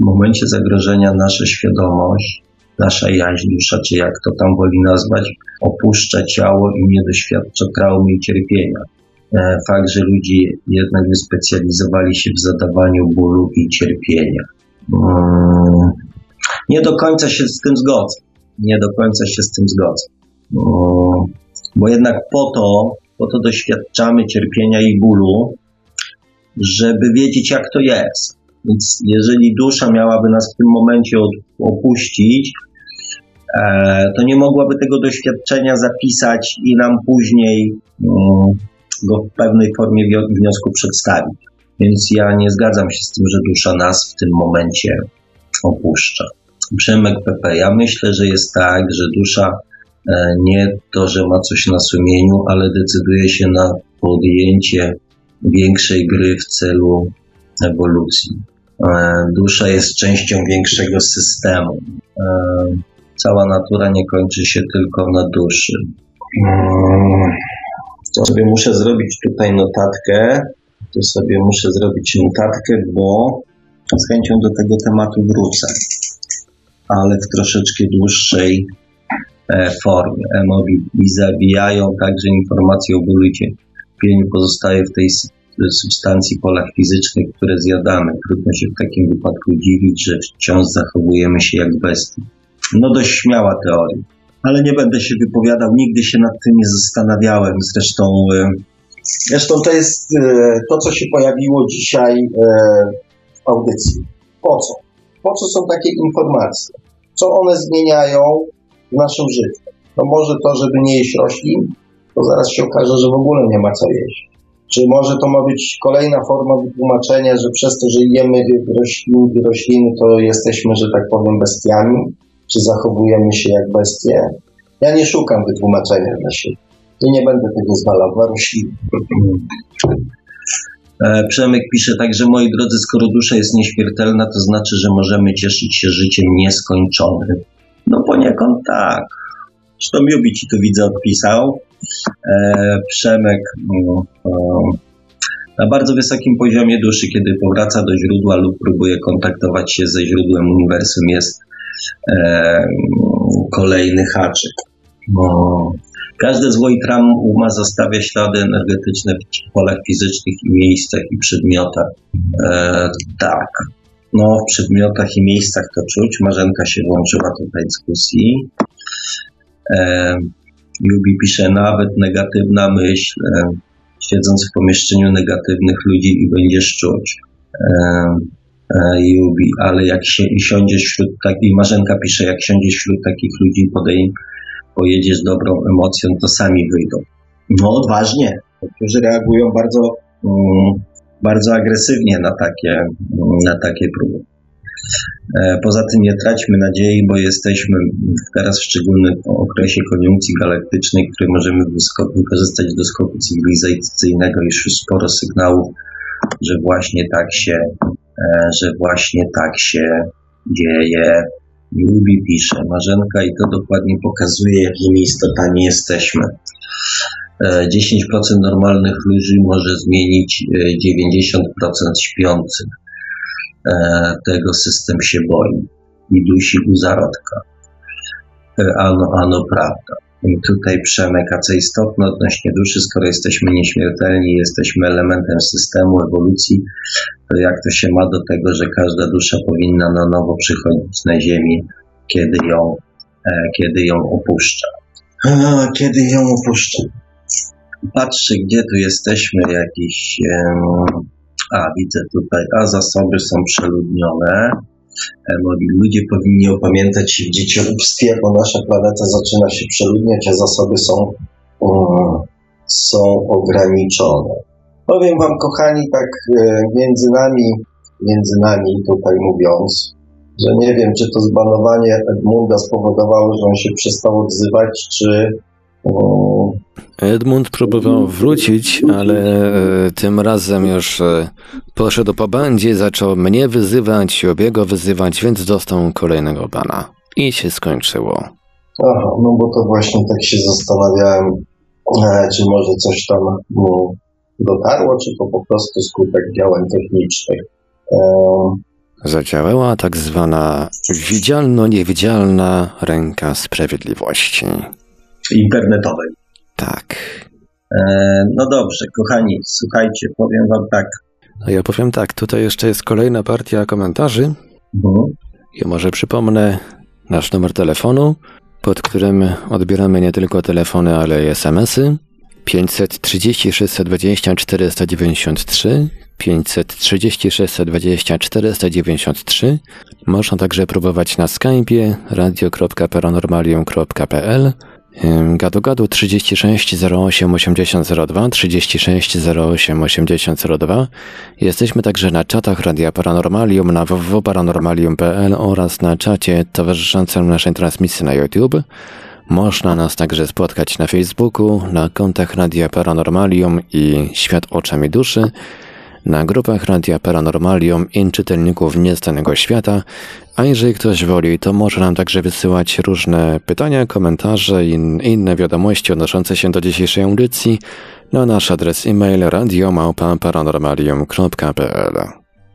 W momencie zagrożenia nasza świadomość nasza jaźń, dusza, czy jak to tam woli nazwać, opuszcza ciało i nie doświadcza traumy i cierpienia. E, fakt, że ludzie jednak wyspecjalizowali się w zadawaniu bólu i cierpienia. Mm, nie do końca się z tym zgodzę. Nie do końca się z tym zgodzę. Mm, bo jednak po to, po to doświadczamy cierpienia i bólu, żeby wiedzieć, jak to jest. Więc jeżeli dusza miałaby nas w tym momencie opuścić, E, to nie mogłaby tego doświadczenia zapisać i nam później mm, go w pewnej formie wniosku przedstawić. Więc ja nie zgadzam się z tym, że dusza nas w tym momencie opuszcza. Przemek PP, ja myślę, że jest tak, że dusza e, nie to, że ma coś na sumieniu, ale decyduje się na podjęcie większej gry w celu ewolucji. E, dusza jest częścią większego systemu cała natura nie kończy się tylko na duszy. Mm, to sobie muszę zrobić tutaj notatkę. To sobie muszę zrobić notatkę, bo z chęcią do tego tematu wrócę. ale w troszeczkę dłuższej e, formie. Emobi i zawijają także informacje o bólu pozostaje w tej substancji polach fizycznych, które zjadamy. Trudno się w takim wypadku dziwić, że wciąż zachowujemy się jak bestie. No dość śmiała teoria, ale nie będę się wypowiadał, nigdy się nad tym nie zastanawiałem. Zresztą, e, zresztą to jest e, to, co się pojawiło dzisiaj w audycji. Po co? Po co są takie informacje? Co one zmieniają w naszym życiu? No może to, żeby nie jeść roślin, to zaraz się okaże, że w ogóle nie ma co jeść. Czy może to ma być kolejna forma wytłumaczenia, że przez to, że jemy rośliny, rośliny to jesteśmy, że tak powiem, bestiami? Czy zachowujemy się jak bestie? Ja nie szukam wytłumaczenia dla siebie. I nie będę tego zwalał na rośliny. E, Przemek pisze także, moi drodzy, skoro dusza jest nieśmiertelna, to znaczy, że możemy cieszyć się życiem nieskończonym. No poniekąd tak. Zresztą Jubi ci tu widzę odpisał. E, Przemek no, na bardzo wysokim poziomie duszy, kiedy powraca do źródła lub próbuje kontaktować się ze źródłem uniwersum, jest e, kolejny haczyk. No, Każde zło i uma zostawia ślady energetyczne w polach fizycznych i miejscach i przedmiotach. E, tak. No, w przedmiotach i miejscach to czuć. Marzenka się włączyła do tej dyskusji. E, Jubi pisze, nawet negatywna myśl, e, siedząc w pomieszczeniu negatywnych ludzi i będziesz czuć. E, e, Jubi, ale jak się, siądziesz wśród takich, Marzenka pisze, jak siądziesz wśród takich ludzi i podejmiesz pojedziesz dobrą emocją, to sami wyjdą. No odważnie. Niektórzy reagują bardzo, um, bardzo agresywnie na takie, um, na takie próby. E, poza tym nie traćmy nadziei, bo jesteśmy teraz w szczególnym okresie koniunkcji galaktycznej, który możemy wykorzystać do skoku cywilizacyjnego. Już sporo sygnałów, że właśnie tak się, e, że właśnie tak się dzieje. Lubi pisze Marzenka i to dokładnie pokazuje, jakimi istotami jesteśmy. 10% e, normalnych ludzi może zmienić 90% e, śpiących. E, tego system się boi i dusi u zarodka. Ano, ano, prawda. I tutaj Przemek, a co istotne odnośnie duszy, skoro jesteśmy nieśmiertelni, jesteśmy elementem systemu ewolucji, to jak to się ma do tego, że każda dusza powinna na nowo przychodzić na Ziemię, kiedy ją, e, kiedy ją opuszcza? A, kiedy ją opuszcza? Patrzę, gdzie tu jesteśmy, jakiś. A, widzę tutaj, a zasoby są przeludnione. E, ludzie powinni opamiętać się w dzieciolubstwie, bo nasza planeta zaczyna się przeludniać, a zasoby są, um, są ograniczone. Powiem Wam, kochani, tak e, między nami, między nami tutaj mówiąc, że nie wiem, czy to zbanowanie Edmunda spowodowało, że on się przestał odzywać, czy. Um, Edmund próbował wrócić, ale e, tym razem już e, poszedł po bandzie, zaczął mnie wyzywać, Jobiego wyzywać, więc dostał kolejnego bana. I się skończyło. Aha, no bo to właśnie tak się zastanawiałem, e, czy może coś tam mu dotarło, czy to po prostu skutek działań technicznych. Zadziałała tak zwana widzialno-niewidzialna ręka sprawiedliwości. Internetowej. Tak. E, no dobrze, kochani, słuchajcie, powiem wam tak. No ja powiem tak, tutaj jeszcze jest kolejna partia komentarzy. Mhm. Ja może przypomnę nasz numer telefonu, pod którym odbieramy nie tylko telefony, ale i SMS-y. 530 620 493 530 620 493 Można także próbować na Skype'ie radio.paranormalium.pl Gadu gadu 36 08 80 02 36 08 80 02 Jesteśmy także na czatach Radia Paranormalium na www.paranormalium.pl oraz na czacie towarzyszącym naszej transmisji na YouTube. Można nas także spotkać na Facebooku, na kontach Radia Paranormalium i Świat Oczami Duszy, na grupach Radia Paranormalium i czytelników Niestanego Świata, a jeżeli ktoś woli, to może nam także wysyłać różne pytania, komentarze i inne wiadomości odnoszące się do dzisiejszej audycji na nasz adres e-mail radiomałpa.paranormalium.pl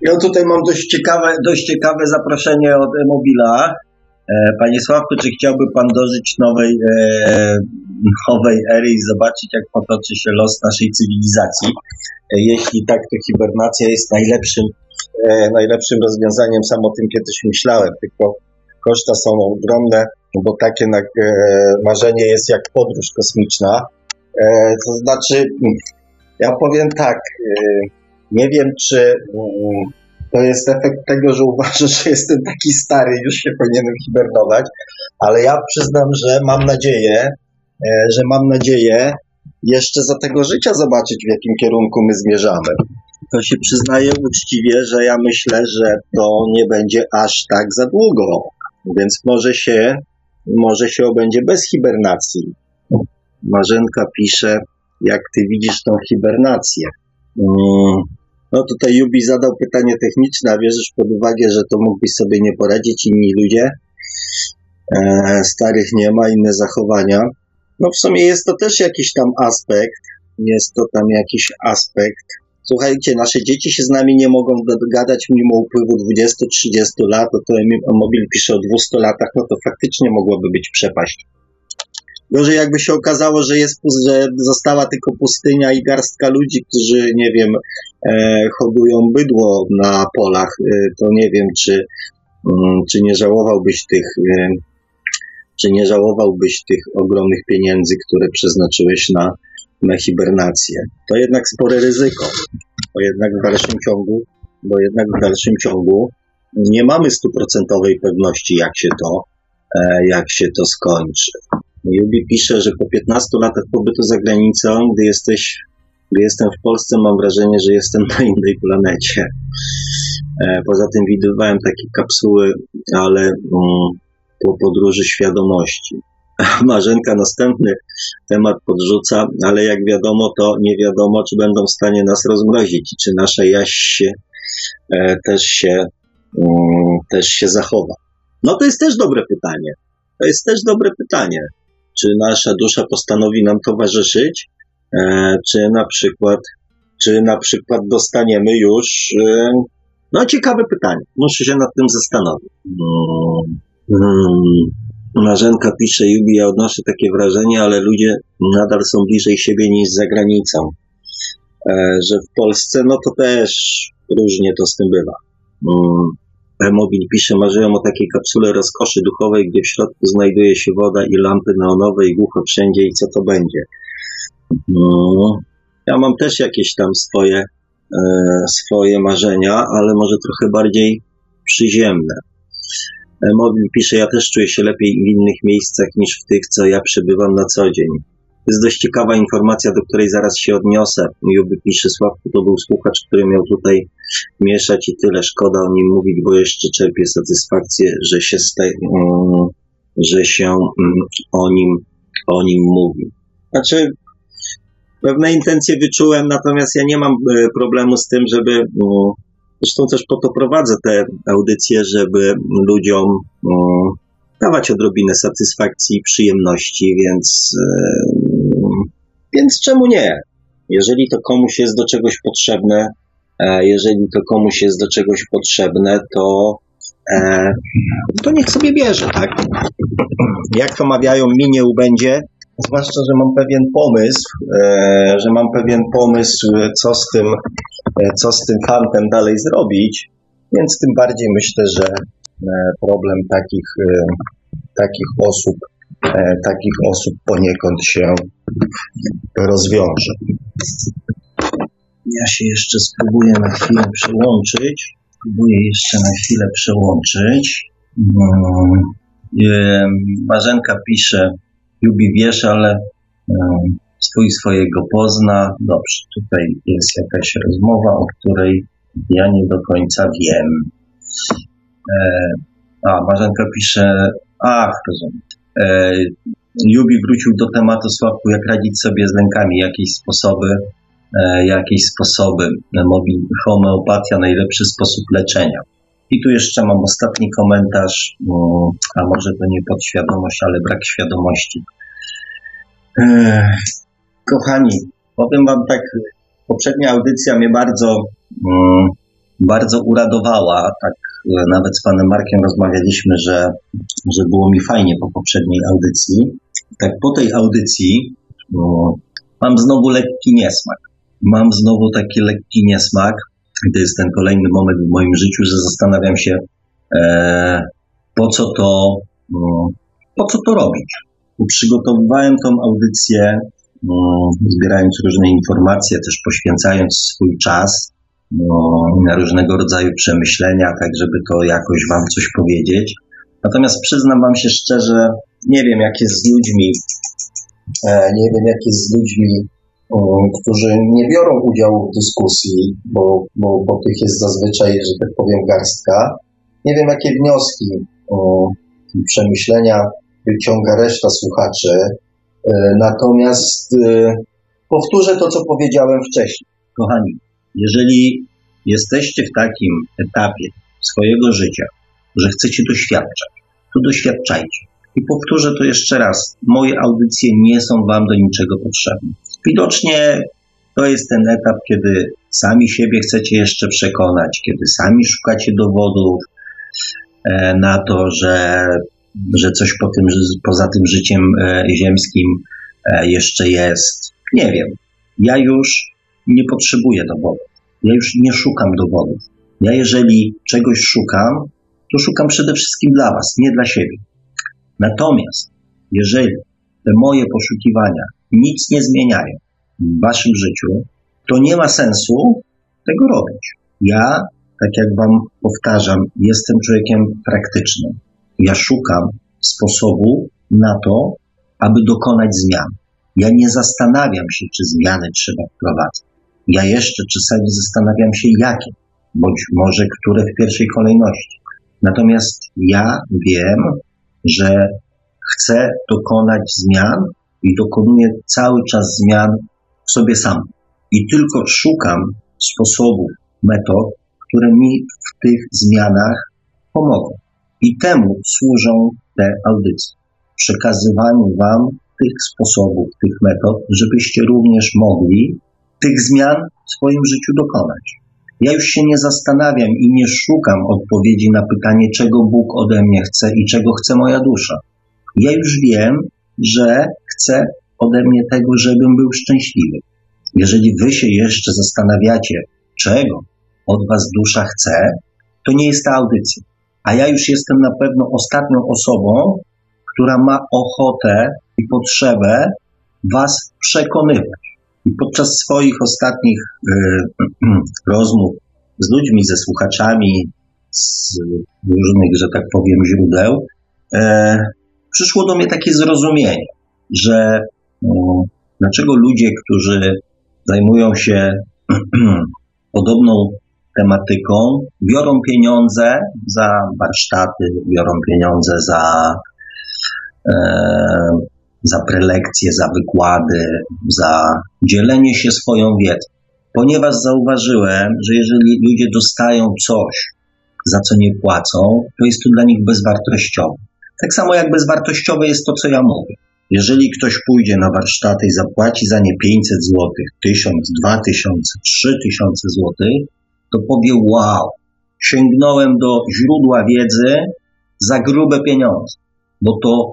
Ja tutaj mam dość ciekawe, dość ciekawe zaproszenie od Mobila Panie Sławku, czy chciałby Pan dożyć nowej, nowej ery i zobaczyć, jak potoczy się los naszej cywilizacji? Jeśli tak, to hibernacja jest najlepszym, najlepszym rozwiązaniem. Sam o tym kiedyś myślałem, tylko koszta są ogromne, bo takie marzenie jest jak podróż kosmiczna. To znaczy, ja powiem tak, nie wiem, czy mm, to jest efekt tego, że uważam, że jestem taki stary, już się powinienem hibernować, ale ja przyznam, że mam nadzieję, e, że mam nadzieję jeszcze za tego życia zobaczyć, w jakim kierunku my zmierzamy. To się przyznaję uczciwie, że ja myślę, że to nie będzie aż tak za długo, więc może się, może się obędzie bez hibernacji. Marzenka pisze, jak ty widzisz tą hibernację. Mm, no tutaj Jubi zadał pytanie techniczne, a bierzesz pod uwagę, że to mógłbyś sobie nie poradzić inni ludzie. E, starych nie ma, inne zachowania. No w sumie jest to też jakiś tam aspekt. Jest to tam jakiś aspekt. Słuchajcie, nasze dzieci się z nami nie mogą dogadać mimo upływu 20-30 lat, to, Mobil pisze o 200 latach, no to faktycznie mogłoby być przepaść. Gorzej jakby się okazało, że jest, że została tylko pustynia i garstka ludzi, którzy, nie wiem, e, hodują bydło na polach, e, to nie wiem, czy, mm, czy nie żałowałbyś tych, e, czy nie żałowałbyś tych ogromnych pieniędzy, które przeznaczyłeś na, na hibernację. To jednak spore ryzyko, bo jednak w dalszym ciągu, bo jednak w dalszym ciągu nie mamy stuprocentowej pewności, jak się to, e, jak się to skończy. Jubi pisze, że po 15 latach pobytu za granicą, gdy jesteś, gdy jestem w Polsce, mam wrażenie, że jestem na innej planecie. E, poza tym widywałem takie kapsuły, ale mm, po podróży świadomości. Marzenka następny temat podrzuca, ale jak wiadomo, to nie wiadomo, czy będą w stanie nas rozmrozić czy nasza jaźń się, e, też, się, mm, też się zachowa. No to jest też dobre pytanie. To jest też dobre pytanie czy nasza dusza postanowi nam towarzyszyć, e, czy na przykład, czy na przykład dostaniemy już, e, no ciekawe pytanie, muszę się nad tym zastanowić. Hmm. Hmm. Marzenka pisze, Jubi, ja odnoszę takie wrażenie, ale ludzie nadal są bliżej siebie niż za granicą. E, że w Polsce, no to też różnie to z tym bywa. Mobil pisze, marzyłem o takiej kapsule rozkoszy duchowej, gdzie w środku znajduje się woda i lampy neonowe i głucho wszędzie i co to będzie. No, ja mam też jakieś tam swoje, e, swoje marzenia, ale może trochę bardziej przyziemne. Mobil pisze, ja też czuję się lepiej w innych miejscach niż w tych, co ja przebywam na co dzień jest dość ciekawa informacja, do której zaraz się odniosę. Juby pisze, Sławku to był słuchacz, który miał tutaj mieszać i tyle. Szkoda o nim mówić, bo jeszcze czerpie satysfakcję, że się, um, że się um, o, nim, o nim mówi. Znaczy, pewne intencje wyczułem, natomiast ja nie mam e, problemu z tym, żeby. Um, zresztą też po to prowadzę te audycje, żeby ludziom dawać odrobinę satysfakcji i przyjemności, więc, więc czemu nie? Jeżeli to komuś jest do czegoś potrzebne, e, jeżeli to komuś jest do czegoś potrzebne, to, e, to niech sobie bierze, tak? Jak to mawiają, minie ubędzie, zwłaszcza, że mam pewien pomysł, e, że mam pewien pomysł, co z tym, co z tym fantem dalej zrobić, więc tym bardziej myślę, że problem takich, takich osób, takich osób poniekąd się rozwiąże. Ja się jeszcze spróbuję na chwilę przełączyć. Spróbuję jeszcze na chwilę przełączyć. Mm, Marzenka pisze, lubi wiesz, ale swój swojego pozna. Dobrze, tutaj jest jakaś rozmowa, o której ja nie do końca wiem. E, a, Marzenka pisze, ach, rozumiem. E, Jubi wrócił do tematu Sławku, jak radzić sobie z lękami, jakieś sposoby, e, jakieś sposoby. Mobil, homeopatia, najlepszy sposób leczenia. I tu jeszcze mam ostatni komentarz, mm, a może to nie podświadomość, ale brak świadomości. Kochani, powiem Wam tak, poprzednia audycja mnie bardzo, mm, bardzo uradowała. Tak e, nawet z panem Markiem rozmawialiśmy, że, że było mi fajnie po poprzedniej audycji. Tak po tej audycji no, mam znowu lekki niesmak. Mam znowu taki lekki niesmak. To jest ten kolejny moment w moim życiu, że zastanawiam się, e, po co to, no, po co to robić. Przygotowywałem tą audycję, no, zbierając różne informacje, też poświęcając swój czas no, na różnego rodzaju przemyślenia, tak żeby to jakoś Wam coś powiedzieć. Natomiast przyznam Wam się szczerze, nie wiem jak jest z ludźmi, e, nie wiem jak jest z ludźmi, którzy nie biorą udziału w dyskusji, bo, bo, bo tych jest zazwyczaj, że tak powiem, garstka. Nie wiem jakie wnioski i przemyślenia wyciąga reszta słuchaczy. E, natomiast e, powtórzę to, co powiedziałem wcześniej. Kochani, jeżeli jesteście w takim etapie swojego życia, że chcecie doświadczać, to doświadczajcie. I powtórzę to jeszcze raz. Moje audycje nie są Wam do niczego potrzebne. Widocznie to jest ten etap, kiedy sami siebie chcecie jeszcze przekonać, kiedy sami szukacie dowodów e, na to, że, że coś po tym, poza tym życiem e, ziemskim e, jeszcze jest. Nie wiem. Ja już nie potrzebuję dowodów. Ja już nie szukam dowodów. Ja jeżeli czegoś szukam, to szukam przede wszystkim dla Was, nie dla siebie. Natomiast jeżeli te moje poszukiwania nic nie zmieniają w Waszym życiu, to nie ma sensu tego robić. Ja, tak jak Wam powtarzam, jestem człowiekiem praktycznym. Ja szukam sposobu na to, aby dokonać zmian. Ja nie zastanawiam się, czy zmiany trzeba wprowadzać. Ja jeszcze czasami zastanawiam się, jakie, bądź może które w pierwszej kolejności. Natomiast ja wiem, że chcę dokonać zmian i dokonuję cały czas zmian w sobie sam. I tylko szukam sposobów, metod, które mi w tych zmianach pomogą. I temu służą te audycje. Przekazywaniu Wam tych sposobów, tych metod, żebyście również mogli tych zmian w swoim życiu dokonać. Ja już się nie zastanawiam i nie szukam odpowiedzi na pytanie, czego Bóg ode mnie chce i czego chce moja dusza. Ja już wiem, że chce ode mnie tego, żebym był szczęśliwy. Jeżeli wy się jeszcze zastanawiacie, czego od was dusza chce, to nie jest ta audycja. A ja już jestem na pewno ostatnią osobą, która ma ochotę i potrzebę was przekonywać. Podczas swoich ostatnich y, rozmów z ludźmi, ze słuchaczami, z różnych, że tak powiem, źródeł, e, przyszło do mnie takie zrozumienie, że no, dlaczego ludzie, którzy zajmują się podobną tematyką, biorą pieniądze za warsztaty, biorą pieniądze za e, za prelekcje, za wykłady, za dzielenie się swoją wiedzą. Ponieważ zauważyłem, że jeżeli ludzie dostają coś, za co nie płacą, to jest to dla nich bezwartościowe. Tak samo jak bezwartościowe jest to, co ja mówię. Jeżeli ktoś pójdzie na warsztaty i zapłaci za nie 500 zł, 1000, 2000, 3000 zł, to powie: Wow, sięgnąłem do źródła wiedzy za grube pieniądze, bo to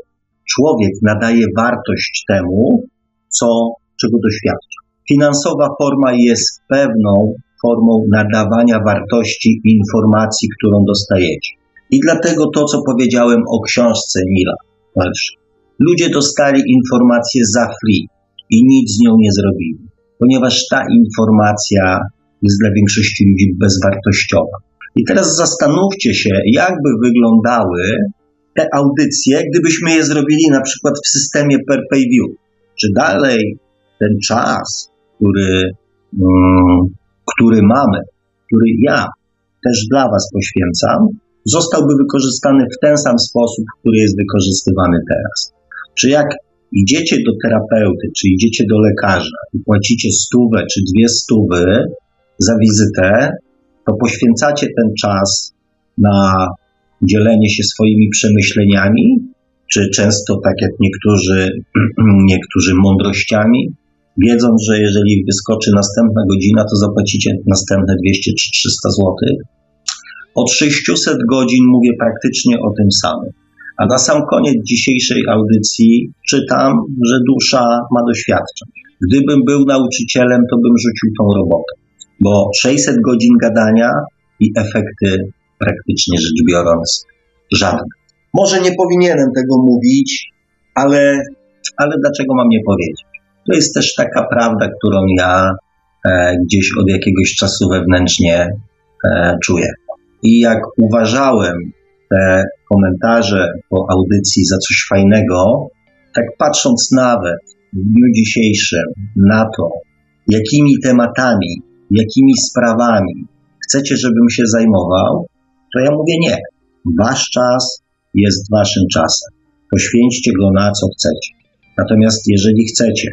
człowiek nadaje wartość temu, co, czego doświadcza. Finansowa forma jest pewną formą nadawania wartości informacji, którą dostajecie. I dlatego to, co powiedziałem o książce Nila Ludzie dostali informację za free i nic z nią nie zrobili, ponieważ ta informacja jest dla większości ludzi bezwartościowa. I teraz zastanówcie się, jakby wyglądały te audycje, gdybyśmy je zrobili na przykład w systemie per pay view. Czy dalej ten czas, który, um, który mamy, który ja też dla Was poświęcam, zostałby wykorzystany w ten sam sposób, który jest wykorzystywany teraz. Czy jak idziecie do terapeuty, czy idziecie do lekarza i płacicie stówę czy dwie stówy za wizytę, to poświęcacie ten czas na dzielenie się swoimi przemyśleniami, czy często, tak jak niektórzy, niektórzy mądrościami, wiedząc, że jeżeli wyskoczy następna godzina, to zapłacicie następne 200 czy 300 zł. Od 600 godzin mówię praktycznie o tym samym. A na sam koniec dzisiejszej audycji czytam, że dusza ma doświadczeń. Gdybym był nauczycielem, to bym rzucił tą robotę, bo 600 godzin gadania i efekty praktycznie rzecz biorąc żadne. Może nie powinienem tego mówić, ale, ale dlaczego mam nie powiedzieć? To jest też taka prawda, którą ja e, gdzieś od jakiegoś czasu wewnętrznie e, czuję. I jak uważałem te komentarze po audycji za coś fajnego, tak patrząc nawet w dniu dzisiejszym na to, jakimi tematami, jakimi sprawami chcecie, żebym się zajmował, to ja mówię nie. Wasz czas jest waszym czasem. Poświęćcie go na co chcecie. Natomiast jeżeli chcecie,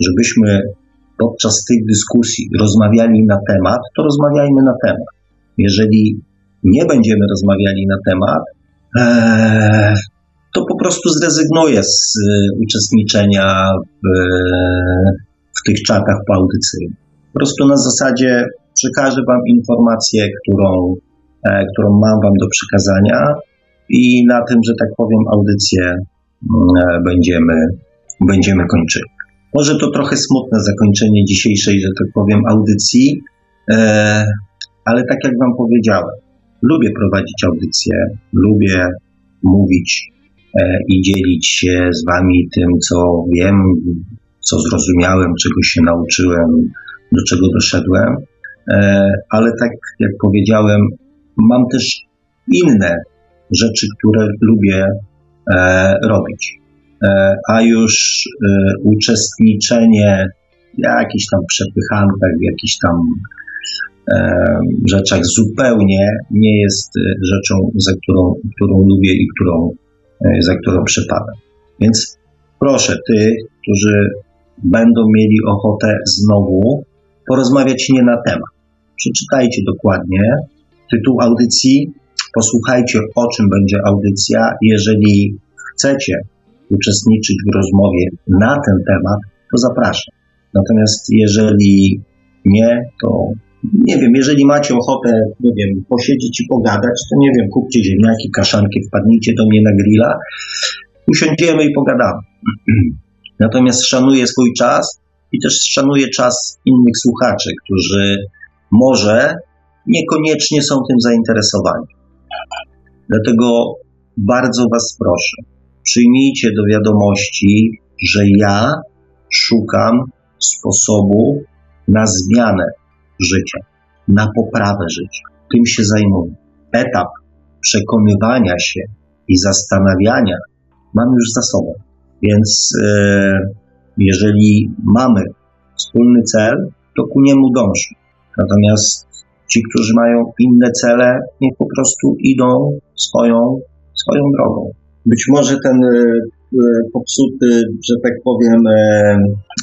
żebyśmy podczas tych dyskusji rozmawiali na temat, to rozmawiajmy na temat. Jeżeli nie będziemy rozmawiali na temat, e, to po prostu zrezygnuję z e, uczestniczenia w, w tych czatach paudycyjnych. Po prostu na zasadzie przekażę Wam informację, którą, którą mam Wam do przekazania i na tym, że tak powiem, audycję będziemy, będziemy kończyli. Może to trochę smutne zakończenie dzisiejszej, że tak powiem, audycji, ale tak jak Wam powiedziałem, lubię prowadzić audycje, lubię mówić e, i dzielić się z Wami tym, co wiem, co zrozumiałem, czego się nauczyłem, do czego doszedłem. E, ale tak jak powiedziałem, mam też inne rzeczy, które lubię e, robić. E, a już e, uczestniczenie w jakichś tam przepychankach, w jakichś tam rzeczach zupełnie nie jest e, rzeczą, za którą, którą lubię i którą, e, za którą przypadam. Więc proszę tych, którzy będą mieli ochotę znowu porozmawiać nie na temat. Przeczytajcie dokładnie tytuł audycji, posłuchajcie o czym będzie audycja. Jeżeli chcecie uczestniczyć w rozmowie na ten temat, to zapraszam. Natomiast jeżeli nie, to nie wiem, jeżeli macie ochotę, nie wiem, posiedzieć i pogadać, to nie wiem, kupcie ziemniaki, kaszanki, wpadnijcie do mnie na grilla, usiądziemy i pogadamy. Natomiast szanuję swój czas i też szanuję czas innych słuchaczy, którzy może niekoniecznie są tym zainteresowani. Dlatego bardzo Was proszę, przyjmijcie do wiadomości, że ja szukam sposobu na zmianę życia, na poprawę życia. Tym się zajmuję. Etap przekonywania się i zastanawiania mam już za sobą. Więc e, jeżeli mamy wspólny cel, to ku niemu dążmy. Natomiast ci, którzy mają inne cele, niech po prostu idą swoją, swoją drogą. Być może ten e, E, popsuty, że tak powiem,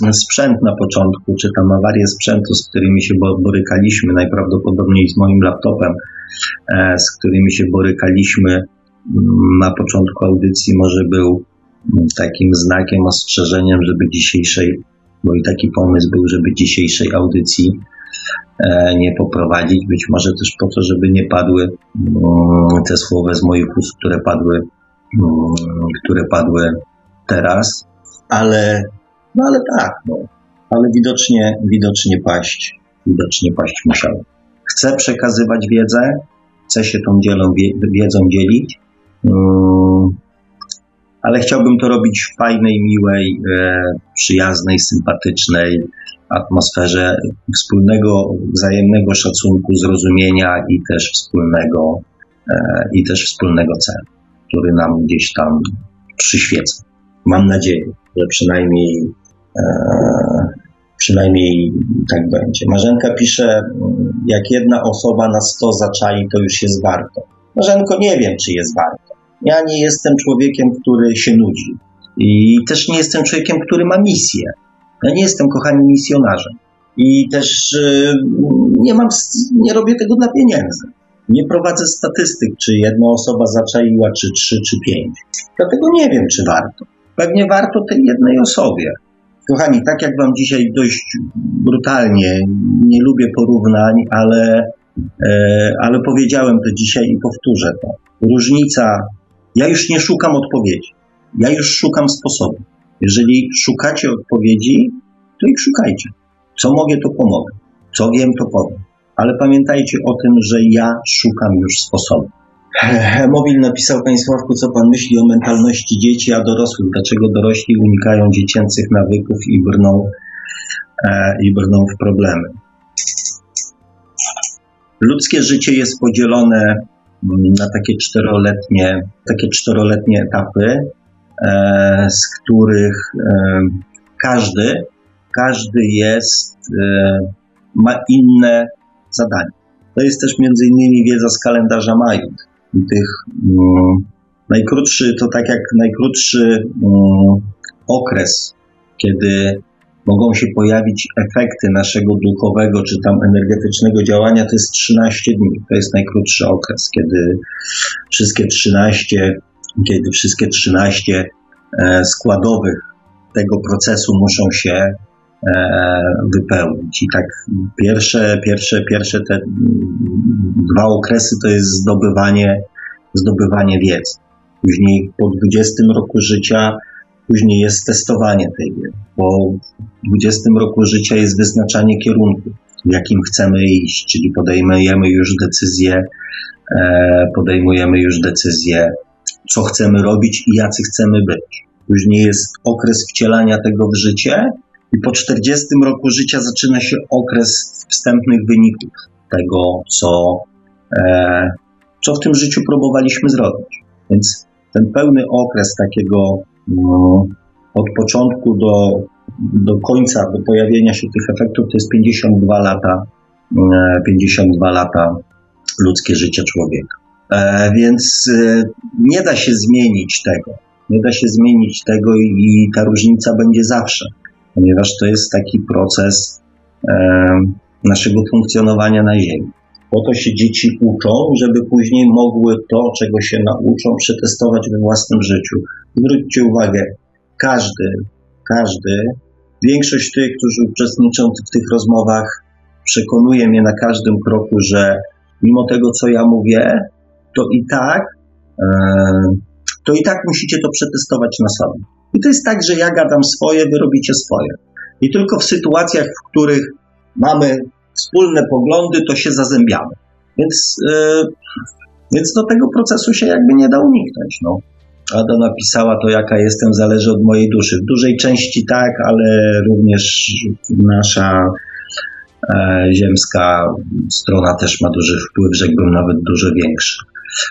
e, sprzęt na początku, czy tam awarię sprzętu, z którymi się borykaliśmy, najprawdopodobniej z moim laptopem, z którymi się borykaliśmy mm, na początku audycji, może był takim znakiem, ostrzeżeniem, żeby dzisiejszej, bo i taki pomysł był, żeby dzisiejszej audycji nie poprowadzić, być może też po to, żeby nie padły mm, te słowa z moich ust, które padły Mm, które padły teraz, ale, no ale tak, no, ale widocznie, widocznie paść, widocznie paść musiał. Chcę przekazywać wiedzę, chcę się tą dzielą, wiedzą dzielić, mm, ale chciałbym to robić w fajnej, miłej, e, przyjaznej, sympatycznej atmosferze wspólnego, wzajemnego szacunku, zrozumienia i też wspólnego, e, i też wspólnego celu który nam gdzieś tam przyświeca. Mam nadzieję, że przynajmniej, e, przynajmniej tak będzie. Marzenka pisze, jak jedna osoba na sto zaczai, to już jest warto. Marzenko, nie wiem, czy jest warto. Ja nie jestem człowiekiem, który się nudzi. I też nie jestem człowiekiem, który ma misję. Ja nie jestem, kochani, misjonarzem. I też y, nie mam, nie robię tego dla pieniędzy. Nie prowadzę statystyk, czy jedna osoba zaczaiła, czy trzy, czy pięć. Dlatego nie wiem, czy warto. Pewnie warto tej jednej osobie. Kochani, tak jak Wam dzisiaj dość brutalnie, nie lubię porównań, ale, e, ale powiedziałem to dzisiaj i powtórzę to. Różnica, ja już nie szukam odpowiedzi, ja już szukam sposobu. Jeżeli szukacie odpowiedzi, to ich szukajcie. Co mogę, to pomogę. Co wiem, to powiem. Ale pamiętajcie o tym, że ja szukam już sposobu. Mobil napisał Panie Sławku, co Pan myśli o mentalności dzieci, a dorosłych? Dlaczego dorośli unikają dziecięcych nawyków i brną, e, i brną w problemy? Ludzkie życie jest podzielone na takie czteroletnie, takie czteroletnie etapy, z których e, każdy, każdy jest, e, ma inne zadanie. To jest też między innymi wiedza z kalendarza Majów tych um, najkrótszy, to tak jak najkrótszy um, okres, kiedy mogą się pojawić efekty naszego duchowego czy tam energetycznego działania, to jest 13 dni. To jest najkrótszy okres, kiedy wszystkie 13, kiedy wszystkie 13 e, składowych tego procesu muszą się e, wypełnić. I tak pierwsze, pierwsze, pierwsze te dwa okresy to jest zdobywanie zdobywanie wiedzy. Później po 20 roku życia, później jest testowanie tej wiedzy. Po 20 roku życia jest wyznaczanie kierunku, w jakim chcemy iść, czyli podejmujemy już decyzję, e, podejmujemy już decyzję, co chcemy robić i jacy chcemy być. Później jest okres wcielania tego w życie i po 40 roku życia zaczyna się okres wstępnych wyników tego, co, e, co w tym życiu próbowaliśmy zrobić. Więc ten pełny okres takiego no, od początku do, do końca, do pojawienia się tych efektów, to jest 52 lata, 52 e, lata ludzkie życie człowieka. E, więc e, nie da się zmienić tego. Nie da się zmienić tego i, ta różnica będzie zawsze, ponieważ to jest taki proces e, naszego funkcjonowania na Ziemi. Po to się dzieci uczą, żeby później mogły to, czego się nauczą, przetestować we własnym życiu. Zwróćcie uwagę, każdy, każdy, większość tych, którzy uczestniczą w tych rozmowach, przekonuje mnie na każdym kroku, że mimo tego, co ja mówię, to i tak, e, to i tak musicie to przetestować na sobie. I to jest tak, że ja gadam swoje, wy robicie swoje. I tylko w sytuacjach, w których mamy wspólne poglądy, to się zazębiamy. Więc, yy, więc do tego procesu się jakby nie da uniknąć. No. Ada napisała to, jaka jestem, zależy od mojej duszy. W dużej części tak, ale również nasza e, ziemska strona też ma duży wpływ, rzekłbym nawet dużo większy.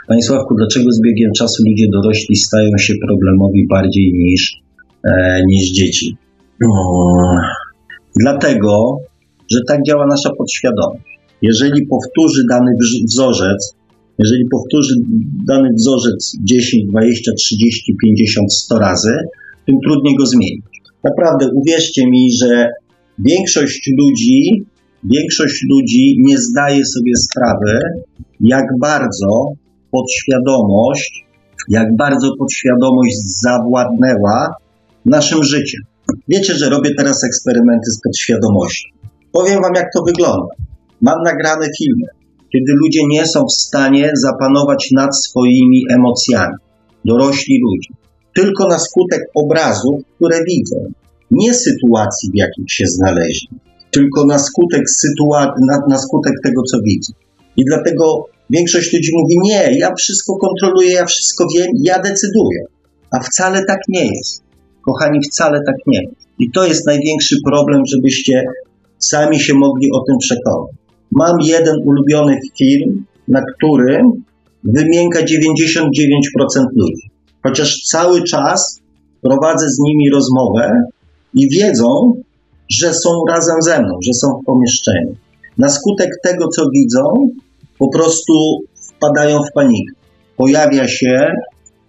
Panie Sławku, dlaczego z biegiem czasu ludzie dorośli stają się problemowi bardziej niż, e, niż dzieci? No, dlatego, że tak działa nasza podświadomość. Jeżeli powtórzy dany wzorzec, jeżeli powtórzy dany wzorzec 10, 20, 30, 50, 100 razy, tym trudniej go zmienić. Naprawdę uwierzcie mi, że większość ludzi, większość ludzi nie zdaje sobie sprawy, jak bardzo podświadomość, jak bardzo podświadomość zawładnęła naszym życiem. Wiecie, że robię teraz eksperymenty z podświadomością. Powiem Wam, jak to wygląda. Mam nagrane filmy, kiedy ludzie nie są w stanie zapanować nad swoimi emocjami. Dorośli ludzie. Tylko na skutek obrazów, które widzą. Nie sytuacji, w jakich się znaleźli, tylko na skutek, sytuacji, na, na skutek tego, co widzą. I dlatego większość ludzi mówi: Nie, ja wszystko kontroluję, ja wszystko wiem, ja decyduję. A wcale tak nie jest. Kochani, wcale tak nie jest. I to jest największy problem, żebyście sami się mogli o tym przekonać. Mam jeden ulubiony film, na którym wymienka 99% ludzi. Chociaż cały czas prowadzę z nimi rozmowę i wiedzą, że są razem ze mną, że są w pomieszczeniu. Na skutek tego, co widzą, po prostu wpadają w panikę. Pojawia się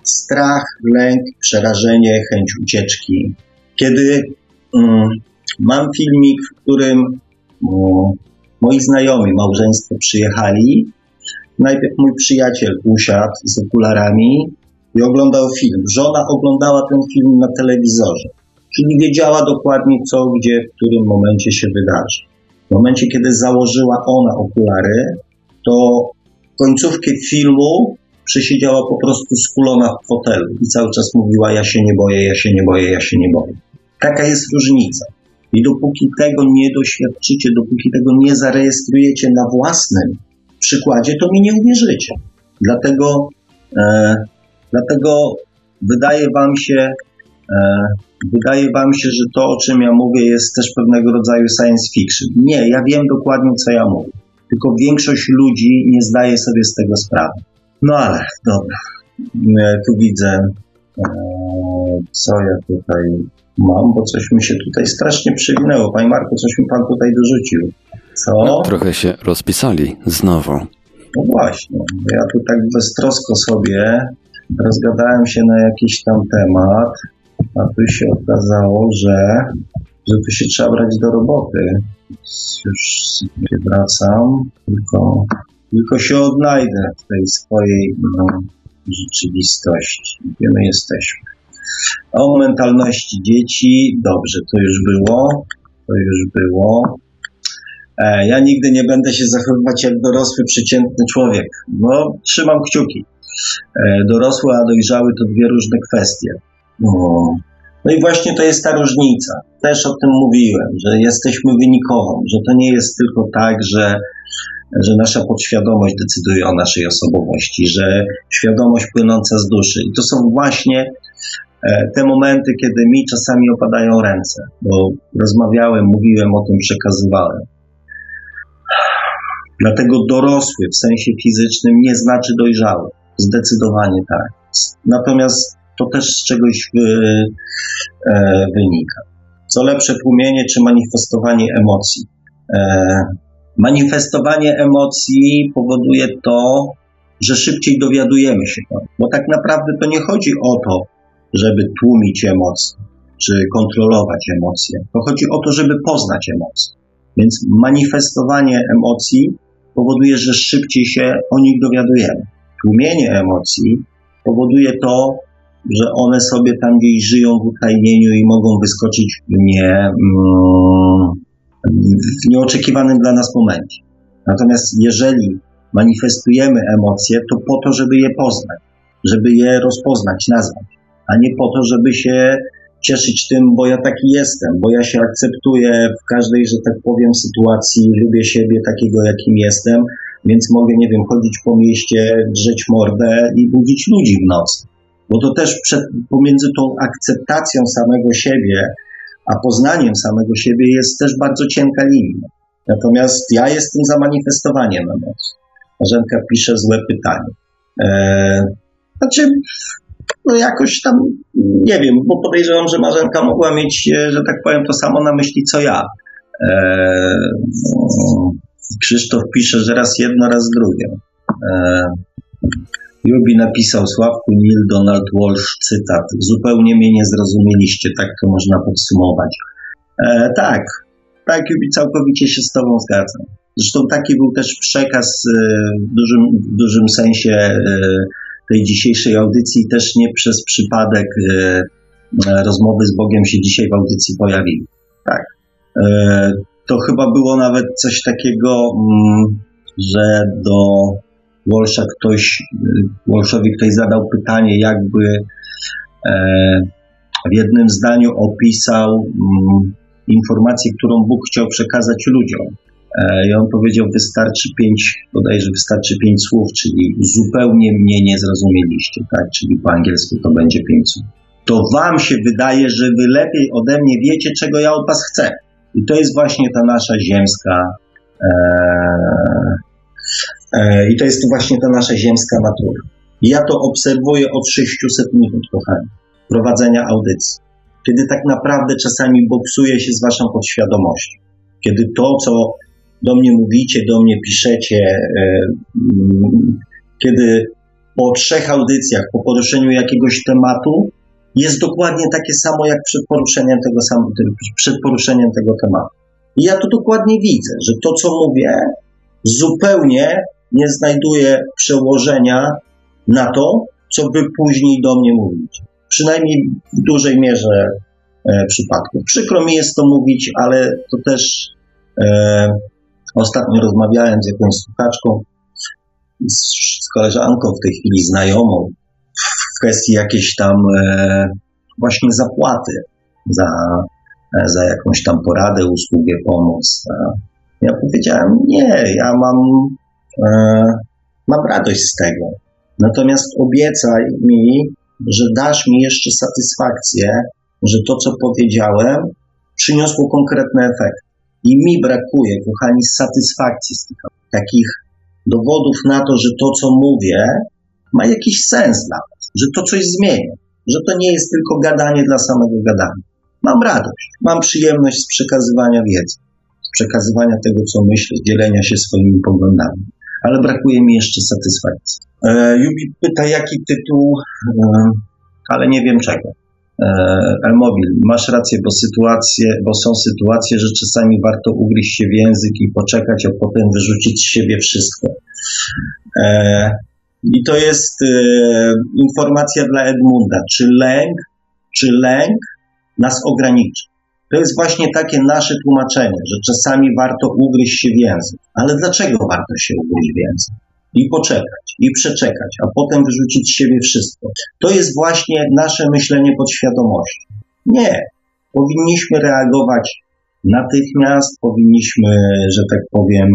strach, lęk, przerażenie, chęć ucieczki. Kiedy mm, Mam filmik, w którym o, moi znajomi, małżeństwo przyjechali. Najpierw mój przyjaciel usiadł z okularami i oglądał film. Żona oglądała ten film na telewizorze. Czyli wiedziała dokładnie co, gdzie, w którym momencie się wydarzy. W momencie, kiedy założyła ona okulary, to końcówkę filmu przesiedziała po prostu skulona w fotelu i cały czas mówiła: Ja się nie boję, ja się nie boję, ja się nie boję. Taka jest różnica. I dopóki tego nie doświadczycie, dopóki tego nie zarejestrujecie na własnym przykładzie, to mi nie uwierzycie. Dlatego, e, dlatego wydaje Wam się, e, wydaje Wam się, że to, o czym ja mówię, jest też pewnego rodzaju science fiction. Nie, ja wiem dokładnie, co ja mówię. Tylko większość ludzi nie zdaje sobie z tego sprawy. No ale, dobra. E, tu widzę, e, co ja tutaj mam, bo coś mi się tutaj strasznie przewinęło. Panie Marku, coś mi pan tutaj dorzucił. Co? No, trochę się rozpisali znowu. No właśnie, ja tu tak beztrosko sobie rozgadałem się na jakiś tam temat, a tu się okazało, że, że tu się trzeba brać do roboty. Już sobie wracam, tylko, tylko się odnajdę w tej swojej no, rzeczywistości. Gdzie my jesteśmy? O mentalności dzieci, dobrze, to już było, to już było. E, ja nigdy nie będę się zachowywać jak dorosły, przeciętny człowiek. No, trzymam kciuki. E, dorosły, a dojrzały to dwie różne kwestie. No. No i właśnie to jest ta różnica. Też o tym mówiłem, że jesteśmy wynikową, że to nie jest tylko tak, że, że nasza podświadomość decyduje o naszej osobowości, że świadomość płynąca z duszy. I to są właśnie e, te momenty, kiedy mi czasami opadają ręce, bo rozmawiałem, mówiłem o tym, przekazywałem. Dlatego dorosły w sensie fizycznym nie znaczy dojrzały. Zdecydowanie tak. Natomiast to też z czegoś wy, e, wynika. Co lepsze tłumienie czy manifestowanie emocji? E, manifestowanie emocji powoduje to, że szybciej dowiadujemy się. Bo tak naprawdę to nie chodzi o to, żeby tłumić emocje czy kontrolować emocje. To chodzi o to, żeby poznać emocje. Więc manifestowanie emocji powoduje, że szybciej się o nich dowiadujemy. Tłumienie emocji powoduje to, że one sobie tam gdzieś żyją w utajnieniu i mogą wyskoczyć nie, mm, w nieoczekiwanym dla nas momencie. Natomiast jeżeli manifestujemy emocje, to po to, żeby je poznać, żeby je rozpoznać, nazwać, a nie po to, żeby się cieszyć tym, bo ja taki jestem, bo ja się akceptuję w każdej, że tak powiem, sytuacji, lubię siebie takiego, jakim jestem, więc mogę, nie wiem, chodzić po mieście, drzeć mordę i budzić ludzi w nocy. Bo to też przed, pomiędzy tą akceptacją samego siebie, a poznaniem samego siebie jest też bardzo cienka linia. Natomiast ja jestem za manifestowaniem emocji. Marzenka pisze złe pytanie. Eee, znaczy, no jakoś tam, nie wiem, bo podejrzewam, że Marzenka mogła mieć, e, że tak powiem, to samo na myśli, co ja. Eee, Krzysztof pisze, że raz jedno, raz drugie. Eee, Jubi napisał Sławku Neil Donald Walsh cytat. Zupełnie mnie nie zrozumieliście, tak to można podsumować. Eee, tak, tak, Jubi, całkowicie się z Tobą zgadzam. Zresztą taki był też przekaz e, w dużym, w dużym sensie e, tej dzisiejszej audycji też nie przez przypadek e, e, rozmowy z Bogiem się dzisiaj w audycji pojawiły. Tak. E, to chyba było nawet coś takiego, mm, że do Walsha ktoś, Walshowi ktoś zadał pytanie, jakby w jednym zdaniu opisał mm, informację, którą Bóg chciał przekazać ludziom. E, I on powiedział, wystarczy pięć, bodajże wystarczy pięć słów, czyli zupełnie mnie nie zrozumieliście, tak? Czyli po angielsku to będzie pięć słów. To wam się wydaje, że wy lepiej ode mnie wiecie, czego ja od was chcę. I to jest właśnie ta nasza ziemska, e, e, i to jest właśnie ta nasza ziemska natura. Ja to obserwuję od 600 minut, kochani, prowadzenia audycji. Kiedy tak naprawdę czasami boksuje się z waszą podświadomością. Kiedy to, co do mnie mówicie, do mnie piszecie, e, mm, kiedy po trzech audycjach, po poruszeniu jakiegoś tematu, jest dokładnie takie samo jak przed poruszeniem tego, sam, przed poruszeniem tego tematu. I ja to dokładnie widzę, że to, co mówię, zupełnie nie znajduje przełożenia na to, co wy później do mnie mówicie. Przynajmniej w dużej mierze e, przypadków. Przykro mi jest to mówić, ale to też e, ostatnio rozmawiałem z jakąś słuchaczką, z, z koleżanką w tej chwili znajomą, w kwestii jakiejś tam e, właśnie zapłaty za, e, za jakąś tam poradę, usługę, pomoc. Ja powiedziałem, nie, ja mam, mam radość z tego. Natomiast obiecaj mi, że dasz mi jeszcze satysfakcję, że to, co powiedziałem, przyniosło konkretny efekt. I mi brakuje, kochani, satysfakcji z tych takich dowodów na to, że to, co mówię, ma jakiś sens dla Was, że to coś zmienia, że to nie jest tylko gadanie dla samego gadania. Mam radość, mam przyjemność z przekazywania wiedzy, z przekazywania tego, co myślę, dzielenia się swoimi poglądami, ale brakuje mi jeszcze satysfakcji. E, Jubi pyta, jaki tytuł, e, ale nie wiem czego. E, Elmobil, masz rację, bo, sytuacje, bo są sytuacje, że czasami warto ugryźć się w język i poczekać, a potem wyrzucić z siebie wszystko. E, I to jest informacja dla Edmunda. Czy lęk, czy lęk nas ograniczy? To jest właśnie takie nasze tłumaczenie, że czasami warto ugryźć się w język. Ale dlaczego warto się ugryźć w język? I poczekać, i przeczekać, a potem wyrzucić z siebie wszystko. To jest właśnie nasze myślenie podświadomości. Nie. Powinniśmy reagować natychmiast, powinniśmy, że tak powiem,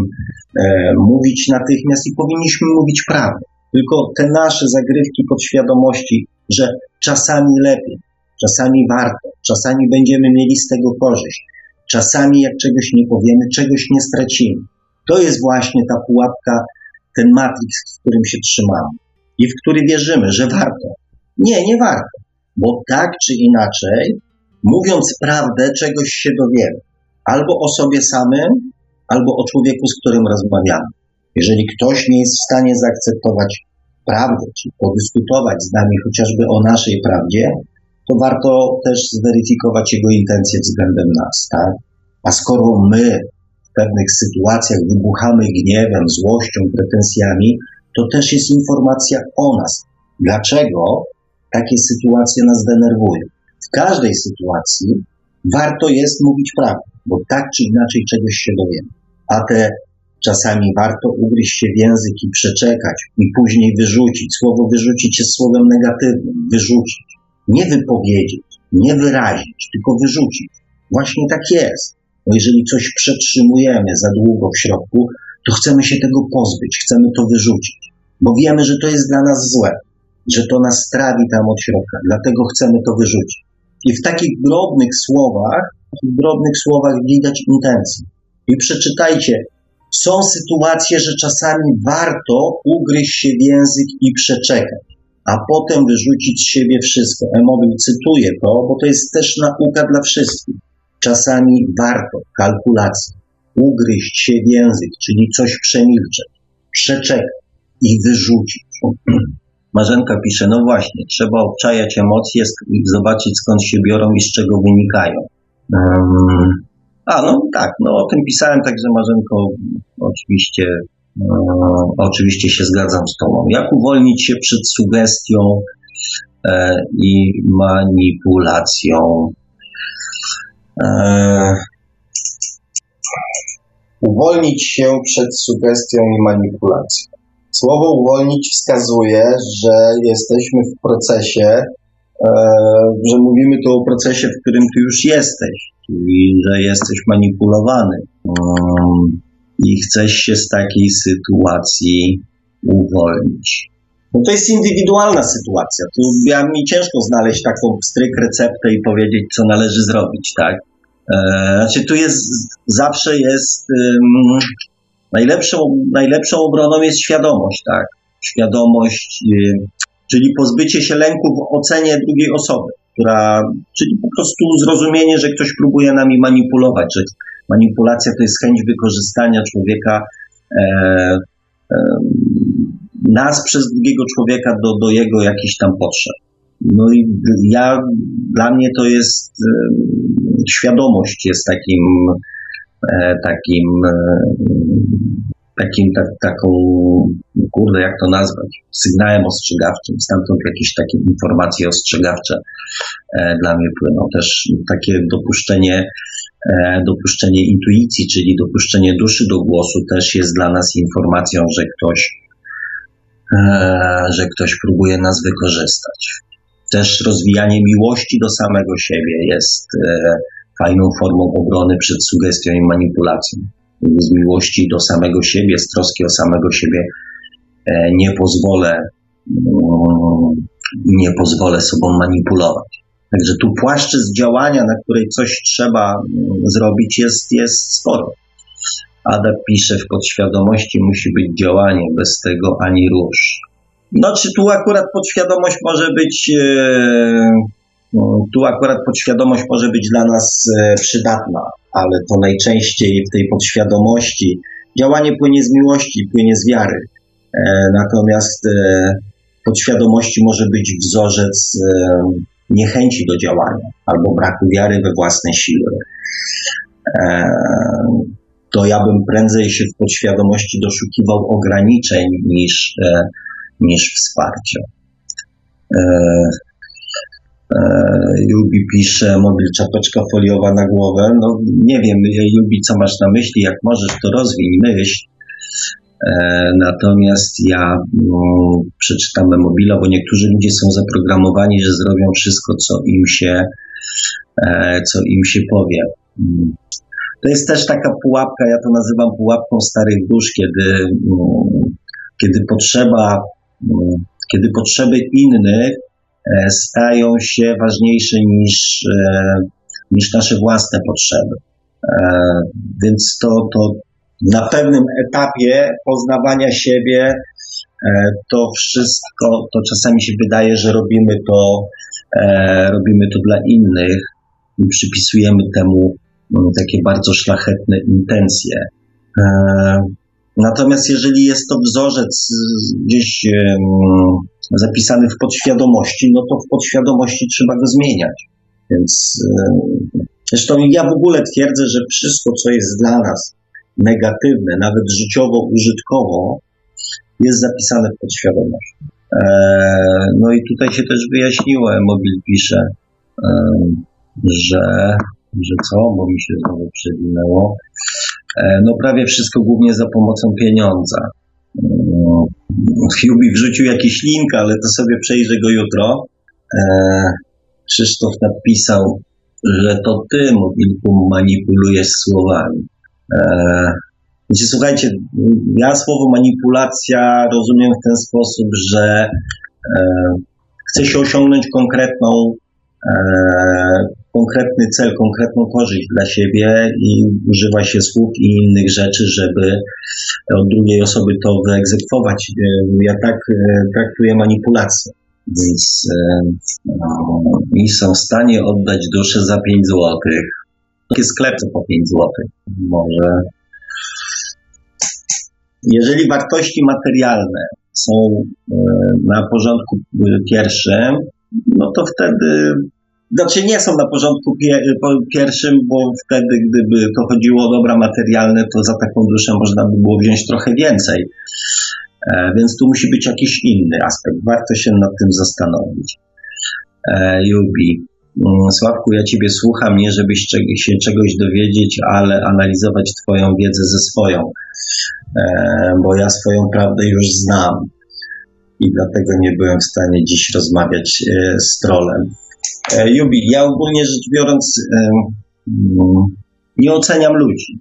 e, mówić natychmiast i powinniśmy mówić prawdę. Tylko te nasze zagrywki podświadomości, że czasami lepiej, czasami warto, czasami będziemy mieli z tego korzyść, czasami jak czegoś nie powiemy, czegoś nie stracimy. To jest właśnie ta pułapka, ten matrix, w którym się trzymamy i w który wierzymy, że warto. Nie, nie warto, bo tak czy inaczej, mówiąc prawdę, czegoś się dowiemy. Albo o sobie samym, albo o człowieku, z którym rozmawiamy. Jeżeli ktoś nie jest w stanie zaakceptować prawdy, czy podyskutować z nami chociażby o naszej prawdzie, to warto też zweryfikować jego intencje względem nas, tak? A skoro my w pewnych sytuacjach wybuchamy gniewem, złością, pretensjami, to też jest informacja o nas. Dlaczego takie sytuacje nas denerwują? W każdej sytuacji warto jest mówić prawdę, bo tak czy inaczej czegoś się dowiemy. A te czasami warto ugryźć się w język i przeczekać i później wyrzucić. Słowo wyrzucić jest słowem negatywnym. Wyrzucić. Nie wypowiedzieć, nie wyrazić, tylko wyrzucić. Właśnie tak jest. Bo jeżeli coś przetrzymujemy za długo w środku, to chcemy się tego pozbyć, chcemy to wyrzucić, bo wiemy, że to jest dla nas złe, że to nas trawi tam od środka, dlatego chcemy to wyrzucić. I w takich drobnych słowach, w drobnych słowach widać intencję. I przeczytajcie, są sytuacje, że czasami warto ugryźć się w język i przeczekać, a potem wyrzucić z siebie wszystko. Emobil cytuję to, bo to jest też nauka dla wszystkich. Czasami warto kalkulacji ugryźć się w język, czyli coś przemilczeć, przeczekać i wyrzucić. Marzenka pisze, no właśnie, trzeba obczajać emocje i zobaczyć skąd się biorą i z czego wynikają. Um, a, no tak, no o tym pisałem, także Marzenko, oczywiście, oczywiście się zgadzam z Tobą. Jak uwolnić się przed sugestią e, i manipulacją? E, uwolnić się przed sugestią i manipulacją. Słowo uwolnić wskazuje, że jesteśmy w procesie, e, że mówimy tu o procesie, w którym ty już jesteś, czyli że jesteś manipulowany um, i chcesz się z takiej sytuacji uwolnić. No to jest indywidualna sytuacja. Tu ja mi ciężko znaleźć taką stryk receptę i powiedzieć, co należy zrobić, tak? E, znaczy, tu jest, zawsze jest, um, najlepszą, najlepszą obroną jest świadomość, tak? Świadomość, y, czyli pozbycie się lęku w ocenie drugiej osoby, która, czyli po prostu zrozumienie, że ktoś próbuje nami manipulować, że manipulacja to jest chęć wykorzystania człowieka, e, e, nas przez drugiego człowieka do, do jego jakichś tam potrzeb. No i ja, dla mnie to jest, e, świadomość jest takim, e, takim, e, takim, tak, taką, kurde, jak to nazwać, sygnałem ostrzegawczym, stamtąd jakieś takie informacje ostrzegawcze e, dla mnie płyną. Też takie dopuszczenie, dopuszczenie intuicji, czyli dopuszczenie duszy do głosu też jest dla nas informacją, że ktoś, e, że ktoś próbuje nas wykorzystać. Też rozwijanie miłości do samego siebie jest e, fajną formą obrony przed sugestią i manipulacją z miłości do samego siebie, z troski o samego siebie e, nie pozwolę, mm, nie pozwolę sobą manipulować. Także tu płaszczyzn działania, na której coś trzeba mm, zrobić, jest, jest sporo. Ada pisze, w podświadomości musi być działanie, bez tego ani rusz. No, czy tu akurat podświadomość może być, e, no, tu akurat podświadomość może być dla nas e, przydatna, ale to najczęściej w tej podświadomości działanie płynie z miłości, płynie z wiary. E, natomiast podświadomości może być wzorzec niechęci do działania albo braku wiary we własne siły. To ja bym prędzej się w podświadomości doszukiwał ograniczeń niż, niż wsparcia. Jubi e, pisze, model czapeczka foliowa na głowę. No nie wiem, Jubi, co masz na myśli, jak możesz, to rozwiń myśl. E, natomiast ja no, przeczytam mobila, bo niektórzy ludzie są zaprogramowani, że zrobią wszystko, co im się, e, co im się powie. Mm. To jest też taka pułapka, ja to nazywam pułapką starych dusz, kiedy, mm, kiedy potrzeba, mm, kiedy potrzeby innych E, stają się ważniejsze niż, niż nasze własne potrzeby. Więc to, to na pewnym etapie poznawania siebie to wszystko, to czasami się wydaje, że robimy to, robimy to dla innych i przypisujemy temu mm, takie bardzo szlachetne intencje. Natomiast jeżeli jest to wzorzec gdzieś zapisany w podświadomości, no to w podświadomości trzeba go zmieniać. Więc e, zresztą ja w ogóle twierdzę, że wszystko, co jest dla nas negatywne, nawet życiowo, użytkowo, jest zapisane w podświadomości. E, no i tutaj się też wyjaśniło, Mobil pisze, e, że, że co, bo mi się znowu przewinęło. No prawie wszystko głównie za pomocą pieniądza. Jubi wrzucił jakiś link, ale to sobie przejrzę go jutro. E, Krzysztof napisał, że to ty, mobilku, manipulujesz słowami. E, znaczy, słuchajcie, ja słowo manipulacja rozumiem w ten sposób, że e, chce się osiągnąć konkretną, e, konkretny cel, konkretną korzyść dla siebie i używa się słów i innych rzeczy, żeby od drugiej osoby to wyegzekwować. Ja tak traktuję manipulację. Więc i są w stanie oddać duszę za 5 zł. Takie sklepy po 5 zł. Może. Jeżeli wartości materialne są na porządku pierwszym, no to wtedy znaczy nie są na porządku pierwszym, bo wtedy, gdyby to chodziło o dobra materialne, to za taką duszę można by było wziąć trochę więcej. E, więc tu musi być jakiś inny aspekt. Warto się nad tym zastanowić. E, Jubi. Mm, Sławku, ja Ciebie słucham, nie żebyś się czegoś dowiedzieć, ale analizować Twoją wiedzę ze swoją, e, bo ja swoją prawdę już znam i dlatego nie byłem w stanie dziś rozmawiać z trolem. E, Jubi, ja ogólnie rzecz biorąc mm, nie oceniam ludzi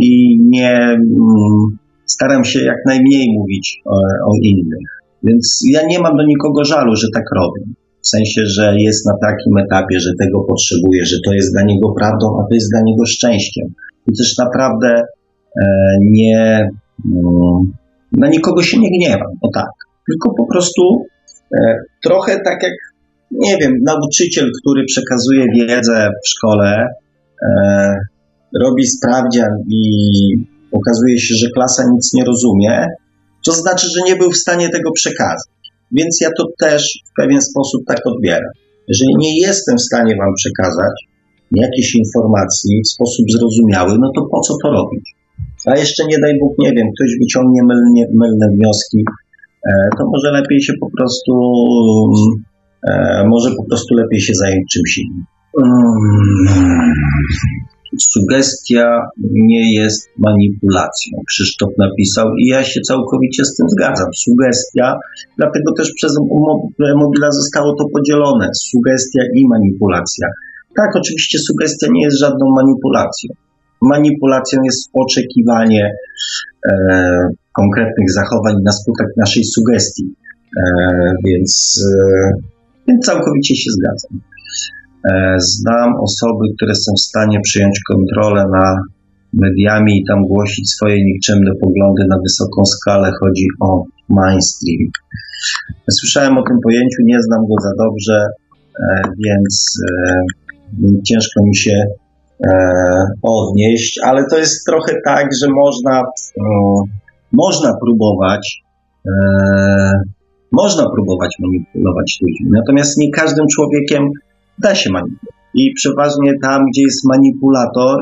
i nie mm, staram się jak najmniej mówić o, o innych. Więc ja nie mam do nikogo żalu, że tak robię. W sensie, że jest na takim etapie, że tego potrzebuje, że to jest dla niego prawdą, a to jest dla niego szczęściem. I też naprawdę e, nie, mm, na nikogo się nie gniewam, o tak. Tylko po prostu e, trochę tak jak nie wiem, nauczyciel, który przekazuje wiedzę w szkole, e, robi sprawdzian i okazuje się, że klasa nic nie rozumie, to znaczy, że nie był w stanie tego przekazać. Więc ja to też w pewien sposób tak odbieram. Jeżeli nie jestem w stanie Wam przekazać jakiejś informacji w sposób zrozumiały, no to po co to robić? a jeszcze nie daj Bóg, nie wiem, ktoś wyciągnie mylnie, mylne wnioski, e, to może lepiej się po prostu, e, może po prostu lepiej się zająć czymś innym. Sugestia nie jest manipulacją. Krzysztof napisał i ja się całkowicie z tym zgadzam. Sugestia, dlatego też przez Mobila zostało to podzielone. Sugestia i manipulacja. Tak, oczywiście sugestia nie jest żadną manipulacją. Manipulacją jest oczekiwanie e, konkretnych zachowań na skutek naszej sugestii. E, więc, e, więc całkowicie się zgadzam. E, znam osoby, które są w stanie przyjąć kontrolę nad mediami i tam głosić swoje nikczemne poglądy na wysoką skalę. Chodzi o mainstream. Słyszałem o tym pojęciu, nie znam go za dobrze, e, więc e, ciężko mi się odnieść, ale to jest trochę tak, że można, można próbować można próbować manipulować ludźmi. Natomiast nie każdym człowiekiem da się manipulować. I przeważnie tam, gdzie jest manipulator,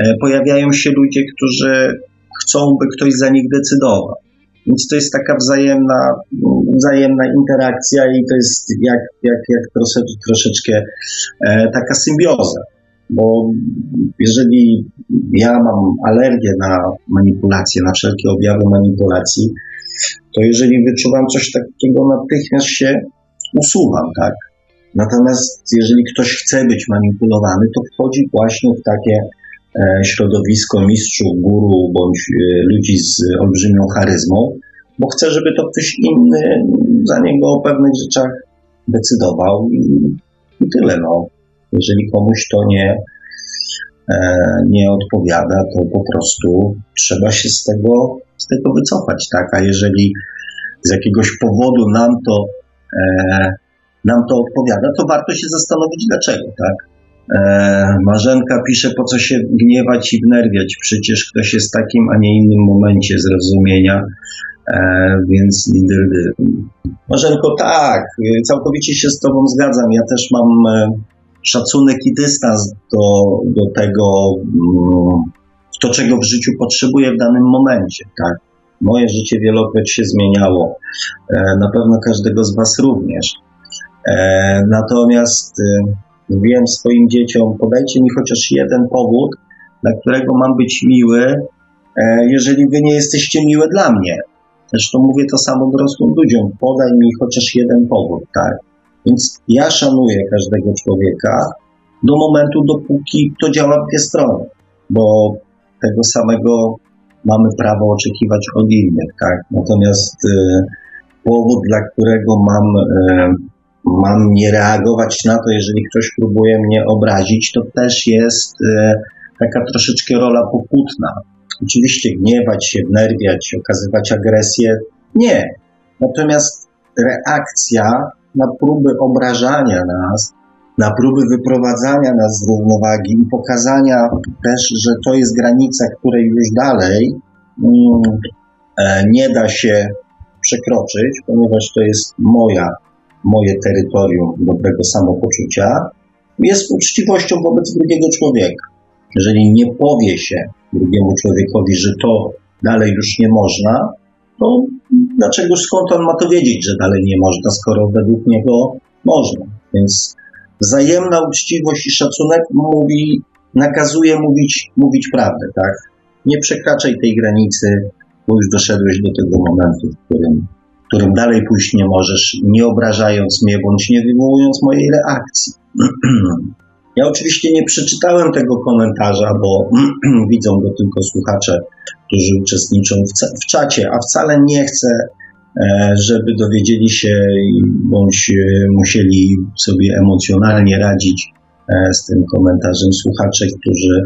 e, pojawiają się ludzie, którzy chcą, by ktoś za nich decydował. Więc to jest taka wzajemna, wzajemna interakcja i to jest jak, jak, jak trosze, troszeczkę e, taka symbioza. Bo jeżeli ja mam alergię na manipulację, na wszelkie objawy manipulacji, to jeżeli wyczuwam coś takiego, natychmiast się usuwam, tak? Natomiast jeżeli ktoś chce być manipulowany, to wchodzi właśnie w takie e, środowisko mistrzów, guru bądź e, ludzi z olbrzymią charyzmą, bo chce, żeby to ktoś inny za niego o pewnych rzeczach decydował i, i tyle. No. Jeżeli komuś to nie, e, nie odpowiada, to po prostu trzeba się z tego, z tego wycofać, tak? A jeżeli z jakiegoś powodu nam to nam to odpowiada, to warto się zastanowić dlaczego, tak? E, Marzenka pisze, po co się gniewać i wnerwiać, przecież ktoś jest w takim, a nie innym momencie zrozumienia, e, więc lider. Marzenko, tak, całkowicie się z Tobą zgadzam. Ja też mam e, szacunek i dystans do, do tego, mm, to czego w życiu potrzebuję w danym momencie, tak? Moje życie wielokroć się zmieniało, e, na pewno każdego z Was również. E, natomiast e, wiem swoim dzieciom, podajcie mi chociaż jeden powód, dla którego mam być miły, e, jeżeli wy nie jesteście miłe dla mnie. Zresztą mówię to samo dorosłym ludziom, podaj mi chociaż jeden powód, tak? Więc ja szanuję każdego człowieka do momentu, dopóki to działa w dwie strony, bo tego samego mamy prawo oczekiwać od innych, tak? Natomiast powód, dla którego mam mam nie reagować na to, jeżeli ktoś próbuje mnie obrazić, to też jest e, taka troszeczkę rola pokutna. Oczywiście gniewać się, wnerwiać, okazywać agresję. Nie. Natomiast reakcja na próby obrażania nas, na próby wyprowadzania nas z równowagi i pokazania też, że to jest granica, której już dalej mm, e, nie da się przekroczyć, ponieważ to jest moja moje terytorium dobrego samopoczucia, jest uczciwością wobec drugiego człowieka. Jeżeli nie powie się drugiemu człowiekowi, że to dalej już nie można, to dlaczego skąd on ma to wiedzieć, że dalej nie można, skoro według niego można? Więc wzajemna uczciwość i szacunek mówi, nakazuje mówić, mówić prawdę, tak? Nie przekraczaj tej granicy, bo już doszedłeś do tego momentu, w którym którym dalej pójść nie możesz, nie obrażając mnie bądź nie wywołując mojej reakcji. Ja oczywiście nie przeczytałem tego komentarza, bo widzą go tylko słuchacze, którzy uczestniczą w, w czacie, a wcale nie chcę, e, żeby dowiedzieli się bądź e, musieli sobie emocjonalnie radzić e, z tym komentarzem słuchacze, którzy,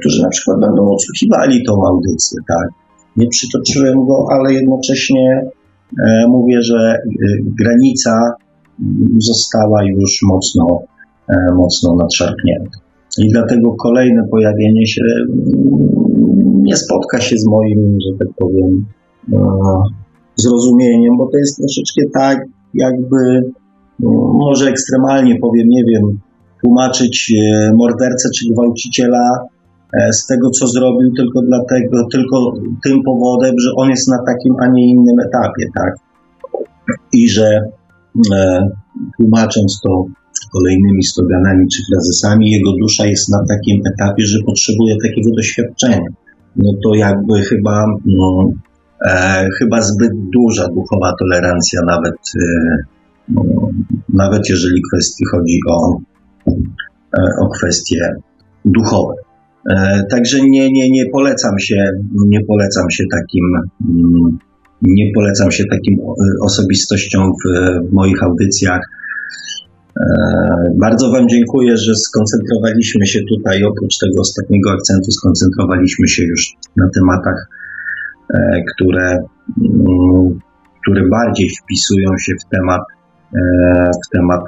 którzy na przykład będą odsłuchiwali tą audycję. Tak? Nie przytoczyłem go, ale jednocześnie mówię, że e, granica została już mocno, e, mocno nadszarpnięta. I dlatego kolejne pojawienie się nie spotka się z moim, że tak powiem, zrozumieniem, bo to jest troszeczkę tak, jakby, no, może ekstremalnie powiem, nie wiem, tłumaczyć mordercę czy gwałciciela e, z tego, co zrobił, tylko dlatego, tylko tym powodem, że on jest na takim, a nie innym etapie, tak? I że e, tłumacząc to kolejnymi sloganami czy frazesami, jego dusza jest na takim etapie, że potrzebuje takiego doświadczenia. No to jakby chyba, no, e, chyba zbyt duża duchowa tolerancja, nawet, e, no, nawet jeżeli kwestii chodzi o, e, o kwestie duchowe. E, także nie, nie, nie polecam się, nie polecam się takim, mm, nie polecam się takim osobistościom w, w moich audycjach. E, bardzo Wam dziękuję, że skoncentrowaliśmy się tutaj, oprócz tego ostatniego akcentu, skoncentrowaliśmy się już na tematach, e, które, mm, które bardziej wpisują się w temat, w temat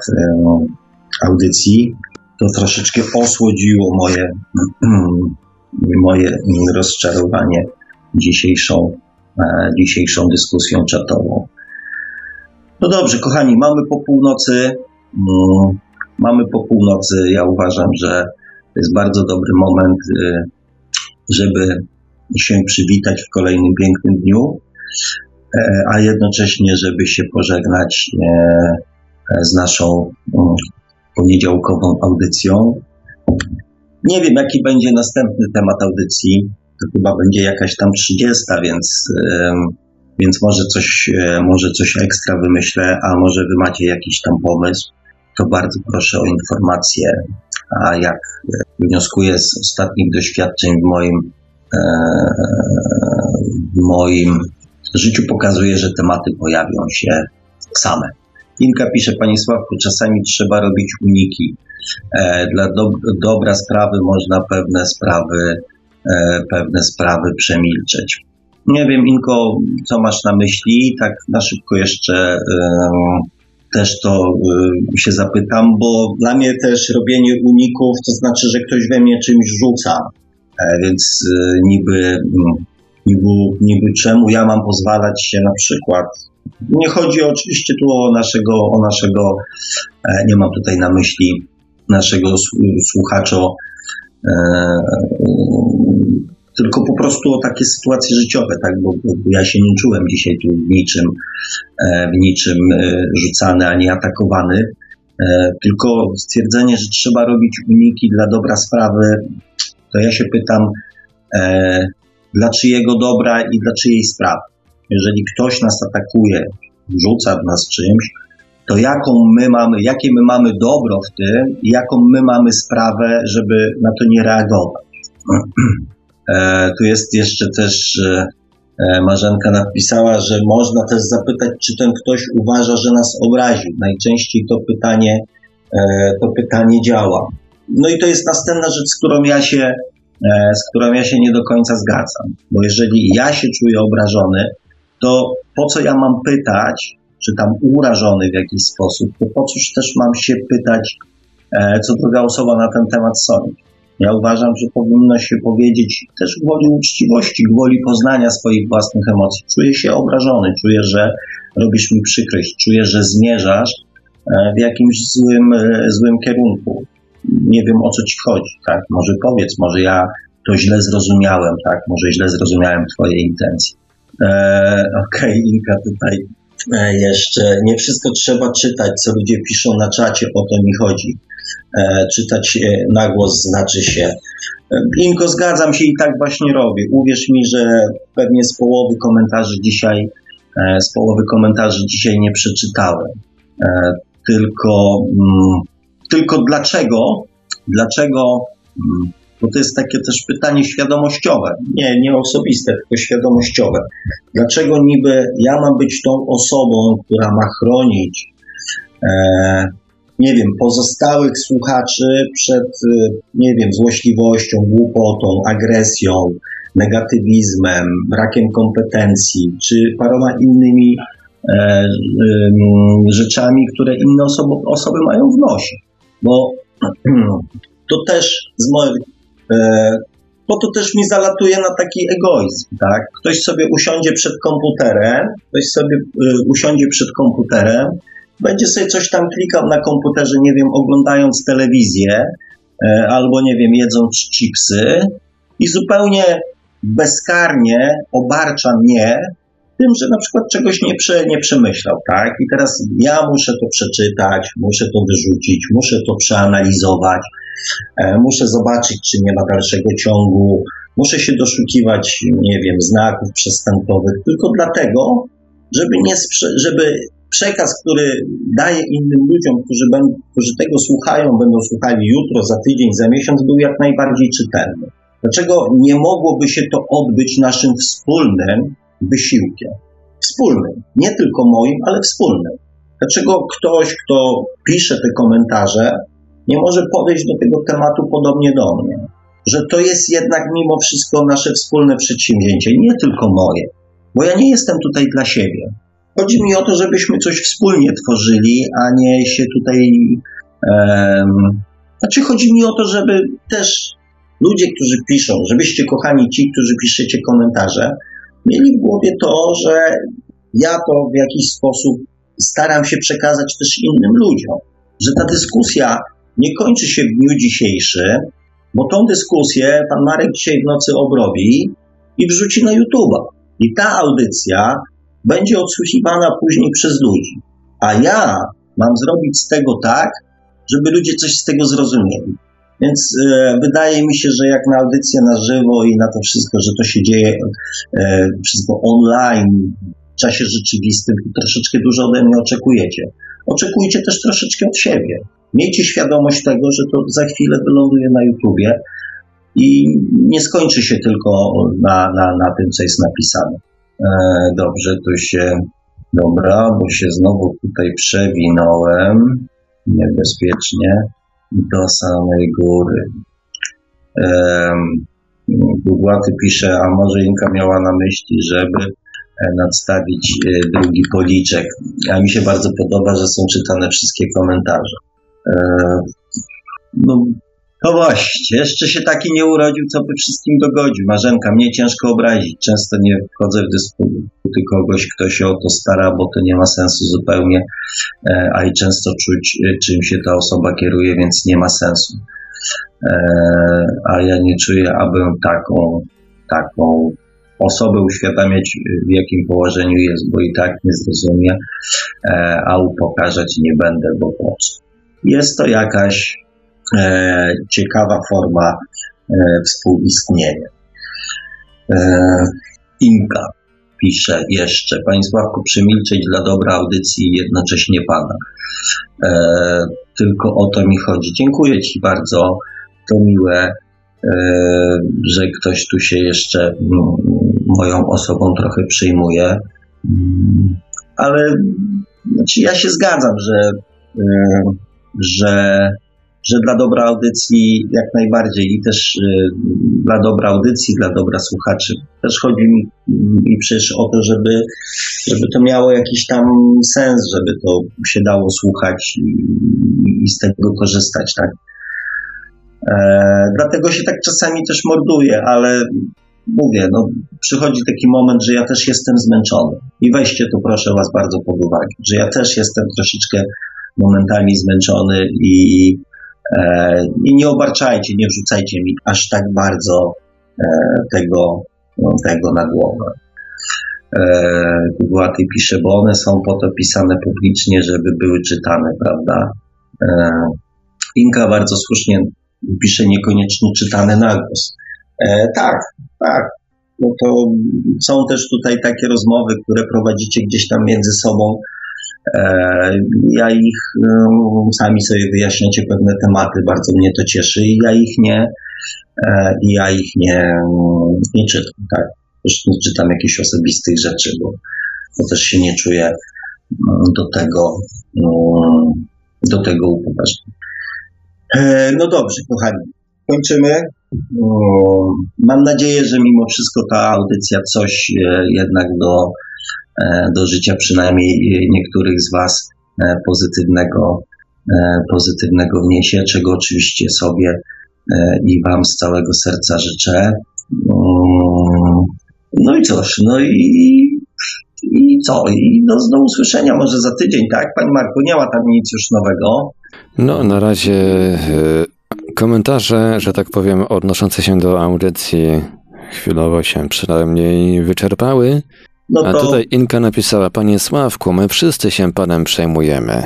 audycji to troszeczkę osłodziło moje, moje rozczarowanie dzisiejszą, e, dzisiejszą dyskusją czatową. No dobrze, kochani, mamy po północy. Mm, mamy po północy. Ja uważam, że to jest bardzo dobry moment, y, żeby się przywitać w kolejnym pięknym dniu, e, a jednocześnie, żeby się pożegnać e, z naszą mm, poniedziałkową audycją. Nie wiem, jaki będzie następny temat audycji. To chyba będzie jakaś tam 30, więc, więc może, coś, e, może coś ekstra wymyślę, a może wy macie jakiś tam pomysł. To bardzo proszę o informację. A jak wnioskuję z ostatnich doświadczeń w moim, e, w moim życiu, pokazuje, że tematy pojawią się same. Inka pisze, Panie Sławku, czasami trzeba robić uniki. E, dla do, dobra sprawy można pewne sprawy, e, pewne sprawy przemilczeć. Nie wiem, Inko, co masz na myśli? Tak na szybko jeszcze e, też to się zapytam, bo dla mnie też robienie uników to znaczy, że ktoś we mnie czymś rzuca. Więc niby, niby, niby czemu ja mam pozwalać się na przykład nie chodzi oczywiście tu o naszego, o naszego e, nie mam tutaj na myśli naszego słuchacza, e, tylko po prostu o takie sytuacje życiowe, tak? Bo, bo ja się nie czułem dzisiaj tu w niczym, e, w niczym rzucany ani atakowany, tylko stwierdzenie, że trzeba robić uniki dla dobra sprawy, to ja się pytam, dla czyjego dobra i dla czyjej sprawy jeżeli ktoś nas atakuje, rzuca w nas czymś, to jaką my mamy, jakie my mamy dobro w tym i jaką my mamy sprawę, żeby na to nie reagować. E, tu jest jeszcze też e, e, Marzenka napisała, że można też zapytać, czy ten ktoś uważa, że nas obraził. Najczęściej to pytanie, to pytanie działa. No i to jest następna rzecz, z którą ja się, z którą ja się nie do końca zgadzam. Bo jeżeli ja się czuję obrażony, to po co ja mam pytać, czy tam urażony w jakiś sposób, to po cóż też mam się pytać, e, co druga osoba na ten temat sądzi. Ja uważam, że powinno się powiedzieć też gwoli uczciwości, gwoli poznania swoich własnych emocji. Czuję się obrażony, czuję, że robisz mi przykrość, czuję, że zmierzasz e, w jakimś złym, e, złym kierunku. Nie wiem o co ci chodzi, tak? Może powiedz, może ja to źle zrozumiałem, tak? Może źle zrozumiałem Twoje intencje. E, Okej, okay, Inka tutaj e, jeszcze. Nie wszystko trzeba czytać, co ludzie piszą na czacie, o to mi chodzi. E, czytać na głos znaczy się. Inko, zgadzam się i tak właśnie robię. Uwierz mi, że pewnie z połowy komentarzy dzisiaj, z połowy komentarzy dzisiaj nie przeczytałem. Tylko, mm, tylko dlaczego, dlaczego mm, bo to jest takie też pytanie świadomościowe, nie, nie osobiste, tylko świadomościowe. Dlaczego niby ja mam być tą osobą, która ma chronić, e, nie wiem, pozostałych słuchaczy przed, e, nie wiem, złośliwością, głupotą, agresją, negatywizmem, brakiem kompetencji, czy paroma innymi e, e, rzeczami, które inne osoby, osoby mają w nosie. Bo to też z mojej bo to też mi zalatuje na taki egoizm, tak? Ktoś sobie usiądzie przed komputerem, ktoś sobie y, usiądzie przed komputerem, będzie sobie coś tam klikał na komputerze, nie wiem, oglądając telewizję, y, albo nie wiem, jedząc chipsy, i zupełnie bezkarnie obarcza mnie tym, że na przykład czegoś nie, prze, nie przemyślał, tak? I teraz ja muszę to przeczytać, muszę to wyrzucić, muszę to przeanalizować, e, muszę zobaczyć, czy nie ma dalszego ciągu, muszę się doszukiwać, nie wiem, znaków przestępowych, tylko dlatego, żeby, nie żeby przekaz, który daje innym ludziom, którzy, będą, którzy tego słuchają, będą słuchali jutro, za tydzień, za miesiąc, był jak najbardziej czytelny. Dlaczego nie mogłoby się to odbyć naszym wspólnym wysiłkiem? Wspólnym, nie tylko moim, ale wspólnym. Dlaczego ktoś, kto pisze te komentarze, nie może podejść do tego tematu podobnie do mnie? Że to jest jednak mimo wszystko nasze wspólne przedsięwzięcie, nie tylko moje, bo ja nie jestem tutaj dla siebie. Chodzi mi o to, żebyśmy coś wspólnie tworzyli, a nie się tutaj. Um, znaczy, chodzi mi o to, żeby też ludzie, którzy piszą, żebyście kochani ci, którzy piszecie komentarze, mieli w głowie to, że ja to w jakiś sposób staram się przekazać też innym ludziom. Że ta dyskusja nie kończy się w dniu dzisiejszym, bo tą dyskusję pan Marek dzisiaj w nocy obrobi i wrzuci na YouTube'a. I ta audycja będzie odsłuchiwana później przez ludzi. A ja mam zrobić z tego tak, żeby ludzie coś z tego zrozumieli. Więc e, wydaje mi się, że jak na audycję na żywo i na to wszystko, że to się dzieje e, wszystko online, w czasie rzeczywistym, troszeczkę dużo ode mnie oczekujecie. Oczekujcie też troszeczkę od siebie. Miejcie świadomość tego, że to za chwilę wyląduje na YouTubie i nie skończy się tylko na, na, na tym, co jest napisane. E, dobrze, to się. Dobra, bo się znowu tutaj przewinąłem niebezpiecznie do samej góry. Gugłaty pisze, a może Inka miała na myśli, żeby e, nadstawić e, drugi policzek. A mi się bardzo podoba, że są czytane wszystkie komentarze. No, no właśnie, jeszcze się taki nie urodził, co by wszystkim dogodził. Marzenka, mnie ciężko obrazić. Często nie wchodzę w dysputy kogoś, kto się o to stara, bo to nie ma sensu zupełnie, e, a i często czuć, e, czym się ta osoba kieruje, więc nie ma sensu. E, a ja nie czuję, abym taką, taką osobę uświadamiać, w jakim położeniu jest, bo i tak nie zrozumie, a upokarzać nie będę, bo po co. Jest to jakaś E, ciekawa forma e, współistnienia. E, Inka pisze jeszcze, Panie Sławku, przemilczeć dla dobra audycji jednocześnie Pana. Tylko o to mi chodzi. Dziękuję Ci bardzo. To miłe, że ktoś tu się jeszcze moją osobą trochę przyjmuje. Ale znaczy ja się zgadzam, że, że że dla dobra audycji jak najbardziej i też y, dla dobra audycji, dla dobra słuchaczy. Też chodzi mi, mi przecież o to, żeby, żeby to miało jakiś tam sens, żeby to się dało słuchać i, i z tego korzystać, tak? E, dlatego się tak czasami też morduje, ale mówię, no, przychodzi taki moment, że ja też jestem zmęczony. I weźcie to proszę Was bardzo pod uwagę, że ja też jestem troszeczkę momentami zmęczony i E, I nie obarczajcie, nie wrzucajcie mi aż tak bardzo e, tego, no, tego na głowę. E, pisze, bo one są po to pisane publicznie, żeby były czytane, prawda? Inka bardzo słusznie pisze niekoniecznie czytane na głos. Tak, tak. No to są też tutaj takie rozmowy, które prowadzicie gdzieś tam między sobą, ja ich, e, sami sobie wyjaśniacie pewne tematy, bardzo mnie to cieszy i ja ich nie, e, ja ich nie, nie czytam, tak. Też nie czytam jakichś osobistych rzeczy, bo, bo też się nie czuję do tego, do tego upoważniony. No dobrze, kochani, kończymy. Mam nadzieję, że mimo wszystko ta audycja coś jednak do E, do życia przynajmniej niektórych z Was e, pozytywnego, e, pozytywnego wniesie, czego oczywiście sobie i Wam z całego serca życzę. Mm, no i cóż, no i, i co? I do, do usłyszenia może za tydzień, tak? Pani Marku, nie ma tam nic już nowego. No, na razie komentarze, że tak powiem, odnoszące się do audycji chwilowo się przynajmniej wyczerpały. No to... A tutaj Inka napisała, panie Sławku, my wszyscy się panem przejmujemy.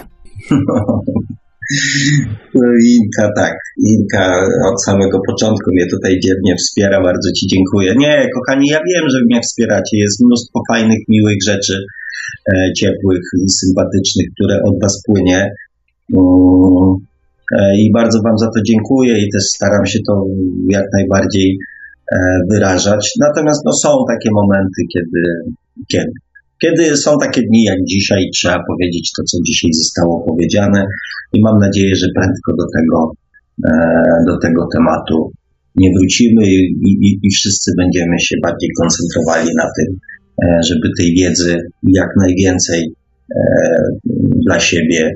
No, Inka, tak. Inka od samego początku mnie tutaj dziewnie wspiera. Bardzo Ci dziękuję. Nie, kochani, ja wiem, że mnie wspieracie. Jest mnóstwo fajnych, miłych rzeczy, e, ciepłych i sympatycznych, które od Was płynie. E, I bardzo Wam za to dziękuję i też staram się to jak najbardziej e, wyrażać. Natomiast no, są takie momenty, kiedy, kiedy? Kiedy są takie dni jak dzisiaj, trzeba powiedzieć to, co dzisiaj zostało powiedziane i mam nadzieję, że prędko do tego, e, do tego tematu nie wrócimy i, i, i wszyscy będziemy się bardziej koncentrowali na tym, e, żeby tej wiedzy jak najwięcej e, dla siebie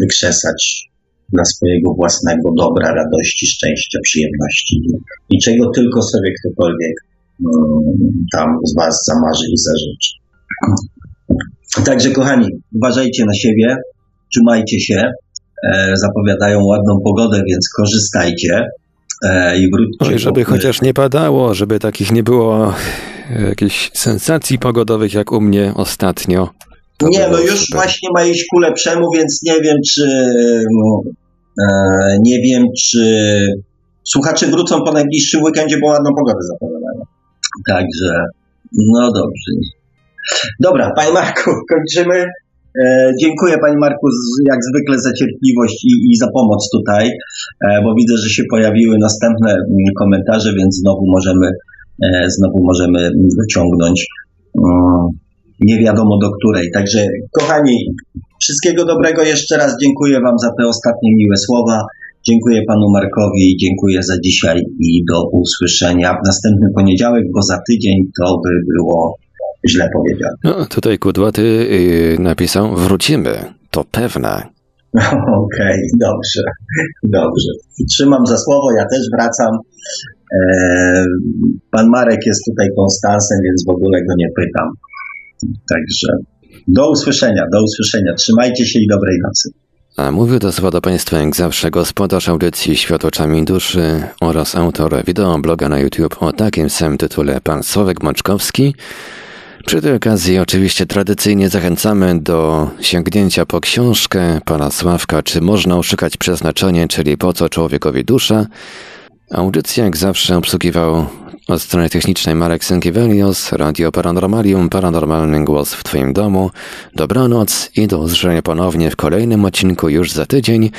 wykrzesać dla swojego własnego dobra, radości, szczęścia, przyjemności i czego tylko sobie ktokolwiek tam z Was zamarzy i zażyczy. Także kochani, uważajcie na siebie, trzymajcie się, e, zapowiadają ładną pogodę, więc korzystajcie e, i wróćcie. Oj, żeby chociaż nie padało, żeby takich nie było e, jakichś sensacji pogodowych jak u mnie ostatnio. To nie, no już super. właśnie ma iść ku lepszemu, więc nie wiem, czy no, e, nie wiem, czy słuchacze wrócą po najbliższym weekendzie, bo ładną pogodę zapowiadają. Także, no dobrze. Dobra, Panie Marku, kończymy. E, dziękuję Panie Marku jak zwykle za cierpliwość i, i za pomoc tutaj, e, bo widzę, że się pojawiły następne mm, komentarze, więc znowu możemy, e, znowu możemy wyciągnąć mm, nie wiadomo do której. Także kochani, wszystkiego dobrego. Jeszcze raz dziękuję Wam za te ostatnie miłe słowa. Dziękuję Panu Markowi, dziękuję za dzisiaj i do usłyszenia w następny poniedziałek, bo za tydzień to by było źle powiedział. No, tutaj Kudłaty yy, napisał, wrócimy, to pewne. Okej, okay, dobrze, dobrze. Trzymam za słowo, ja też wracam. E, pan Marek jest tutaj konstansem, więc w ogóle go nie pytam. Także do usłyszenia, do usłyszenia. Trzymajcie się i dobrej nocy. A mówił do słowa do Państwa jak zawsze gospodarz audycji Świat oczami duszy oraz autor wideobloga na YouTube o takim samym tytule Pan Sławek Moczkowski. Przy tej okazji oczywiście tradycyjnie zachęcamy do sięgnięcia po książkę pana Sławka Czy można oszukać przeznaczenie, czyli po co człowiekowi dusza. Audycję jak zawsze obsługiwał od strony technicznej Marek Sękiewelios, Radio Paranormalium, Paranormalny Głos w Twoim domu. Dobranoc i do usłyszenia ponownie w kolejnym odcinku już za tydzień.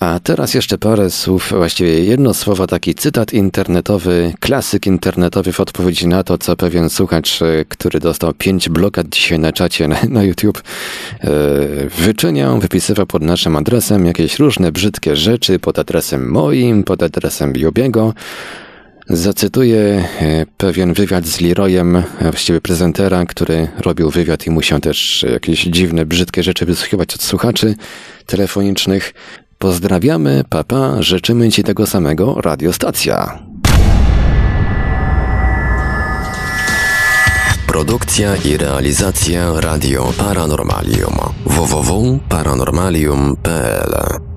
A teraz jeszcze parę słów, właściwie jedno słowo, taki cytat internetowy, klasyk internetowy w odpowiedzi na to, co pewien słuchacz, e, który dostał pięć blokad dzisiaj na czacie na, na YouTube, yy, wyczyniał, wypisywał pod naszym adresem jakieś różne brzydkie rzeczy, pod adresem moim, pod adresem Jubiego. Zacytuję e, pewien wywiad z Leroyem, właściwie prezentera, który robił wywiad i musiał też jakieś dziwne, brzydkie rzeczy wysłuchiwać od słuchaczy telefonicznych. Pozdrawiamy, papa, życzymy Ci tego samego radiostacja. Produkcja i realizacja Radio Paranormalium www.paranormalium.pl